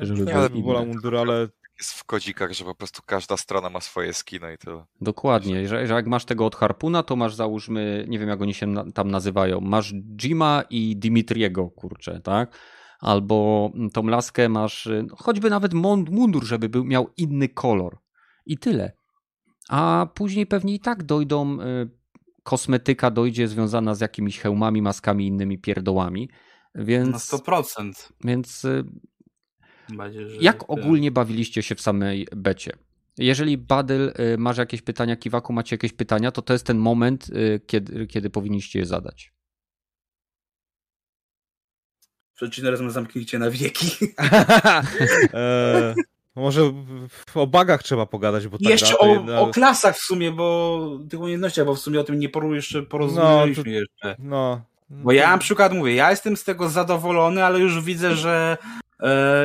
żeby ja bym wolał mundury, ale jest w kodzikach, że po prostu każda strona ma swoje skiny i tyle. Dokładnie, że, że jak masz tego od Harpuna, to masz załóżmy, nie wiem jak oni się na, tam nazywają, masz Jima i Dimitriego, kurczę, tak? Albo tą laskę masz, y, choćby nawet mund- mundur, żeby był, miał inny kolor. I tyle. A później pewnie i tak dojdą, y, kosmetyka dojdzie związana z jakimiś hełmami, maskami, innymi pierdołami. Więc, Na 100%. więc y, jak ogólnie bawiliście się w samej becie? Jeżeli Badyl y, masz jakieś pytania, Kiwaku macie jakieś pytania, to to jest ten moment, y, kiedy, kiedy powinniście je zadać. Przecinę razem zamknijcie na wieki. e, może o bagach trzeba pogadać, bo ta jeszcze o, jedna- o klasach w sumie, bo tych umiejętnościach, bo w sumie o tym nie poru jeszcze porozumieliśmy No, to- jeszcze. No. Bo ja na przykład mówię, ja jestem z tego zadowolony, ale już widzę, że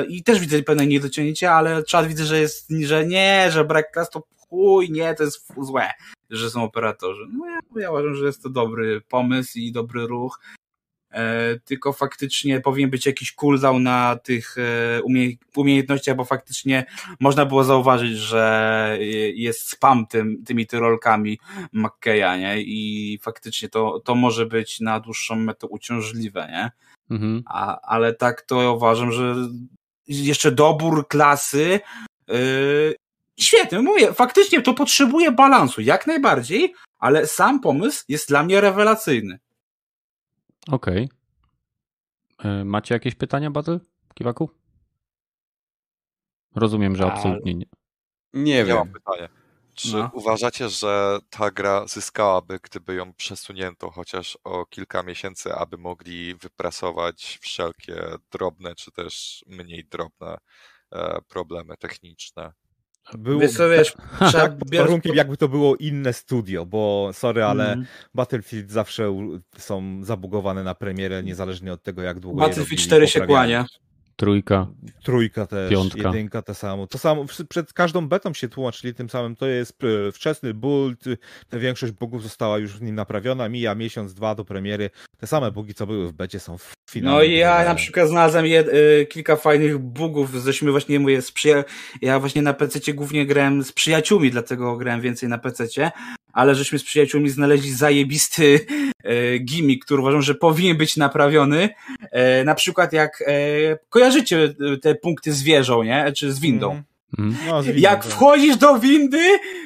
i też widzę pewne niedociągnięcia, ale czas widzę, że jest, że nie, że brak klas to chuj, nie, to jest złe, że są operatorzy. No ja, ja uważam, że jest to dobry pomysł i dobry ruch. E, tylko faktycznie powinien być jakiś cooldown na tych e, umie umiejętnościach, bo faktycznie można było zauważyć, że je- jest spam tym, tymi tyrolkami McKeya, nie? I faktycznie to, to może być na dłuższą metę uciążliwe, nie? Mhm. A, ale tak to uważam, że jeszcze dobór klasy yy, świetny, mówię, faktycznie to potrzebuje balansu, jak najbardziej, ale sam pomysł jest dla mnie rewelacyjny. Okej. Y, Macie jakieś pytania, Badyl? Kiwaku? Rozumiem, że absolutnie nie. Nie Ja wiem. mam pytanie. Czy No. uważacie, że ta gra zyskałaby, gdyby ją przesunięto chociaż o kilka miesięcy, aby mogli wyprasować wszelkie drobne czy też mniej drobne e, problemy techniczne? Wiesz, trzeba tak, pod warunkiem jakby to było inne studio, bo sorry, ale Mhm. Battlefield zawsze są zabugowane na premierę, niezależnie od tego, jak długo Battlefield robili, 4 się kłania. Trójka. Trójka też, Piątka. jedynka to samo. To samo przed każdą betą się tłumaczyli tym samym. To jest e, wczesny build, ta większość bugów została już w nim naprawiona, mija miesiąc, dwa do premiery. Te same bugi, co były w becie są w finale. No i ja na przykład znalazłem jed, y, kilka fajnych bugów, żeśmy właśnie mówię, z przyja- ja właśnie na PC głównie grałem z przyjaciółmi, dlatego grałem więcej na PC, ale żeśmy z przyjaciółmi znaleźli zajebisty e, gimmick, który uważam, że powinien być naprawiony. E, na przykład jak e, kojarzycie e, te punkty z wieżą, nie? Czy z windą. Mhm. Mhm. No, z windą, Jak tak. wchodzisz do windy,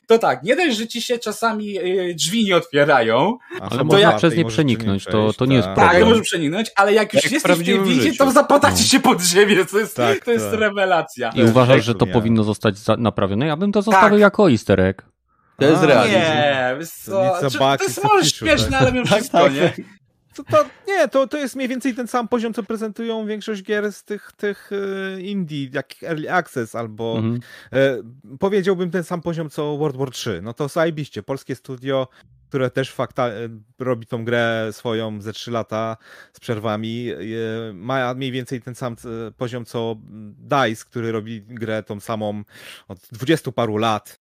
to tak, nie dość, że ci się czasami e, drzwi nie otwierają, A Ale można otwarte przez nie przeniknąć, to- przejść, to nie jest tak. Tak, problem. nie możesz przeniknąć, ale jak już Jak jesteś w tej windzie, to zapadacie No. się pod ziemię, to jest, Tak, to jest tak. rewelacja. I uważasz, że to nie. powinno zostać naprawione? Ja bym to zostawił Tak. jako easter egg. To jest realizm. Nie, wiesz co, Nic za czy- baki, to jest może śmieszne, tak. ale mimo wszystko, nie? To, to, nie, to, to jest mniej więcej ten sam poziom, co prezentują większość gier z tych, tych e, indie, jak Early Access albo Mhm. e, powiedziałbym ten sam poziom co World War 3. No to zajebiście, polskie studio, które też fakta, e, robi tą grę swoją ze 3 lata z przerwami, e, ma mniej więcej ten sam e, poziom co DICE, który robi grę tą samą od 20 paru lat.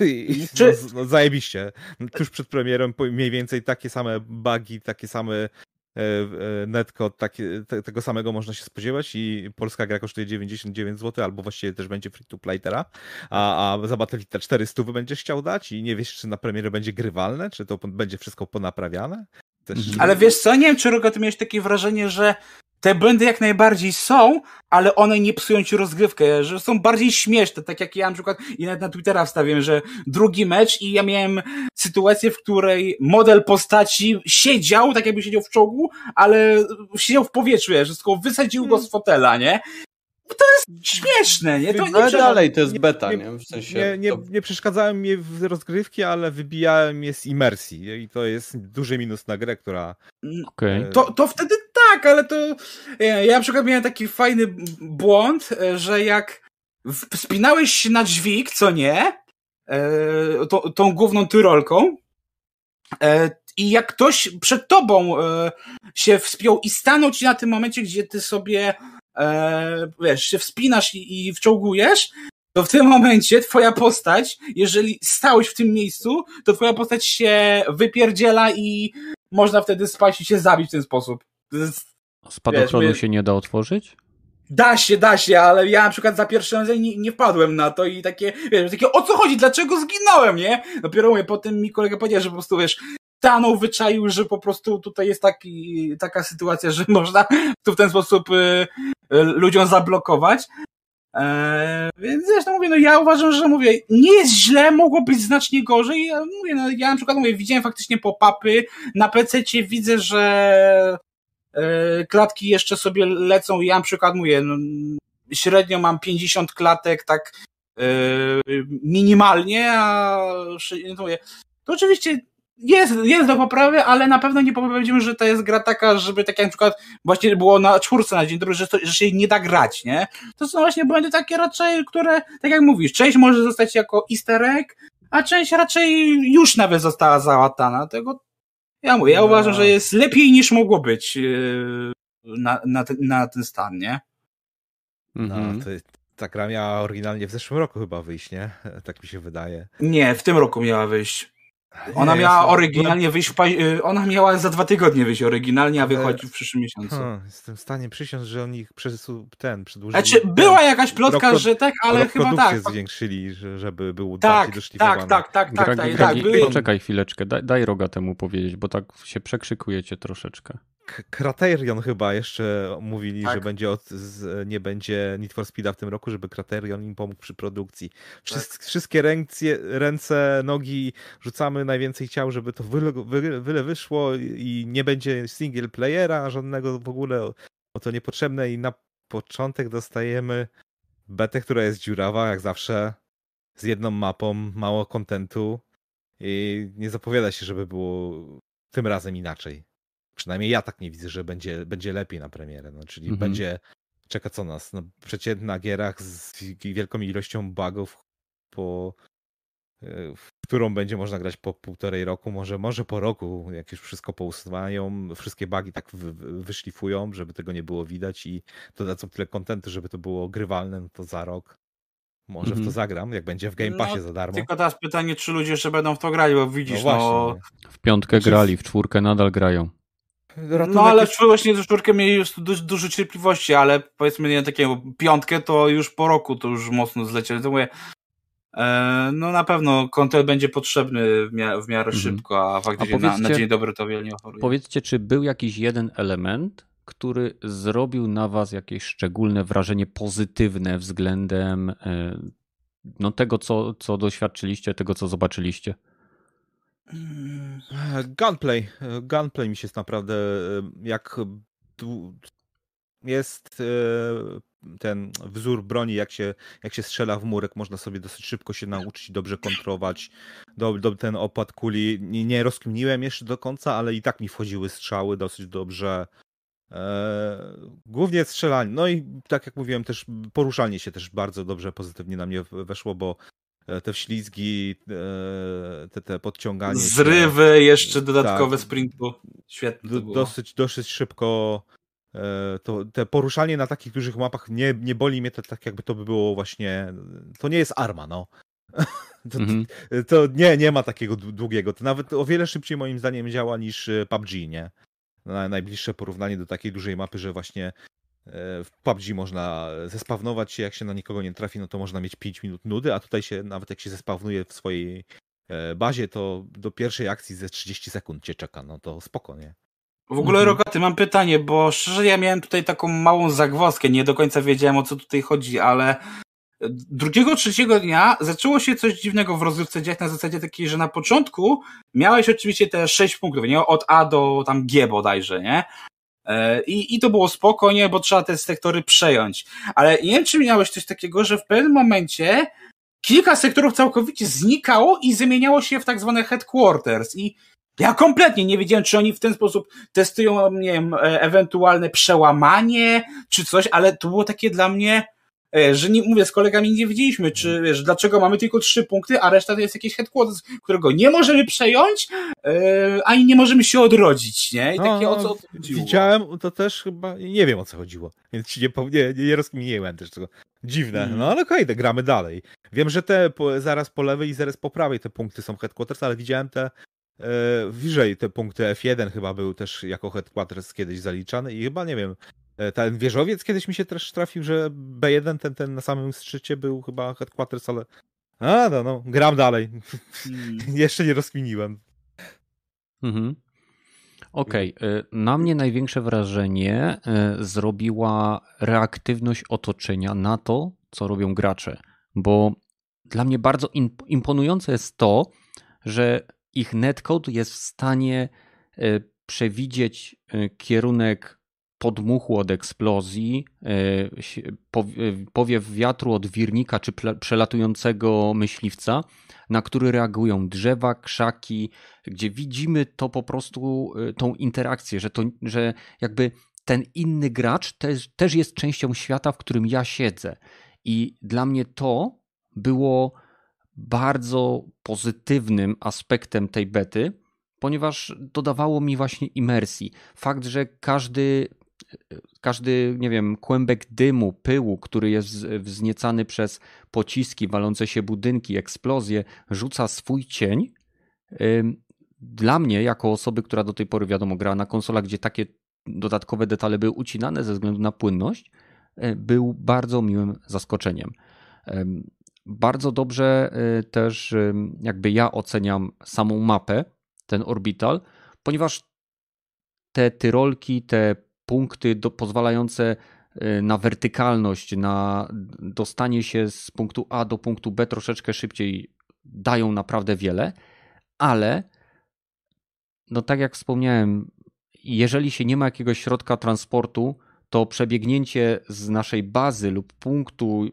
I, Czy- no, no, zajebiście. Tuż przed premierą mniej więcej takie same bugi, takie same e, e, netcode, takie, te, tego samego można się spodziewać i polska gra kosztuje 99 zł, albo właściwie też będzie free to play teraz, a, a za Battlefield 400 będziesz chciał dać i nie wiesz, czy na premierę będzie grywalne, czy to będzie wszystko ponaprawiane? Też... Mhm. Ale wiesz co, nie wiem, czy Roga, ty miałeś takie wrażenie, że te błędy jak najbardziej są, ale one nie psują ci rozgrywkę, że są bardziej śmieszne, tak jak ja na przykład i nawet na Twittera wstawiłem, że drugi mecz i ja miałem sytuację, w której model postaci siedział, tak jakby siedział w czołgu, ale siedział w powietrzu, że tylko wysadził go z fotela, nie? To jest śmieszne, nie? To nie Ale dalej to jest beta, nie- nie? W sensie. Nie, nie, to- nie przeszkadzają mi w rozgrywki, ale wybijałem je z imersji i to jest duży minus na grę, która... Okej. e, To, to wtedy tak, ale to. Ja, ja na przykład miałem taki fajny błąd, e, że jak w- spinałeś się na dźwig, co nie, e, tą, tą główną tyrolką, e, i jak ktoś przed tobą e, się wspiął i stanął ci na tym momencie, gdzie ty sobie e, wiesz, się wspinasz i, i wczołgujesz, to w tym momencie twoja postać, jeżeli stałeś w tym miejscu, to twoja postać się wypierdziela i można wtedy spaść i się zabić w ten sposób. Jest, Spadochronu wiesz, się nie da otworzyć? Da się, da się, ale ja na przykład za pierwszym razem nie, nie wpadłem na to i takie, wiesz, takie o co chodzi, dlaczego zginąłem, nie? Dopiero mówię, potem mi kolega powiedział, że po prostu, wiesz, stanął, wyczaił, że po prostu tutaj jest taki, taka sytuacja, że można tu w ten sposób y, y, ludziom zablokować. Eee, więc zresztą mówię, no ja uważam, że mówię, nie jest źle, mogło być znacznie gorzej. Ja, mówię, no, ja na przykład mówię, widziałem faktycznie pop-upy, na PC widzę, że e, klatki jeszcze sobie lecą. Ja na przykład mówię, no, średnio mam 50 klatek tak e, minimalnie, a no, mówię, to oczywiście jest, jest do poprawy, ale na pewno nie powiedziałbym, że to jest gra taka, żeby tak jak na przykład właśnie było na czwórce na dzień dobry, że, to, że się nie da grać, nie? To są właśnie błędy takie raczej, które, tak jak mówisz, część może zostać jako easter egg, a część raczej już nawet została załatana. Tego ja mówię, ja no. uważam, że jest lepiej niż mogło być yy, na, na, ten, na ten stan, nie? No, mhm. to, ta gra miała oryginalnie w zeszłym roku chyba wyjść, nie? Tak mi się wydaje. Nie, w tym roku miała wyjść. Ona nie, miała oryginalnie wyjść, w, y, ona miała za dwa tygodnie wyjść oryginalnie, a wychodzi w przyszłym miesiącu. Hmm, jestem w stanie przysiąc, że oni przesu, ten przedłużyli. Znaczy, ten, była jakaś plotka, rok, że tak, ale rok chyba tak. zwiększyli, żeby był tak, bardziej doszlifowane. Tak, tak, tak, tak, tak, tak, tak, Poczekaj chwileczkę, daj, daj roga temu powiedzieć, bo tak się przekrzykujecie troszeczkę. Kraterion chyba jeszcze mówili, tak. że będzie od, z, nie będzie Need for Speeda w tym roku, żeby Kraterion im pomógł przy produkcji. Wszyst, tak. Wszystkie ręce, ręce, nogi rzucamy najwięcej ciał, żeby to wyle, wyle wyszło i nie będzie single playera żadnego w ogóle, o to niepotrzebne i na początek dostajemy betę, która jest dziurawa, jak zawsze, z jedną mapą, mało kontentu i nie zapowiada się, żeby było tym razem inaczej. Przynajmniej ja tak nie widzę, że będzie, będzie lepiej na premierę. No, czyli mhm. będzie, czeka co nas, no, przeciętna gierach z wielką ilością bugów, po, e, w którą będzie można grać po półtorej roku, może, może po roku, jak już wszystko pousuwają, wszystkie bugi tak wyszlifują, żeby tego nie było widać i dodadzą tyle kontentu, żeby to było grywalne, no to za rok może w to mhm. zagram, jak będzie w Game Passie no, za darmo. Tylko teraz pytanie, czy ludzie jeszcze będą w to grali, bo widzisz, no... Właśnie, no... W piątkę znaczy... grali, w czwórkę nadal grają. Ratunek no ale jest... właśnie z czwórkę mieli już dużo, dużo cierpliwości, ale powiedzmy nie takiego piątkę to już po roku to już mocno zlecieli. To mówię, e, no na pewno kontent będzie potrzebny w, mia w miarę mhm. szybko, a faktycznie a na, na, dzień dobry to wiele nie oferuje. Powiedzcie, czy był jakiś jeden element, który zrobił na was jakieś szczególne wrażenie pozytywne względem e, no, tego, co, co doświadczyliście, tego, co zobaczyliście? Gunplay. Gunplay mi się jest naprawdę jak jest e, ten wzór broni, jak się, jak się strzela w murek, można sobie dosyć szybko się nauczyć, dobrze kontrolować. Do, do, ten opad kuli nie, nie rozkminiłem jeszcze do końca, ale i tak mi wchodziły strzały dosyć dobrze. E, głównie strzelanie. No i tak jak mówiłem, też poruszanie się też bardzo dobrze, pozytywnie na mnie weszło, bo E, te wślizgi, e, te, te podciąganie. Zrywy, się. jeszcze dodatkowe tak, sprintu. Świetnie. Do, dosyć, dosyć szybko. E, to, te poruszanie na takich dużych mapach nie, nie boli mnie to tak, jakby to by było właśnie. To nie jest arma, no. To, mhm. to, nie, nie ma takiego długiego. To nawet o wiele szybciej moim zdaniem działa niż PUBG, nie? najbliższe porównanie do takiej dużej mapy, że właśnie E, w PUBG można zespawnować się, jak się na nikogo nie trafi, no to można mieć 5 minut nudy, a tutaj się, nawet jak się zespawnuje w swojej e, bazie, to do pierwszej akcji ze 30 sekund cię czeka, no to spoko, nie? W ogóle, mhm. Rogaty, mam pytanie, bo szczerze ja miałem tutaj taką małą zagwozdkę, nie do końca wiedziałem o co tutaj chodzi, ale drugiego, trzeciego dnia zaczęło się coś dziwnego w rozgrywce dziać na zasadzie takiej, że na początku miałeś oczywiście te 6 punktów, nie? Od A do tam G bodajże, nie? E, I, I to było spokojnie, bo trzeba te sektory przejąć. Ale nie wiem, czy miałeś coś takiego, że w pewnym momencie kilka sektorów całkowicie znikało i zamieniało się w tak zwane headquarters. I ja kompletnie nie wiedziałem, czy oni w ten sposób testują, nie wiem, e, ewentualne przełamanie, czy coś, ale to było takie dla mnie, że nie, mówię, z kolegami nie wiedzieliśmy, czy wiesz, dlaczego mamy tylko trzy punkty, a reszta to jest jakieś headquarters, którego nie możemy przejąć, yy, ani nie możemy się odrodzić, nie? I takie no, o co chodziło. Widziałem, to też chyba, nie wiem o co chodziło, więc ci nie, nie, nie rozkminiłem też tego. Dziwne, mm. no ale okej, okay, gramy dalej. Wiem, że te po, zaraz po lewej i zaraz po prawej te punkty są headquarters, ale widziałem te e, wyżej te punkty F1 chyba był też jako headquarters kiedyś zaliczany i chyba, nie wiem, E, Ten wieżowiec kiedyś mi się też trafił, że B1, ten, ten na samym szczycie był chyba headquarters, ale... A, no, no, gram dalej. Mm. Jeszcze nie rozkminiłem. Mhm. Okej, y, na mnie największe wrażenie y, zrobiła reaktywność otoczenia na to, co robią gracze, bo dla mnie bardzo im- imponujące jest to, że ich netcode jest w stanie y, przewidzieć y, kierunek podmuchu od eksplozji, pow- y, powiew wiatru od wirnika czy przelatującego myśliwca, na który reagują drzewa, krzaki, gdzie widzimy to po prostu, y, tą interakcję, że, to, że jakby ten inny gracz też, też jest częścią świata, w którym ja siedzę. I dla mnie to było bardzo pozytywnym aspektem tej bety, ponieważ dodawało mi właśnie imersji. Fakt, że każdy, każdy, nie wiem, kłębek dymu, pyłu, który jest wz- wzniecany przez pociski, walące się budynki, eksplozje, rzuca swój cień. Dla mnie, jako osoby, która do tej pory, wiadomo, grała na konsolach, gdzie takie dodatkowe detale były ucinane ze względu na płynność, y, był bardzo miłym zaskoczeniem. Bardzo dobrze y, też jakby ja oceniam samą mapę, ten orbital, ponieważ te tyrolki, te punkty do, pozwalające y, na wertykalność, na dostanie się z punktu A do punktu B troszeczkę szybciej dają naprawdę wiele, ale no tak jak wspomniałem, jeżeli się nie ma jakiegoś środka transportu, to przebiegnięcie z naszej bazy lub punktu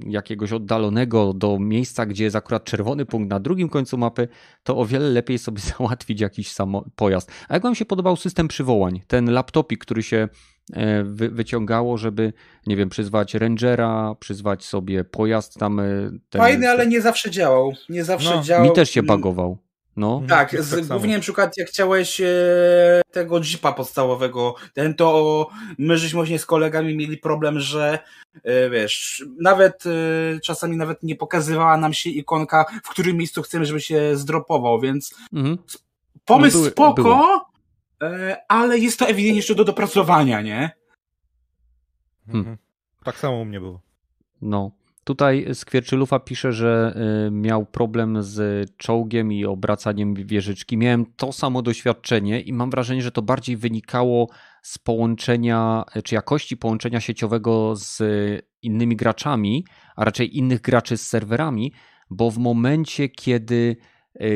jakiegoś oddalonego do miejsca, gdzie jest akurat czerwony punkt na drugim końcu mapy, to o wiele lepiej sobie załatwić jakiś samo pojazd. A jak wam się podobał system przywołań? Ten laptopik, który się e, wy, wyciągało, żeby, nie wiem, przyzwać rangera, przyzwać sobie pojazd tam. e, Ten, Fajny, ale nie zawsze działał. Nie zawsze No, działał. Mi też się Mm, bagował. No. Tak, Jest z, tak głównie na przykład jak chciałeś e, tego jeepa podstawowego, ten to my żeśmy właśnie z kolegami mieli problem, że e, wiesz, nawet e, czasami nawet nie pokazywała nam się ikonka, w którym miejscu chcemy, żeby się zdropował, więc Mhm. pomysł No były- spoko, było. e, ale jest to ewidentnie jeszcze do dopracowania, nie? Mhm. Tak samo u mnie było. No. Tutaj Skwierczylufa pisze, że y, miał problem z czołgiem i obracaniem wieżyczki. Miałem to samo doświadczenie i mam wrażenie, że to bardziej wynikało z połączenia, czy jakości połączenia sieciowego z innymi graczami, a raczej innych graczy z serwerami, bo w momencie, kiedy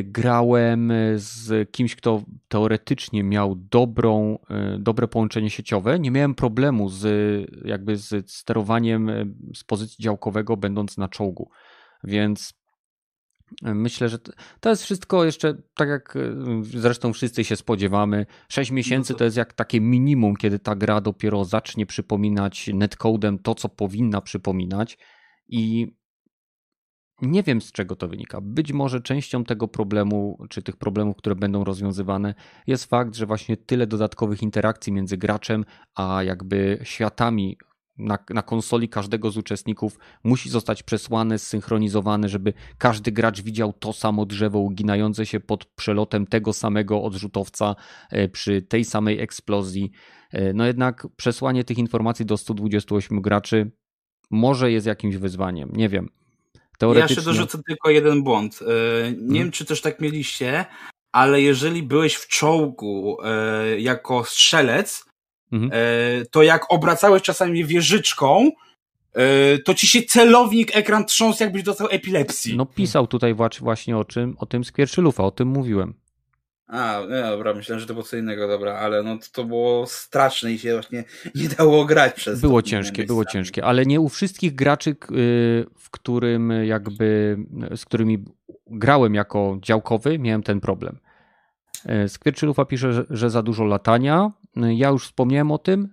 grałem z kimś, kto teoretycznie miał dobrą, y, dobre połączenie sieciowe, nie miałem problemu z jakby z sterowaniem z pozycji działkowego, będąc na czołgu. Więc myślę, że to- jest wszystko jeszcze tak jak zresztą wszyscy się spodziewamy. 6 miesięcy to- to jest jak takie minimum, kiedy ta gra dopiero zacznie przypominać netcodem to, co powinna przypominać i nie wiem z czego to wynika. Być może częścią tego problemu, czy tych problemów, które będą rozwiązywane, jest fakt, że właśnie tyle dodatkowych interakcji między graczem a jakby światami na, na konsoli każdego z uczestników musi zostać przesłane, zsynchronizowane, żeby każdy gracz widział to samo drzewo uginające się pod przelotem tego samego odrzutowca e, przy tej samej eksplozji. E, No jednak przesłanie tych informacji do 128 graczy może jest jakimś wyzwaniem. Nie wiem. Ja Teoretycznie. jeszcze dorzucę tylko jeden błąd. E, Nie Hmm. wiem, czy też tak mieliście, ale jeżeli byłeś w czołgu e, jako strzelec, e, to jak obracałeś czasami wieżyczką, to ci się celownik, ekran trząsł, jakbyś dostał epilepsji. No pisał tutaj właśnie o czym, o tym Skwierczylufa, o tym mówiłem. A, no dobra, myślałem, że to było co innego, dobra, ale no to, to było straszne i się właśnie nie dało grać przez Było ciężkie, było ciężkie, ale nie u wszystkich graczy, y, w którym jakby, z którymi grałem jako działkowy, miałem ten problem. Y, Skwierczylufa pisze, że, że za dużo latania. Y, Ja już wspomniałem o tym.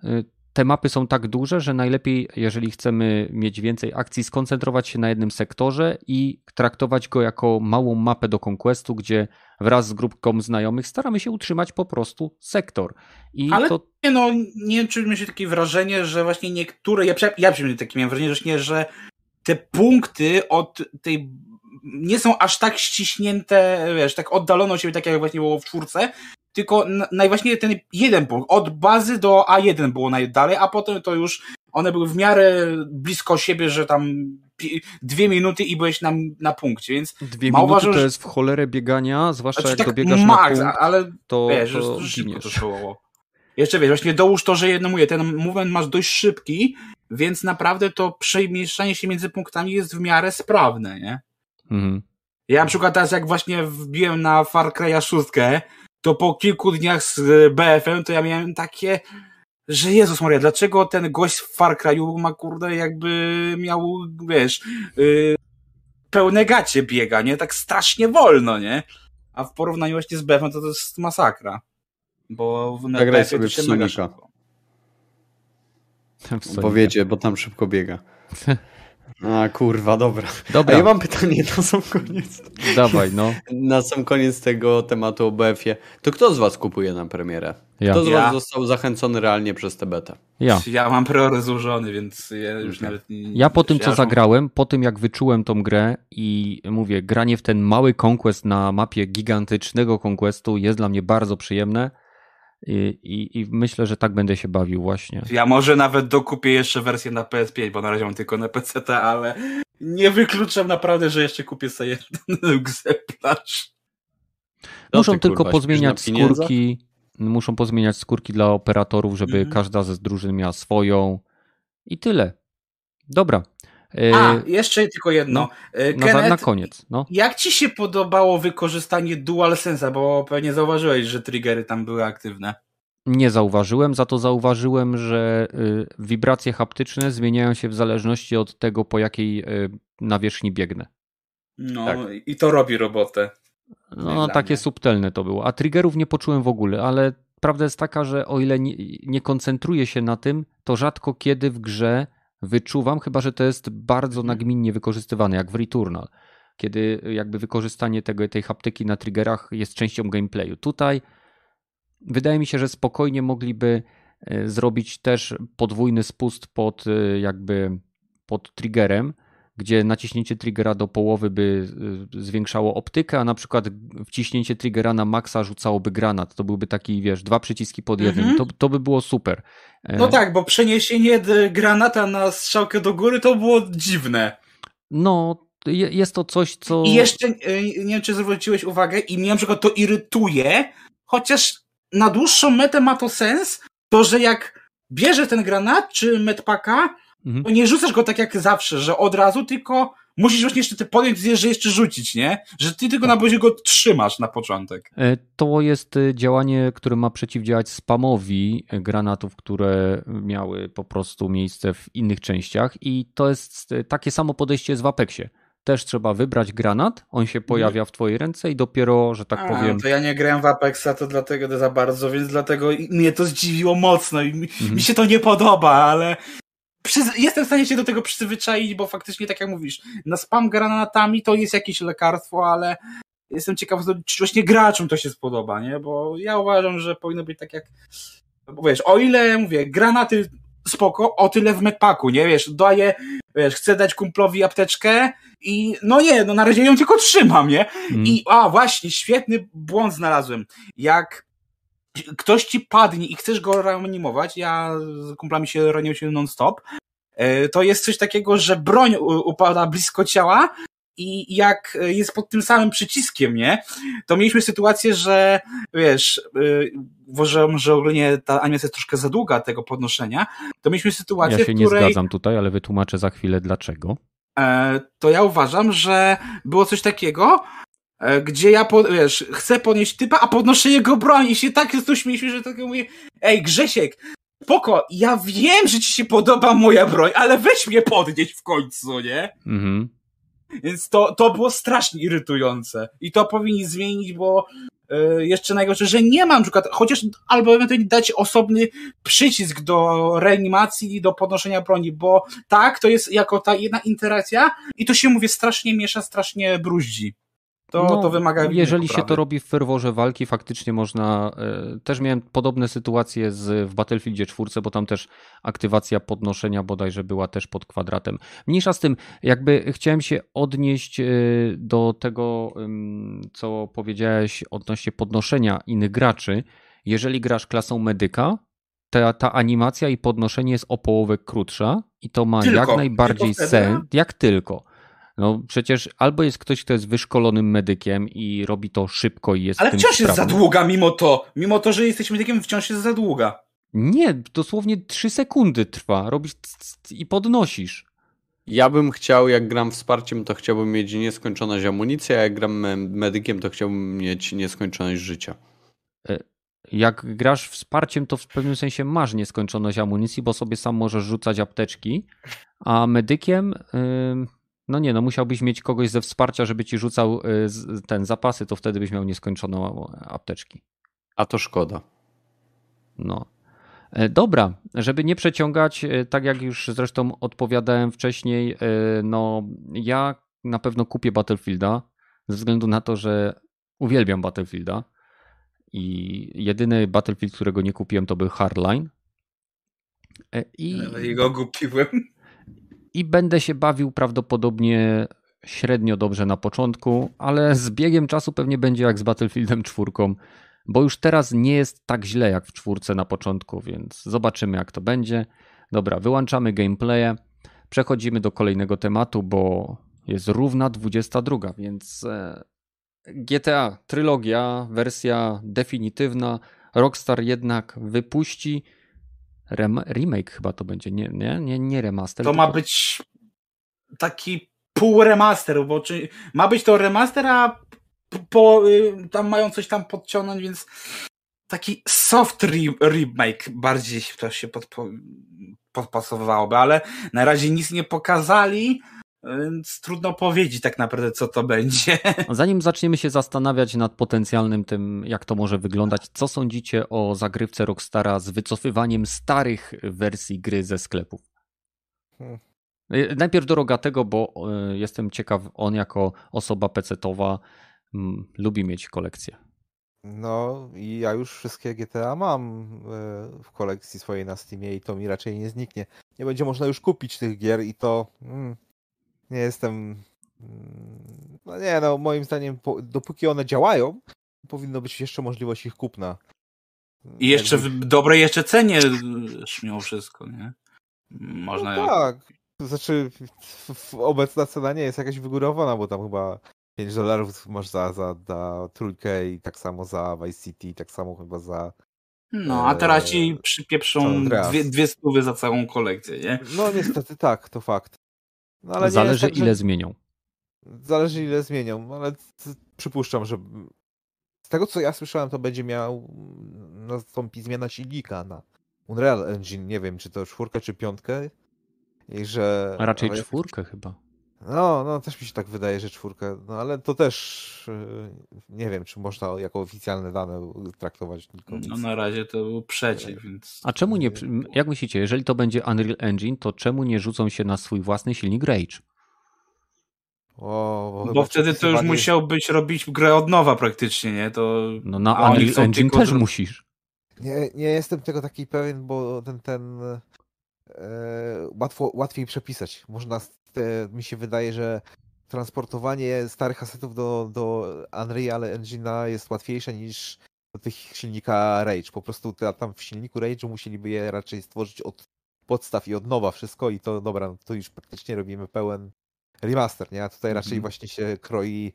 Te mapy są tak duże, że najlepiej, jeżeli chcemy mieć więcej akcji, skoncentrować się na jednym sektorze i traktować go jako małą mapę do Conquestu, gdzie wraz z grupką znajomych staramy się utrzymać po prostu sektor. I Ale to Nie no, nie wiem, czy takie wrażenie, że właśnie niektóre, ja, ja przynajmniej takie miałem wrażenie, że, że te punkty od tej nie są aż tak ściśnięte, wiesz, tak oddalono od siebie, tak jak właśnie było w czwórce, tylko na- najważniejszy ten jeden punkt. Od bazy do A1 było najdalej, a potem to już one były w miarę blisko siebie, że tam dwie minuty i byłeś na, na punkcie, więc Dwie minuty uważam, to jest w cholerę biegania, zwłaszcza znaczy jak tak dobiegasz max, na punkt, ale to, wiesz, to to giniesz. szło. Jeszcze wiesz, właśnie dołóż to, że jedno mówię, ten movement masz dość szybki, więc naprawdę to przemieszczanie się między punktami jest w miarę sprawne, nie? Mhm. Ja na przykład teraz jak właśnie wbiłem na Far Cry'a 6, to po kilku dniach z e, BF-em to ja miałem takie, że Jezus Maria, dlaczego ten gość w Far Cry'u ma kurde jakby miał, wiesz, yy, pełne gacie biega, nie? Tak strasznie wolno, nie? A w porównaniu właśnie z BF-em to to jest masakra. Bo w Zagraj BF-ie sobie. W Sonika. Bo wiecie, bo tam szybko biega. A kurwa, dobra. A Dobra, ja mam pytanie na sam koniec. dawaj, no. Na sam koniec tego tematu o BF-ie. To kto z was kupuje na premierę? Ja. Kto z Ja. was został zachęcony realnie przez tę betę? Ja. Ja mam priorytet złożony, więc ja już Okej. nawet nie, Ja po tym, co zagrałem, po tym jak wyczułem tą grę i mówię, granie w ten mały conquest na mapie gigantycznego conquestu jest dla mnie bardzo przyjemne i, i, i myślę, że tak będę się bawił właśnie. Ja może nawet dokupię jeszcze wersję na PS5, bo na razie mam tylko na PC, ale nie wykluczam naprawdę, że jeszcze kupię sobie jeden egzemplarz. Muszą ty, tylko kurwa, pozmieniać skórki, muszą pozmieniać skórki dla operatorów, żeby Mhm. każda ze drużyn miała swoją i tyle. Dobra. A, jeszcze tylko jedno. E, na, za- Kenneth, na koniec, no. jak ci się podobało wykorzystanie DualSense'a, bo pewnie zauważyłeś, że triggery tam były aktywne. Nie zauważyłem, za to zauważyłem, że y, wibracje haptyczne zmieniają się w zależności od tego, po jakiej y, nawierzchni biegnę. No Tak. i to robi robotę. No, dla takie mnie. subtelne to było. A triggerów nie poczułem w ogóle, ale prawda jest taka, że o ile nie, nie koncentruję się na tym, to rzadko kiedy w grze wyczuwam, chyba że to jest bardzo Mhm. nagminnie wykorzystywane, jak w Returnal, kiedy jakby wykorzystanie tego, tej haptyki na triggerach jest częścią gameplayu. Tutaj wydaje mi się, że spokojnie mogliby e, zrobić też podwójny spust pod e, jakby pod triggerem, gdzie naciśnięcie triggera do połowy by y, zwiększało optykę, a na przykład wciśnięcie triggera na maksa rzucałoby granat. To byłby taki, wiesz, dwa przyciski pod jednym. Mhm. To, to by było super. E, No tak, bo przeniesienie d- granata na strzałkę do góry to było dziwne. No, je- jest to coś, co... I jeszcze, e, nie wiem czy zwróciłeś uwagę, i mnie na przykład to irytuje, chociaż na dłuższą metę ma to sens, to że jak bierze ten granat czy medpaka, Mhm. to nie rzucasz go tak jak zawsze, że od razu, tylko musisz właśnie jeszcze te podjąć że jeszcze rzucić, nie? Że ty tylko na bozie go trzymasz na początek. E, To jest e, działanie, które ma przeciwdziałać spamowi granatów, które miały po prostu miejsce w innych częściach i to jest e, takie samo podejście jest w Apexie. Też trzeba wybrać granat, on się pojawia w twojej ręce i dopiero, że tak Mhm. A, powiem, To ja nie grałem w Apexa, to dlatego to za bardzo, więc dlatego mnie to zdziwiło mocno i mi, Mhm. mi się to nie podoba, ale jestem w stanie się do tego przyzwyczaić, bo faktycznie tak jak mówisz, na spam granatami to jest jakieś lekarstwo, ale jestem ciekaw, czy właśnie graczom to się spodoba, nie? Bo ja uważam, że powinno być tak jak, bo wiesz, o ile, mówię, granaty spoko, o tyle w medpaku, nie? Wiesz, daję, wiesz, chcę dać kumplowi apteczkę i no nie, no na razie ją tylko trzymam, nie? mm, I a właśnie, świetny błąd znalazłem. Jak ktoś ci padnie i chcesz go reanimować, ja z kumplami się ranił się non-stop, e, to jest coś takiego, że broń upada blisko ciała i jak jest pod tym samym przyciskiem, nie? To mieliśmy sytuację, że wiesz, y, uważam, że ogólnie ta animacja jest troszkę za długa tego podnoszenia, to mieliśmy sytuację, ja się w nie której zgadzam tutaj, ale wytłumaczę za chwilę dlaczego. e, to ja uważam, że było coś takiego, e, gdzie ja, po, wiesz, chcę podnieść typa, a podnoszę jego broń i się tak z tym śmieliśmy, że tak mówię, ej Grzesiek, spoko, ja wiem, że ci się podoba moja broń, ale weź mnie podnieść w końcu, nie? Mhm. Więc to, to było strasznie irytujące i to powinni zmienić, bo e, jeszcze najgorsze, że nie mam na przykład, chociaż albo ewentualnie dać osobny przycisk do reanimacji i do podnoszenia broni, bo tak, to jest jako ta jedna interakcja i to się, mówię, strasznie miesza, strasznie bruździ. To, No, to wymaga Jeżeli się to robi w ferworze walki, faktycznie można. e, Też miałem podobne sytuacje z, w Battlefieldzie 4, bo tam też aktywacja podnoszenia bodajże była też pod kwadratem. Mniejsza z tym, jakby chciałem się odnieść e, do tego, co powiedziałeś odnośnie podnoszenia innych graczy. Jeżeli grasz klasą medyka, ta, ta animacja i podnoszenie jest o połowę krótsza i to ma Tylko, jak najbardziej sens, jak tylko. No przecież albo jest ktoś, kto jest wyszkolonym medykiem i robi to szybko i jest Ale wciąż jest za długa mimo to. Mimo to, że jesteś medykiem, wciąż jest za długa. Nie, dosłownie 3 sekundy trwa. Robisz c- c- i podnosisz. Ja bym chciał, jak gram wsparciem, to chciałbym mieć nieskończoność amunicji, a jak gram me- medykiem, to chciałbym mieć nieskończoność życia. Jak grasz wsparciem, to w pewnym sensie masz nieskończoność amunicji, bo sobie sam możesz rzucać apteczki, a medykiem, ym, no nie, no musiałbyś mieć kogoś ze wsparcia, żeby ci rzucał y, ten zapasy, to wtedy byś miał nieskończoną apteczki. A to szkoda. No. E, Dobra, żeby nie przeciągać, e, tak jak już zresztą odpowiadałem wcześniej, e, no ja na pewno kupię Battlefielda ze względu na to, że uwielbiam Battlefielda i jedyny Battlefield, którego nie kupiłem to był Hardline. I, Jego gupiłem. I będę się bawił prawdopodobnie średnio dobrze na początku, ale z biegiem czasu pewnie będzie jak z Battlefieldem 4, bo już teraz nie jest tak źle jak w czwórce na początku, więc zobaczymy jak to będzie. Dobra, wyłączamy gameplaye, przechodzimy do kolejnego tematu, bo jest równa 22, więc e, GTA, trylogia, wersja definitywna, Rockstar jednak wypuści rem- remake chyba to będzie, nie, nie, nie, nie remaster. To ma tylko- być taki pół remaster, bo czy, ma być to remaster, a po, y, tam mają coś tam podciągnąć, więc taki soft re- remake bardziej to się podpo, podpasowywałoby, ale na razie nic nie pokazali, więc trudno powiedzieć tak naprawdę, co to będzie. Zanim zaczniemy się zastanawiać nad potencjalnym tym, jak to może wyglądać, co sądzicie o zagrywce Rockstara z wycofywaniem starych wersji gry ze sklepów? Hmm. Y, Najpierw do Rogatego, bo y, jestem ciekaw, on jako osoba pecetowa mm, lubi mieć kolekcję. No i ja już wszystkie GTA mam e, w kolekcji swojej na Steamie i to mi raczej nie zniknie. Nie będzie można już kupić tych gier i to mm, nie jestem. mm, No nie, no moim zdaniem, po, dopóki one działają, powinno być jeszcze możliwość ich kupna. I jeszcze w dobrej jeszcze cenie y, mimo wszystko, nie? Można No tak. To znaczy, obecna cena nie jest jakaś wygórowana, bo tam chyba 5 dolarów masz za, za, za trójkę i tak samo za Vice City, tak samo chyba za. No, a teraz ci San przypieprzą dwie, dwie stówy za całą kolekcję, nie? No niestety tak, to fakt. No, ale Zależy tak, ile że... zmienią. Zależy ile zmienią, ale c- przypuszczam, że z tego co ja słyszałem, to będzie miał nastąpi zmiana silnika na Unreal Engine. Nie wiem, czy to czwórkę, czy piątkę. I że. A raczej ale- czwórkę chyba. No, no, też mi się tak wydaje, że czwórkę. No ale to też yy, nie wiem, czy można jako oficjalne dane traktować tylko. No na razie to był przeciw, więc... A czemu nie, jak myślicie, jeżeli to będzie Unreal Engine, to czemu nie rzucą się na swój własny silnik Rage? O, chyba Bo wtedy to już musiałbyś robić grę od nowa praktycznie, nie? To... No na Unreal Engine tylko też musisz. Nie, nie jestem tego taki pewien, bo ten, ten łatwo, łatwiej przepisać. Można, e, mi się wydaje, że transportowanie starych asetów do, do Unreal Engine'a jest łatwiejsze niż do tych silnika Rage. Po prostu ta- tam w silniku Rage'u musieliby je raczej stworzyć od podstaw i od nowa wszystko i to dobra, no to już praktycznie robimy pełen remaster, nie? A tutaj raczej Mhm. właśnie się kroi,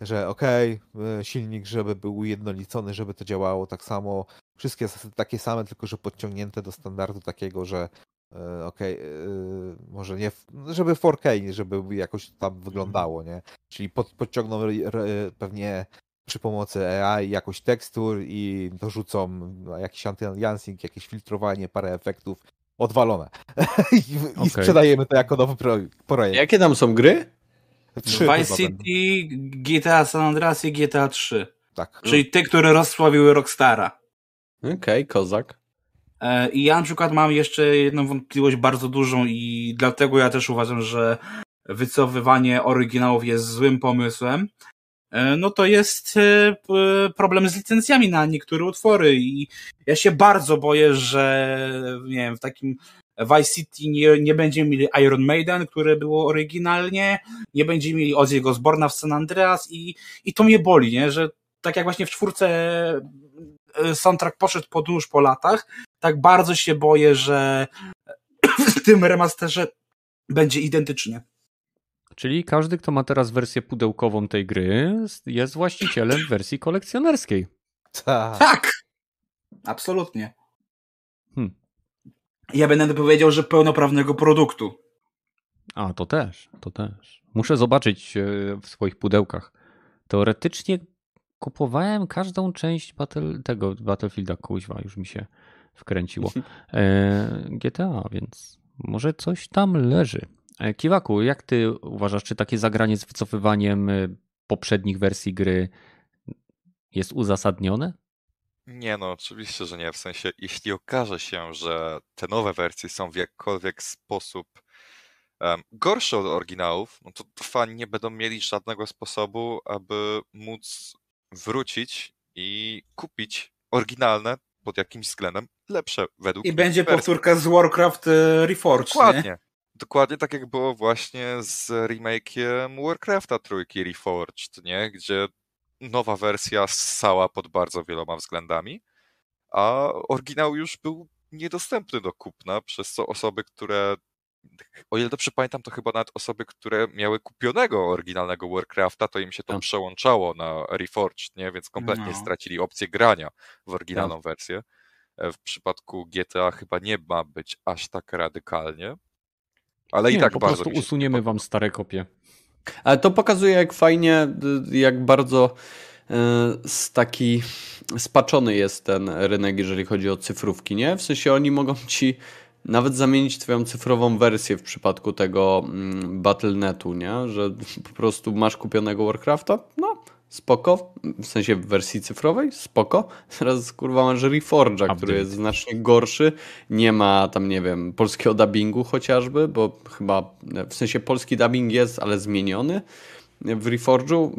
że okej, e, silnik, żeby był ujednolicony, żeby to działało tak samo, wszystkie zasady takie same, tylko że podciągnięte do standardu takiego, że e, okej, e, może nie, w- żeby 4K, nie, żeby jakoś to tam wyglądało, nie? Czyli pod, podciągną re, re, pewnie przy pomocy AI jakoś tekstur i dorzucą no, jakiś anti-aliasing, jakieś filtrowanie, parę efektów, odwalone. I, i Okej. sprzedajemy to jako nowy pro, projekt. Jakie tam są gry? Trzy Vice będą. City, GTA San Andreas i GTA 3. Tak. Czyli te, które rozsławiły Rockstara. Okej, kozak. E, I ja na przykład mam jeszcze jedną wątpliwość bardzo dużą i dlatego ja też uważam, że wycofywanie oryginałów jest złym pomysłem. e, no to jest e, problem z licencjami na niektóre utwory i ja się bardzo boję, że nie wiem, w takim Vice City nie, nie będziemy mieli Iron Maiden, które było oryginalnie, nie będziemy mieli Ozzy'ego Osborna w San Andreas i, i to mnie boli, nie? że tak jak właśnie w czwórce soundtrack poszedł pod nóż po latach, tak bardzo się boję, że w tym remasterze będzie identycznie. Czyli każdy, kto ma teraz wersję pudełkową tej gry, jest właścicielem wersji kolekcjonerskiej. Tak. Tak! Absolutnie. Hmm. Ja będę powiedział, że pełnoprawnego produktu. A, to też, to też. Muszę zobaczyć e, w swoich pudełkach. Teoretycznie kupowałem każdą część battle, tego Battlefielda, kuźwa, już mi się wkręciło. E, GTA, więc może coś tam leży. E, Kiwaku, jak ty uważasz, czy takie zagranie z wycofywaniem e, poprzednich wersji gry jest uzasadnione? Nie no, oczywiście, że nie. W sensie, jeśli okaże się, że te nowe wersje są w jakkolwiek sposób em, gorsze od oryginałów, no to fani nie będą mieli żadnego sposobu, aby móc wrócić i kupić oryginalne pod jakimś względem lepsze według I będzie wersje. powtórka z Warcraft e, Reforged, nie? Dokładnie. Dokładnie tak jak było właśnie z remake'iem Warcrafta trójki Reforged, nie? Gdzie nowa wersja ssała pod bardzo wieloma względami, a oryginał już był niedostępny do kupna, przez co osoby, które o ile dobrze pamiętam, to chyba nawet osoby, które miały kupionego oryginalnego Warcrafta, to im się to Tak. przełączało na Reforged, nie? Więc kompletnie No. stracili opcję grania w oryginalną wersję. E, W przypadku GTA chyba nie ma być aż tak radykalnie. Ale i Nie, tak po bardzo prostu mi się usuniemy wam stare kopie. Ale to pokazuje, jak fajnie, y, jak bardzo y, s- taki spaczony jest ten rynek, jeżeli chodzi o cyfrówki, nie? W sensie oni mogą ci nawet zamienić twoją cyfrową wersję w przypadku tego mm, Battle.netu, nie? Że po prostu masz kupionego Warcrafta, no spoko, w sensie w wersji cyfrowej, spoko. Teraz kurwa masz Reforge'a, który jest znacznie gorszy, nie ma tam, nie wiem, polskiego dubbingu chociażby, bo chyba, w sensie polski dubbing jest, ale zmieniony w Reforge'u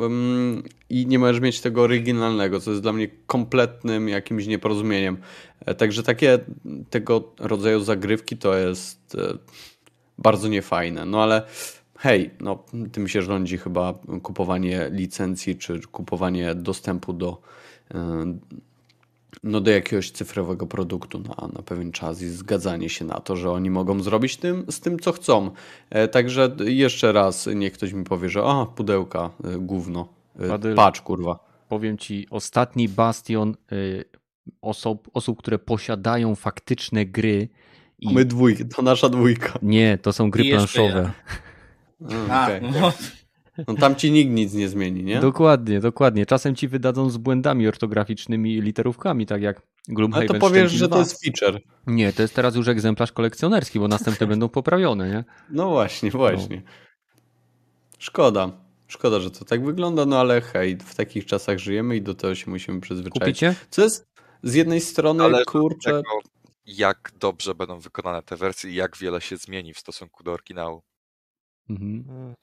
i nie możesz mieć tego oryginalnego, co jest dla mnie kompletnym jakimś nieporozumieniem. E, Także takie tego rodzaju zagrywki to jest e, bardzo niefajne. No ale hej, no tym się rządzi chyba kupowanie licencji czy kupowanie dostępu do e, no do jakiegoś cyfrowego produktu na, na pewien czas i zgadzanie się na to, że oni mogą zrobić tym, z tym, co chcą. E, także jeszcze raz niech ktoś mi powie, że a, pudełka, e, gówno, e, Badyl. patrz kurwa. Powiem ci, ostatni bastion y, osób, osób, które posiadają faktyczne gry i My dwójka, to nasza dwójka. nie, to są gry planszowe. A, A, okej. no, No tam ci nikt nic nie zmieni, nie? Dokładnie, dokładnie. Czasem ci wydadzą z błędami ortograficznymi i literówkami, tak jak Ale Gloomhaven to powiesz, Szczęki że to jest feature. Nie, to jest teraz już egzemplarz kolekcjonerski, bo następne będą poprawione, nie? No właśnie, właśnie. Szkoda. Szkoda, że to tak wygląda, no ale hej, w takich czasach żyjemy i do tego się musimy przyzwyczaić. Kupicie? Co jest z jednej strony, Ale kurczę, Tego, jak dobrze będą wykonane te wersje i jak wiele się zmieni w stosunku do oryginału. Mhm.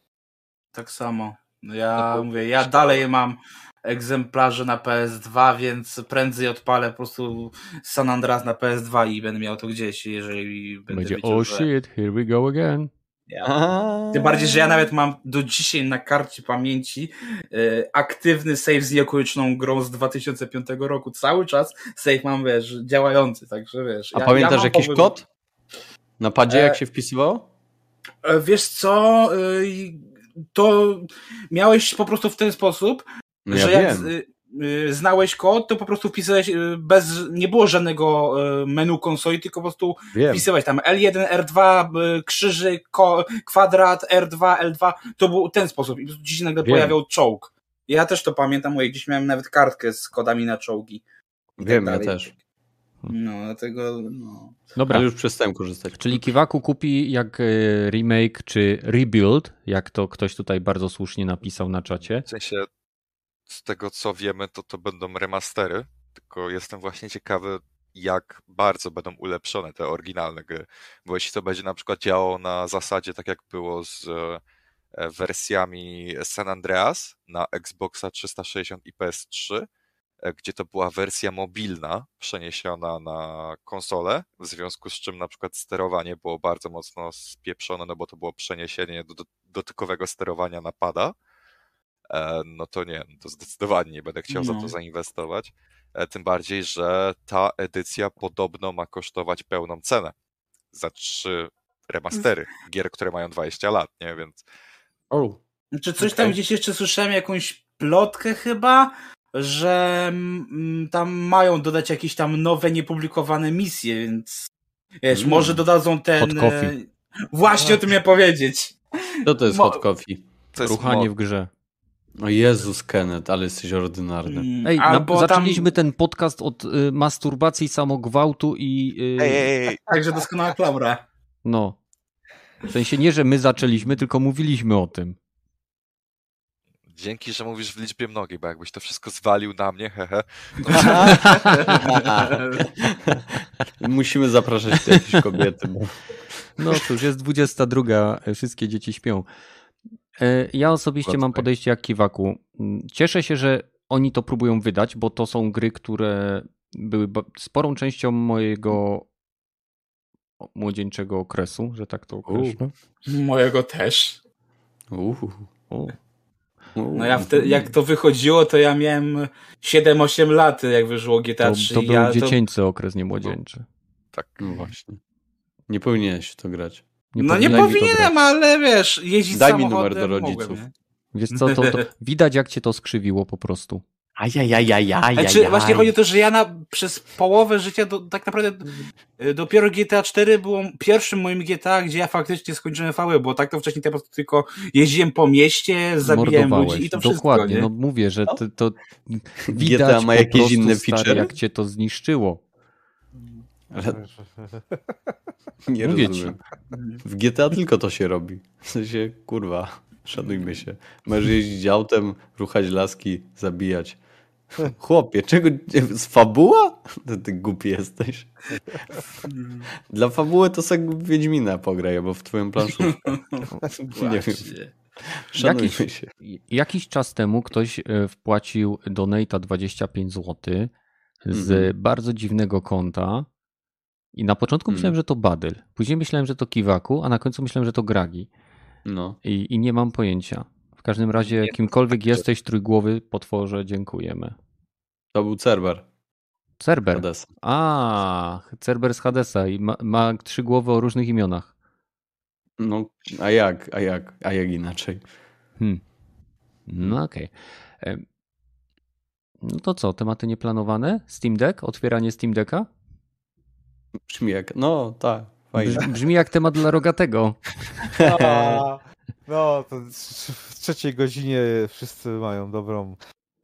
Tak samo. No Ja No mówię, ja dalej mam egzemplarze na PS2, więc prędzej odpalę po prostu San Andreas na PS2 i będę miał to gdzieś, jeżeli będę Będzie, wiedział, oh że... shit, here we go again. Ja. Tym bardziej, że ja nawet mam do dzisiaj na karcie pamięci e, aktywny save z nieokoliczną grą z 2005 roku. Cały czas save mam, wiesz, działający, także wiesz. A ja- pamiętasz ja jakiś kod? Na padzie E, jak się wpisywało? E, Wiesz co, e, to miałeś po prostu w ten sposób, No ja że jak wiem. y, y, znałeś kod, to po prostu wpisałeś y, bez, nie było żadnego menu konsoli, tylko po prostu wiem. wpisałeś tam L1, R2, y, krzyżyk, kwadrat, R2, L2, to był ten sposób i ci się nagle Wiem. pojawiał czołg. Ja też to pamiętam, moje gdzieś miałem nawet kartkę z kodami na czołgi. i Wiem, tak ja też. No, dlatego, no. Dobra, Ale już przestałem korzystać. czyli Kiwaku kupi jak e, remake czy rebuild, jak to ktoś tutaj bardzo słusznie napisał na czacie. W sensie, z tego co wiemy, to to będą remastery, tylko jestem właśnie ciekawy, jak bardzo będą ulepszone te oryginalne gry. Bo jeśli to będzie na przykład działało na zasadzie, tak jak było z e, wersjami San Andreas na Xboxa 360 i PS3, e, gdzie to była wersja mobilna przeniesiona na konsolę, w związku z czym na przykład sterowanie było bardzo mocno spieprzone, no bo to było przeniesienie do, do, dotykowego sterowania na pada, e, no to nie, to zdecydowanie nie będę chciał za No. to zainwestować. E, Tym bardziej, że ta edycja podobno ma kosztować pełną cenę za trzy remastery gier, które mają 20 lat, nie? Więc O, Czy coś tam Okej. gdzieś jeszcze słyszałem, jakąś plotkę chyba, że mm, tam mają dodać jakieś tam nowe, niepublikowane misje, więc wiesz, Mm. może dodadzą ten... Hot coffee. e, Właśnie o tym miałem powiedzieć. co to jest Mo- hot coffee? to jest Ruchanie mo- w grze. O Jezus, Kenneth, ale jesteś ordynarny. Mm, Ej, na, Albo zaczęliśmy tam... ten podcast od y, masturbacji, samogwałtu i... Y, Ej, ej, ej, Także doskonała klaura. No. W sensie nie, że my zaczęliśmy, tylko mówiliśmy o tym. Dzięki, że mówisz w liczbie mnogiej, bo jakbyś to wszystko zwalił na mnie, hehe. Musimy zapraszać tu jakieś kobiety, bo No cóż, jest 22, e, wszystkie dzieci śpią. E, Ja osobiście mam podejście jak Kiwaku. Cieszę się, że oni to próbują wydać, bo to są gry, które były sporą częścią mojego młodzieńczego okresu, że tak to określę. Mojego też. Uhu. O. No ja wtedy, jak to wychodziło, to ja miałem 7-8 lat, jak wyszło GTA To, 3. to i był ja dziecięcy okres, nie młodzieńczy. Tak. No właśnie. Nie powinieneś w to grać. no nie powinienem to ale wiesz, jeździć Daj mi numer do mogłem, rodziców. nie? Wiesz co, to, to widać jak cię to skrzywiło po prostu. Ajajajajaj. Znaczy, właśnie chodzi o to, że ja na, przez połowę życia do, tak naprawdę y, dopiero GTA 4 było pierwszym moim GTA, gdzie ja faktycznie skończyłem fały, bo tak to wcześniej po prostu tylko jeździłem po mieście, zabijałem ludzi i to wszystko, Dokładnie, nie? no mówię, że to, to GTA widać ma po jakieś inne stary, feature'y? jak cię to zniszczyło. Ale nie Mówię rozumiem. W GTA tylko to się robi. W sensie, kurwa, szanujmy się. Możesz jeździć autem, ruchać laski, zabijać. Chłopie, czego... Z fabuła? Ty, ty głupi jesteś. Dla fabuły to sobie Wiedźmina pograj, bo w twoją planszówkę. Nie wiem. Szanujmy Jakiś- się. Jakiś czas temu ktoś e, wpłacił donata 25 zł z Mhm. bardzo dziwnego konta i na początku Mhm. myślałem, że to Badyl. Później myślałem, że to Kiwaku, a na końcu myślałem, że to Gragi. No. I, i nie mam pojęcia. W każdym razie, Nie, kimkolwiek tak, jesteś, trójgłowy potworze, dziękujemy. To był Cerber. Cerber. Hades. A, Cerber z Hadesa i ma, ma trzy głowy o różnych imionach. No, a jak, a jak, a jak inaczej? Hmm. No okej. Em, No to co, tematy nieplanowane? Steam Deck? Otwieranie Steam Decka? Brzmi jak, no tak, fajnie. Brz- Brzmi jak temat dla rogatego. No, to w trzeciej godzinie wszyscy mają dobrą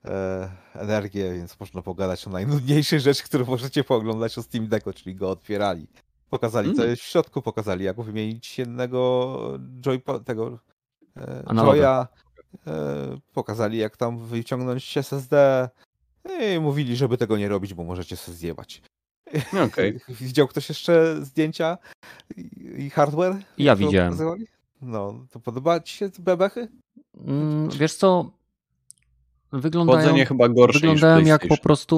e, energię, więc można pogadać o najnudniejszej rzeczy, którą możecie pooglądać o Steam Decku, czyli go otwierali. Pokazali, co Mm. jest w środku, pokazali, jak wymienić jednego joypa, tego e, joya, e, pokazali, jak tam wyciągnąć SSD i mówili, żeby tego nie robić, bo możecie sobie zjebać. No, Okej. Widział ktoś jeszcze zdjęcia i, hardware? Ja widziałem. pokazywali? No, to podoba ci się te bebechy? Mm, Wiesz co, wyglądają, Chłodzenie chyba gorsze wyglądają niż jak po prostu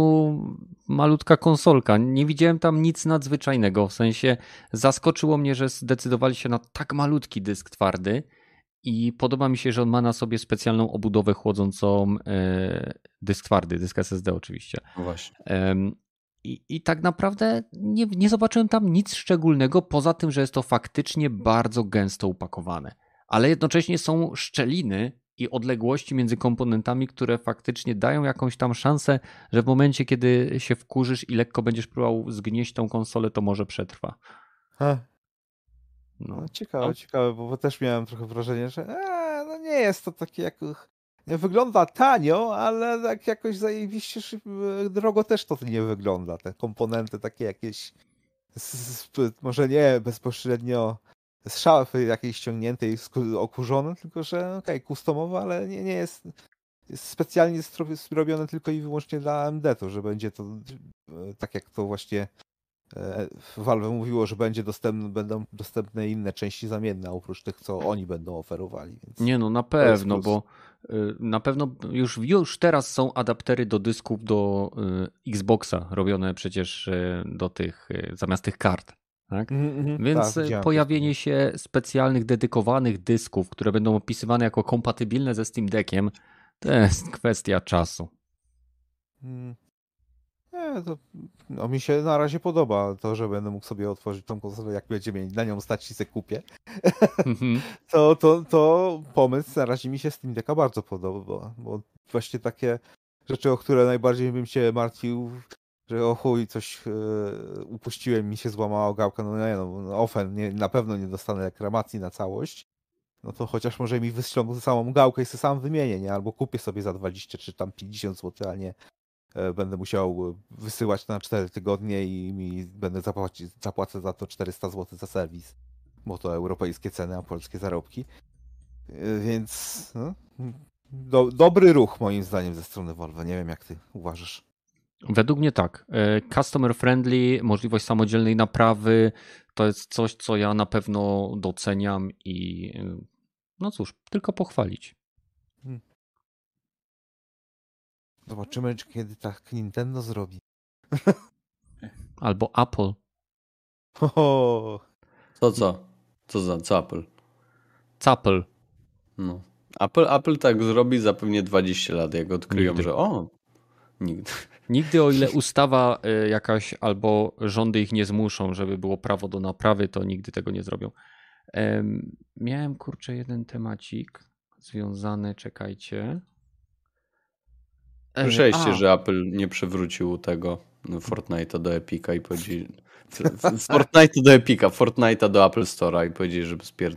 malutka konsolka. Nie widziałem tam nic nadzwyczajnego. W sensie zaskoczyło mnie, że zdecydowali się na tak malutki dysk twardy i podoba mi się, że on ma na sobie specjalną obudowę chłodzącą e, dysk twardy, dysk SSD oczywiście. No Właśnie. I, I tak naprawdę nie, nie zobaczyłem tam nic szczególnego, poza tym, że jest to faktycznie bardzo gęsto upakowane. Ale jednocześnie są szczeliny i odległości między komponentami, które faktycznie dają jakąś tam szansę, że w momencie, kiedy się wkurzysz i lekko będziesz próbował zgnieść tą konsolę, to może przetrwa. Ha, No. no, ciekawe, No. ciekawe, bo, bo też miałem trochę wrażenie, że e, no nie jest to takie jak... Wygląda tanio, ale tak jakoś zajebiście szyb... drogo też to nie wygląda. Te komponenty takie jakieś może nie bezpośrednio z szafy jakiejś ściągniętej, okurzone, tylko że okej, okay, customowe, ale nie, nie jest, jest specjalnie zrobione tylko i wyłącznie dla AMD, to że będzie to e, tak jak to właśnie Valve mówiło, że będzie dostępne, będą dostępne inne części zamienne, oprócz tych, co oni będą oferowali. Więc... Nie no, na pewno, bo y, na pewno już, już teraz są adaptery do dysków do y, Xboxa, robione przecież y, do tych, zamiast tych kart. Tak? Mhm, mhm, Więc tak, y, widziałem pojawienie się specjalnych, dedykowanych dysków, które będą opisywane jako kompatybilne ze Steam Deckiem, to jest kwestia czasu. Nie, to no, mi się na razie podoba to, że będę mógł sobie otworzyć tą konsolę, jak będzie mieć na nią stać i se kupię. Mhm. To, to, to pomysł na razie mi się Steam Decka bardzo podoba, bo właśnie takie rzeczy, o które najbardziej bym się martwił, że o chuj, coś e, upuściłem, mi się złamała gałka, no nie no, no ofen, nie, na pewno nie dostanę reklamacji na całość, no to chociaż może mi wyślą samą gałkę i sobie sam wymienię, nie? Albo kupię sobie za 20 czy tam 50 zł, a nie będę musiał wysyłać na 4 tygodnie i mi będę zapłacić, zapłacę za to 400 zł za serwis, bo to europejskie ceny, a polskie zarobki. E, Więc no, do, dobry ruch moim zdaniem ze strony Volvo. Nie wiem jak ty uważasz. Według mnie tak. E, Customer friendly, możliwość samodzielnej naprawy to jest coś, co ja na pewno doceniam i e, no cóż, tylko pochwalić. Zobaczymy, czy kiedy tak Nintendo zrobi. Albo Apple. Ho, Co, co? Co za, co Apple? Apple. No. Apple, Apple tak zrobi za pewnie 20 lat, jak odkryją, Nigdy. że o, nigdy. Nigdy o ile ustawa e, jakaś albo rządy ich nie zmuszą, żeby było prawo do naprawy, to nigdy tego nie zrobią. Em, Miałem kurczę jeden temacik związany, czekajcie. Słyszeliście, że Apple nie przywrócił tego Fortnite'a do Epica i powiedzieli... Fortnite'a do Epica, Fortnite'a do Apple Store'a i powiedzieli, żeby, spier...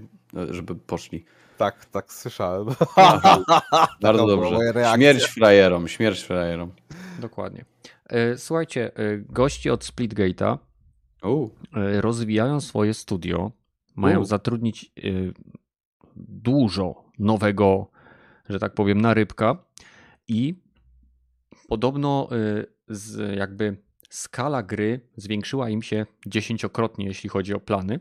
żeby poszli. tak, tak słyszałem. Bardzo Taka była dobrze. Śmierć frajerom, śmierć frajerom. Dokładnie. E, Słuchajcie, e, gości od Splitgate'a e, rozwijają swoje studio, mają U. zatrudnić dużo nowego, że tak powiem, narybka i podobno e, z jakby skala gry zwiększyła im się dziesięciokrotnie, jeśli chodzi o plany,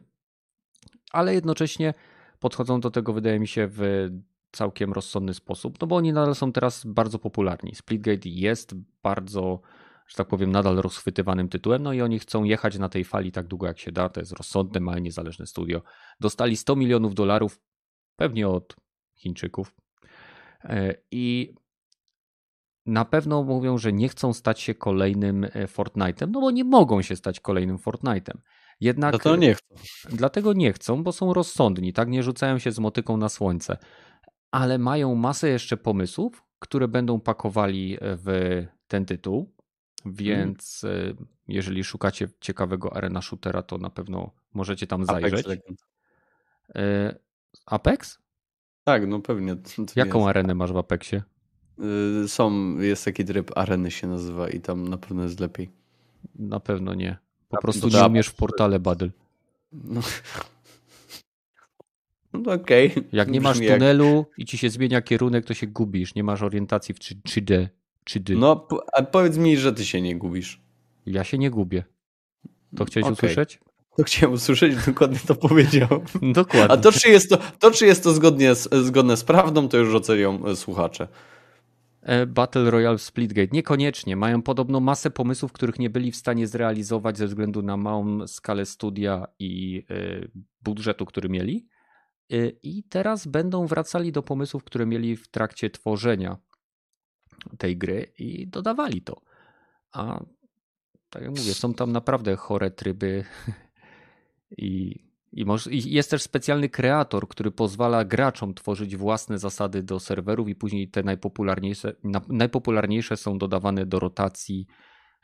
ale jednocześnie podchodzą do tego, wydaje mi się, w całkiem rozsądny sposób, no bo oni nadal są teraz bardzo popularni. Splitgate jest bardzo, że tak powiem, nadal rozchwytywanym tytułem, no i oni chcą jechać na tej fali tak długo jak się da, to jest rozsądne, małe, niezależne studio. Dostali 100 milionów dolarów, pewnie od Chińczyków E, i na pewno mówią, że nie chcą stać się kolejnym e, Fortnite'em, no bo nie mogą się stać kolejnym Fortnite'em. Jednak to nie chcę. Dlatego nie chcą, bo są rozsądni, tak? Nie rzucają się z motyką na słońce. Ale mają masę jeszcze pomysłów, które będą pakowali w ten tytuł. Więc e, jeżeli szukacie ciekawego arena shootera, to na pewno możecie tam Apex zajrzeć. E, Apex? Tak, no pewnie. Jaką jest. arenę masz w Apexie? Y, Są, jest taki tryb areny się nazywa i tam na pewno jest lepiej. Na pewno nie. Po A, prostu nie umiesz w portale Battle. No, no okej. Jak nie masz Brzmi jak- tunelu i ci się zmienia kierunek, to się gubisz. Nie masz orientacji w 3- 3D. 3D. No, a powiedz mi, że ty się nie gubisz. Ja się nie gubię. To chciałeś Okej. usłyszeć? To chciałem usłyszeć, dokładnie to powiedział. Dokładnie. A to czy jest to, to, czy jest to zgodnie z, zgodne z prawdą, to już ocenią e, słuchacze. E, Battle Royale w Splitgate. Niekoniecznie. Mają podobno masę pomysłów, których nie byli w stanie zrealizować ze względu na małą skalę studia i e, budżetu, który mieli. E, I teraz będą wracali do pomysłów, które mieli w trakcie tworzenia tej gry i dodawali to. A tak jak mówię, są tam naprawdę chore tryby i, i, moż, i jest też specjalny kreator, który pozwala graczom tworzyć własne zasady do serwerów i później te najpopularniejsze, na, najpopularniejsze są dodawane do rotacji.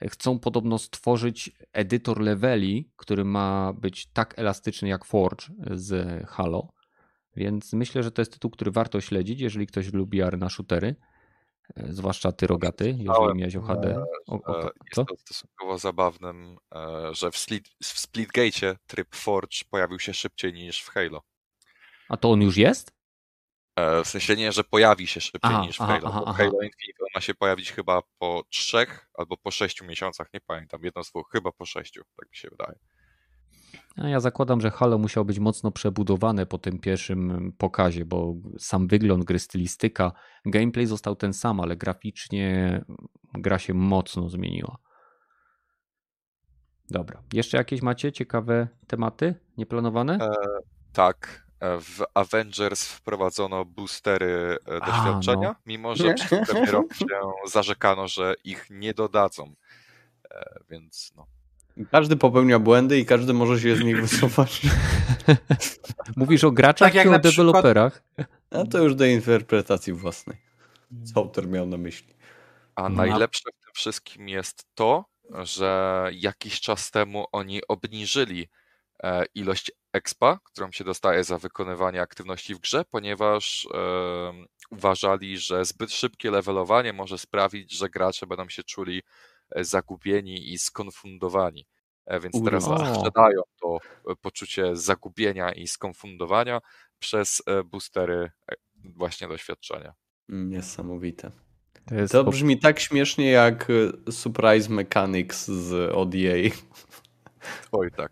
Chcą podobno stworzyć edytor leveli, który ma być tak elastyczny jak Forge z Halo. Więc myślę, że to jest tytuł, który warto śledzić, jeżeli ktoś lubi arena shootery. E, Zwłaszcza ty rogaty, jeżeli miałeś OHD. O, o, E, co? Jest to stosunkowo zabawnym, e, że w, Split, w Splitgate tryb Forge pojawił się szybciej niż w Halo. A to on już jest? E, W sensie nie, że pojawi się szybciej Aha, niż w Halo. aha, aha. Halo Infinite ma się pojawić chyba po trzech albo po sześciu miesiącach, nie pamiętam, jedno z dwóch, chyba po sześciu, tak mi się wydaje. A ja zakładam, że Halo musiał być mocno przebudowane po tym pierwszym pokazie, bo sam wygląd gry, stylistyka, gameplay został ten sam, ale graficznie gra się mocno zmieniła. Dobra. Jeszcze jakieś macie ciekawe tematy nieplanowane? E, Tak, e, w Avengers wprowadzono boostery e, A, doświadczenia, no. mimo że przed premierą się zarzekano, że ich nie dodadzą. E, Więc no. Każdy popełnia błędy i każdy może się z nich wycofać. Mówisz o graczach Tak jak czy o na przykład- deweloperach? A to już do interpretacji własnej. Co autor miał na myśli? A No. najlepsze w tym wszystkim jest to, że jakiś czas temu oni obniżyli e, ilość expa, którą się dostaje za wykonywanie aktywności w grze, ponieważ uważali, że zbyt szybkie levelowanie może sprawić, że gracze będą się czuli zagubieni i skonfundowani. E, Więc teraz sprzedają to e, poczucie zagubienia i skonfundowania przez e, boostery e, właśnie doświadczenia. Niesamowite. To jest To brzmi tak śmiesznie jak Surprise Mechanics z ODA. Oj tak.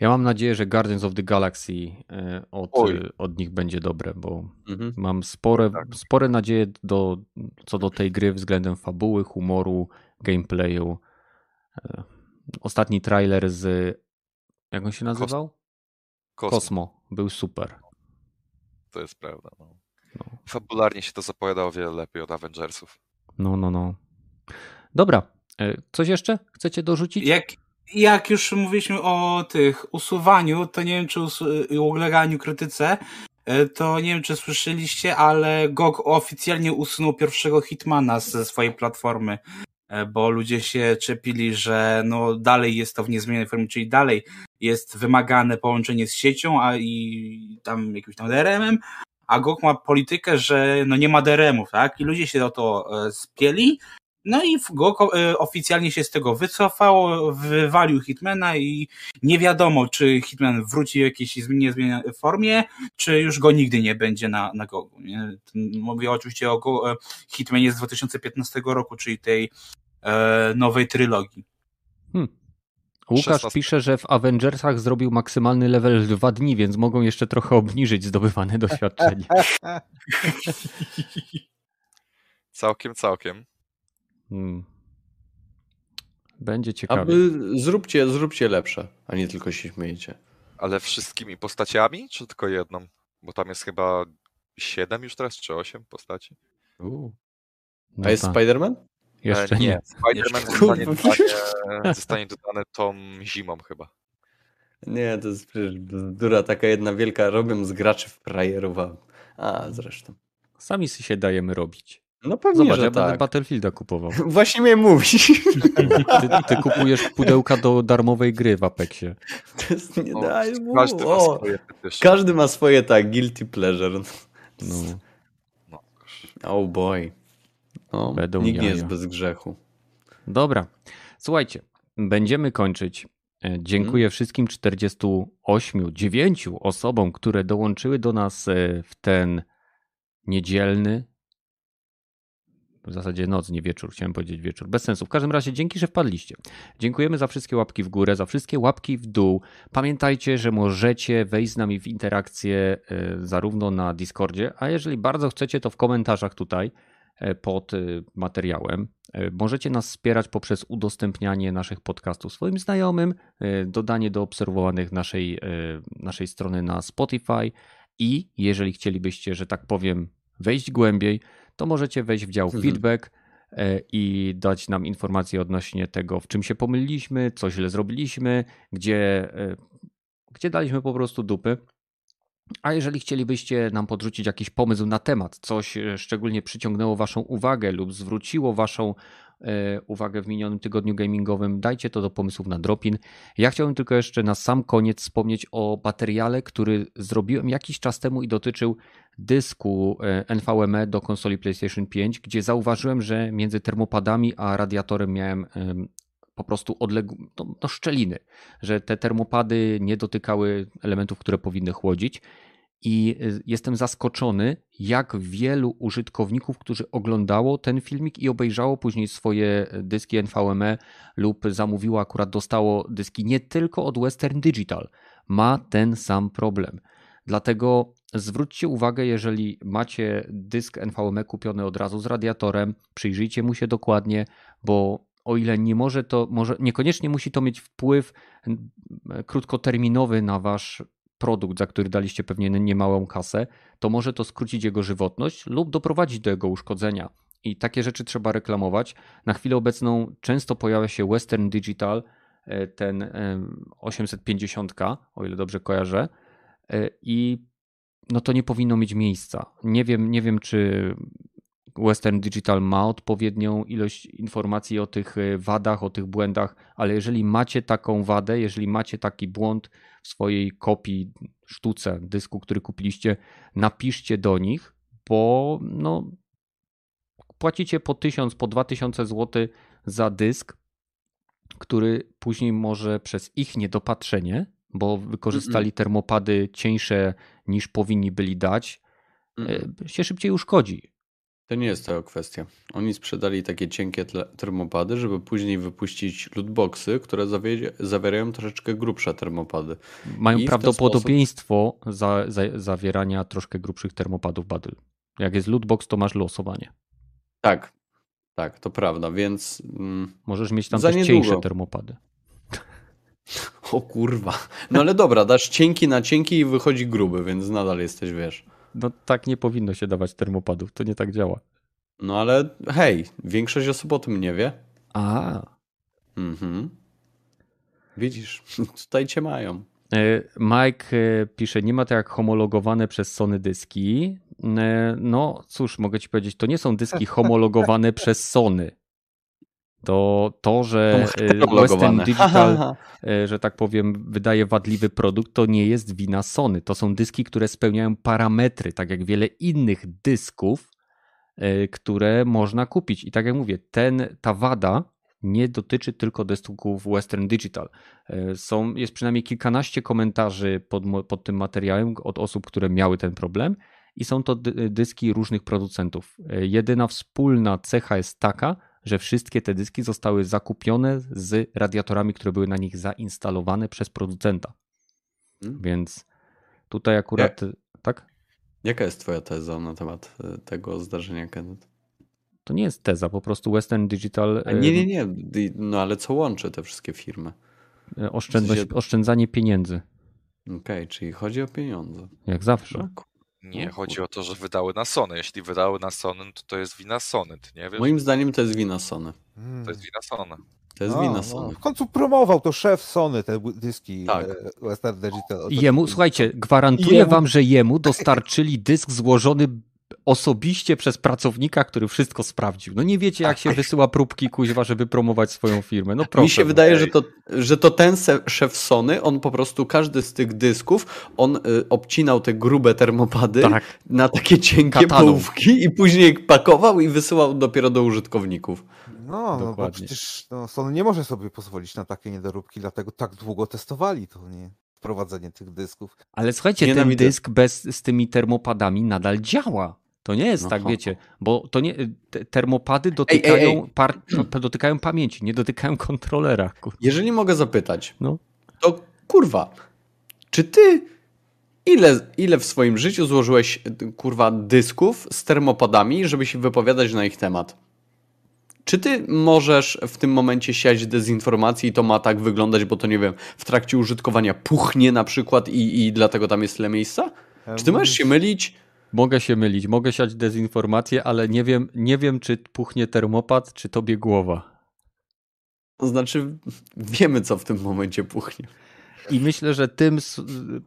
Ja mam nadzieję, że Guardians of the Galaxy e, od, Oj. od nich będzie dobre, bo Mhm. mam spore, Tak. spore nadzieje do, co do tej gry względem fabuły, humoru, gameplayu. E, Ostatni trailer z. Jak on się nazywał? Kosmo. Kosmo. Był super. To jest prawda. No. No. Fabularnie się to zapowiada o wiele lepiej od Avengersów. No, no, no. Dobra. E, Coś jeszcze chcecie dorzucić? Jak, jak już mówiliśmy o tych usuwaniu, to nie wiem, czy uleganiu krytyce, e, to nie wiem, czy słyszeliście, ale GOG oficjalnie usunął pierwszego Hitmana ze swojej platformy, bo ludzie się czepili, że no dalej jest to w niezmienionej formie, czyli dalej jest wymagane połączenie z siecią, a i tam jakimś tam DRM-em, a GOG ma politykę, że no nie ma DRM-ów, tak? I ludzie się o to e, spieli, no i GOG e, oficjalnie się z tego wycofał, wywalił Hitmana i nie wiadomo, czy Hitman wróci w jakiejś niezmienionej formie, czy już go nigdy nie będzie na, na GOGu. Mówię oczywiście o Go, e, Hitmanie z 2015 roku, czyli tej e, nowej trylogii. Łukasz 16. pisze, że w Avengersach zrobił maksymalny level w dwa dni, więc mogą jeszcze trochę obniżyć zdobywane doświadczenie. Całkiem, całkiem. Hmm. Będzie A ciekawie. wy zróbcie, zróbcie lepsze, a nie tylko się śmiejecie. Ale wszystkimi postaciami, czy tylko jedną? Bo tam jest chyba siedem już teraz, czy osiem postaci? U. No A jest tak. Spider-Man? Jeszcze E, nie. Spider-Man Jeszcze- zostanie Kurwa. dodane, zostanie dodane tą zimą chyba. Nie, to jest przecież bzdura taka jedna wielka. Robią z graczy w frajerów, a... a zresztą. Sami si się dajemy robić. No pewnie, Zobacz, że ja będę tak. Battlefielda kupował. Właśnie miałem mówić. Ty, ty kupujesz pudełka do darmowej gry w Apexie. To jest nie O, daj, każdy ma swoje. Każdy ma swoje tak, guilty pleasure. No, No. Oh boy. No, Będą nikt nie jest bez grzechu. dobra. Słuchajcie, będziemy kończyć. E, Dziękuję wszystkim 48, 9 osobom, które dołączyły do nas e, w ten niedzielny, w zasadzie noc, nie wieczór, chciałem powiedzieć wieczór, bez sensu. W każdym razie dzięki, że wpadliście. Dziękujemy za wszystkie łapki w górę, za wszystkie łapki w dół. Pamiętajcie, że możecie wejść z nami w interakcję e, zarówno na Discordzie, a jeżeli bardzo chcecie, to w komentarzach tutaj pod e, materiałem. E, Możecie nas wspierać poprzez udostępnianie naszych podcastów swoim znajomym, e, dodanie do obserwowanych naszej, e, naszej strony na Spotify i jeżeli chcielibyście, że tak powiem, wejść głębiej, to możecie wejść w dział Mhm. feedback e, i dać nam informacje odnośnie tego, w czym się pomyliliśmy, co źle zrobiliśmy, gdzie, e, gdzie daliśmy po prostu dupy. A jeżeli chcielibyście nam podrzucić jakiś pomysł na temat, coś e, szczególnie przyciągnęło Waszą uwagę lub zwróciło Waszą e, uwagę w minionym tygodniu gamingowym, dajcie to do pomysłów na Dropin. Ja chciałbym tylko jeszcze na sam koniec wspomnieć o materiale, który zrobiłem jakiś czas temu i dotyczył dysku e, NVMe do konsoli PlayStation 5, gdzie zauważyłem, że między termopadami a radiatorem miałem em, po prostu odległe no, no szczeliny, że te termopady nie dotykały elementów, które powinny chłodzić. I y, jestem zaskoczony, jak wielu użytkowników, którzy oglądało ten filmik i obejrzało później swoje dyski NVMe lub zamówiło, akurat dostało dyski nie tylko od Western Digital, ma ten sam problem. Dlatego zwróćcie uwagę, jeżeli macie dysk NVMe kupiony od razu z radiatorem, przyjrzyjcie mu się dokładnie, bo o ile nie może to, może, niekoniecznie musi to mieć wpływ m, krótkoterminowy na wasz produkt, za który daliście pewnie niemałą kasę, to może to skrócić jego żywotność lub doprowadzić do jego uszkodzenia. I takie rzeczy trzeba reklamować. Na chwilę obecną często pojawia się Western Digital, e, ten em, 850, o ile dobrze kojarzę, e, i no to nie powinno mieć miejsca. Nie wiem, nie wiem czy Western Digital ma odpowiednią ilość informacji o tych e, wadach, o tych błędach, ale jeżeli macie taką wadę, jeżeli macie taki błąd w swojej kopii, sztuce, dysku, który kupiliście, napiszcie do nich, bo no, płacicie po 1000, po 2000 zł za dysk, który później może przez ich niedopatrzenie, bo wykorzystali termopady cieńsze niż powinni byli dać, e, się szybciej uszkodzi. To nie jest tego kwestia. Oni sprzedali takie cienkie termopady, żeby później wypuścić lootboxy, które zawie- zawierają troszeczkę grubsze termopady. Mają I prawdopodobieństwo za, za, zawierania troszkę grubszych termopadów Badyl. Jak jest lootbox, to masz losowanie. Tak, tak, to prawda, więc... Mm, Możesz mieć tam Za też niedługo. cieńsze termopady. o kurwa. No ale dobra, dasz cienki na cienki i wychodzi gruby, więc nadal jesteś, wiesz. No tak nie powinno się dawać termopadów, to nie tak działa. No ale hej, większość osób o tym nie wie. A, Mhm. Widzisz, tutaj cię mają. E, Mike e, pisze, nie ma to jak homologowane przez Sony dyski. E, No cóż, mogę ci powiedzieć, to nie są dyski homologowane przez Sony. To to, że e, Western. Digital, e, że tak powiem, wydaje wadliwy produkt, to nie jest wina Sony. To są dyski, które spełniają parametry, tak jak wiele innych dysków, e, które można kupić. I tak jak mówię, ten, ta wada nie dotyczy tylko dysków Western Digital. Są, jest przynajmniej kilkanaście komentarzy pod, pod tym materiałem od osób, które miały ten problem i są to dy- dyski różnych producentów. Jedyna wspólna cecha jest taka, że wszystkie te dyski zostały zakupione z radiatorami, które były na nich zainstalowane przez producenta. Hmm. Więc tutaj akurat, tak? Jaka jest twoja teza na temat e, tego zdarzenia, Kenneth? To nie jest teza, po prostu Western Digital A e, nie, nie, nie. No ale co łączy te wszystkie firmy? e, oszczędność, W sensie- oszczędzanie pieniędzy, Okej, czyli chodzi o pieniądze. jak zawsze. No, Nie, No chodzi o to, że wydały na Sony. Jeśli wydały na Sony, to to jest wina Sony, ty nie wiesz? Moim zdaniem to jest wina Sony. Hmm. To jest wina Sony. To jest No, wina no. Sony. W końcu promował to szef Sony te dyski Tak. e, Western Digital. Jemu, słuchajcie, gwarantuję Jemu- wam, że jemu dostarczyli dysk złożony osobiście przez pracownika, który wszystko sprawdził. No nie wiecie, jak się wysyła próbki kuźwa, żeby promować swoją firmę. No proszę. Mi się no. wydaje, że to, że to ten szef Sony, on po prostu każdy z tych dysków, on y, obcinał te grube termopady Tak. na takie cienkie Kataną. połówki i później pakował i wysyłał dopiero do użytkowników. No, no bo Dokładnie. przecież no, Sony nie może sobie pozwolić na takie niedoróbki, dlatego tak długo testowali to, nie? Wprowadzenie tych dysków. Ale słuchajcie, ten Nienawidzę. dysk bez, z tymi termopadami nadal działa. To nie jest No, tak, ho, wiecie, bo to nie, te termopady dotykają, ej, ej. Par, dotykają pamięci, nie dotykają kontrolera. kur- Jeżeli mogę zapytać, No. to kurwa, czy ty ile, ile w swoim życiu złożyłeś kurwa dysków z termopadami, żeby się wypowiadać na ich temat? Czy ty możesz w tym momencie siać dezinformacji i to ma tak wyglądać, bo to nie wiem, w trakcie użytkowania puchnie na przykład i, i dlatego tam jest tyle miejsca? Czy ty możesz się mylić? Mogę się mylić, mogę siać dezinformację, ale nie wiem, nie wiem, czy puchnie termopad, czy tobie głowa. To znaczy, wiemy co w tym momencie puchnie. I myślę, że tym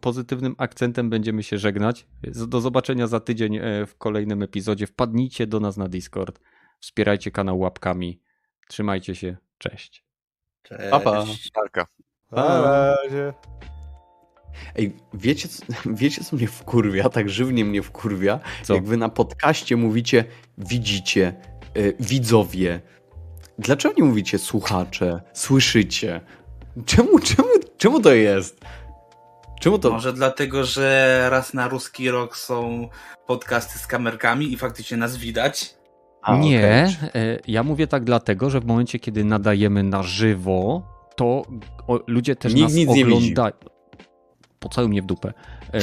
pozytywnym akcentem będziemy się żegnać. Do zobaczenia za tydzień e, w kolejnym epizodzie. Wpadnijcie do nas na Discord. Wspierajcie kanał łapkami. Trzymajcie się. Cześć. Pa, pa. Marka. Ej, wiecie, co- wiecie co mnie wkurwia, tak żywnie mnie wkurwia? Co? Jak wy na podcaście mówicie widzicie, y, widzowie. Dlaczego nie mówicie słuchacze, słyszycie? Czemu, czemu, czemu to jest? Czemu to? Może dlatego, że raz na ruski rok są podcasty z kamerkami i faktycznie nas widać. A, nie, okej. e, ja mówię tak dlatego, że w momencie, kiedy nadajemy na żywo, to ludzie też Nikt nas nic nie widzi. oglądają. Pocałuj mnie w dupę. E,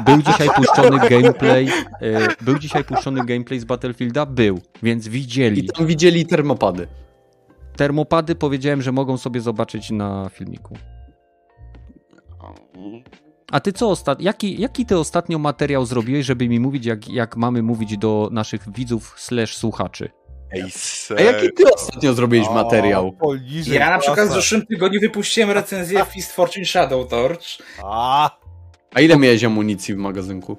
Był dzisiaj puszczony gameplay. e, Był dzisiaj puszczony gameplay z Battlefielda? Był, więc I widzieli. tam widzieli termopady. Termopady powiedziałem, że mogą sobie zobaczyć na filmiku. A ty co ostatnio? Jaki, jaki ty ostatnio materiał zrobiłeś, żeby mi mówić, jak, jak mamy mówić do naszych widzów slash słuchaczy? Ej, A jaki ty ostatnio zrobiłeś materiał? Poniżej Ja na przykład w zeszłym tygodniu wypuściłem recenzję Fist Fortune Shadow Torch. A, A ile miałeś amunicji w magazynku?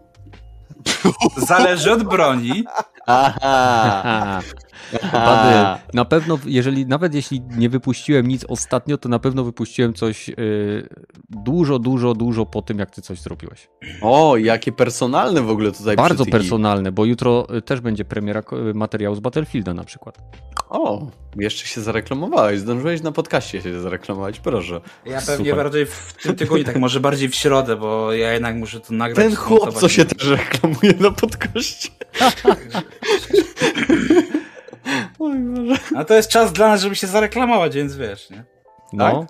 Zależy od broni. Aha. Bady, na pewno, jeżeli, nawet jeśli nie wypuściłem nic ostatnio, to na pewno wypuściłem coś y, dużo, dużo, dużo po tym, jak ty coś zrobiłeś. O, jakie personalne w ogóle tutaj Bardzo przytyki. personalne, bo jutro y, też będzie premiera y, materiału z Battlefielda na przykład. O, jeszcze się zareklamowałeś. Zdążyłeś na podcaście się zareklamować, proszę. Ja pewnie Super. bardziej w tym tygodniu, tak może bardziej w środę, bo ja jednak muszę to nagrać. Ten chłop, co się też reklamuje na podcaście. Oj Boże. A to jest czas dla nas, żeby się zareklamować, więc wiesz, nie? No,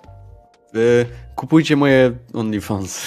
Y, kupujcie moje OnlyFans.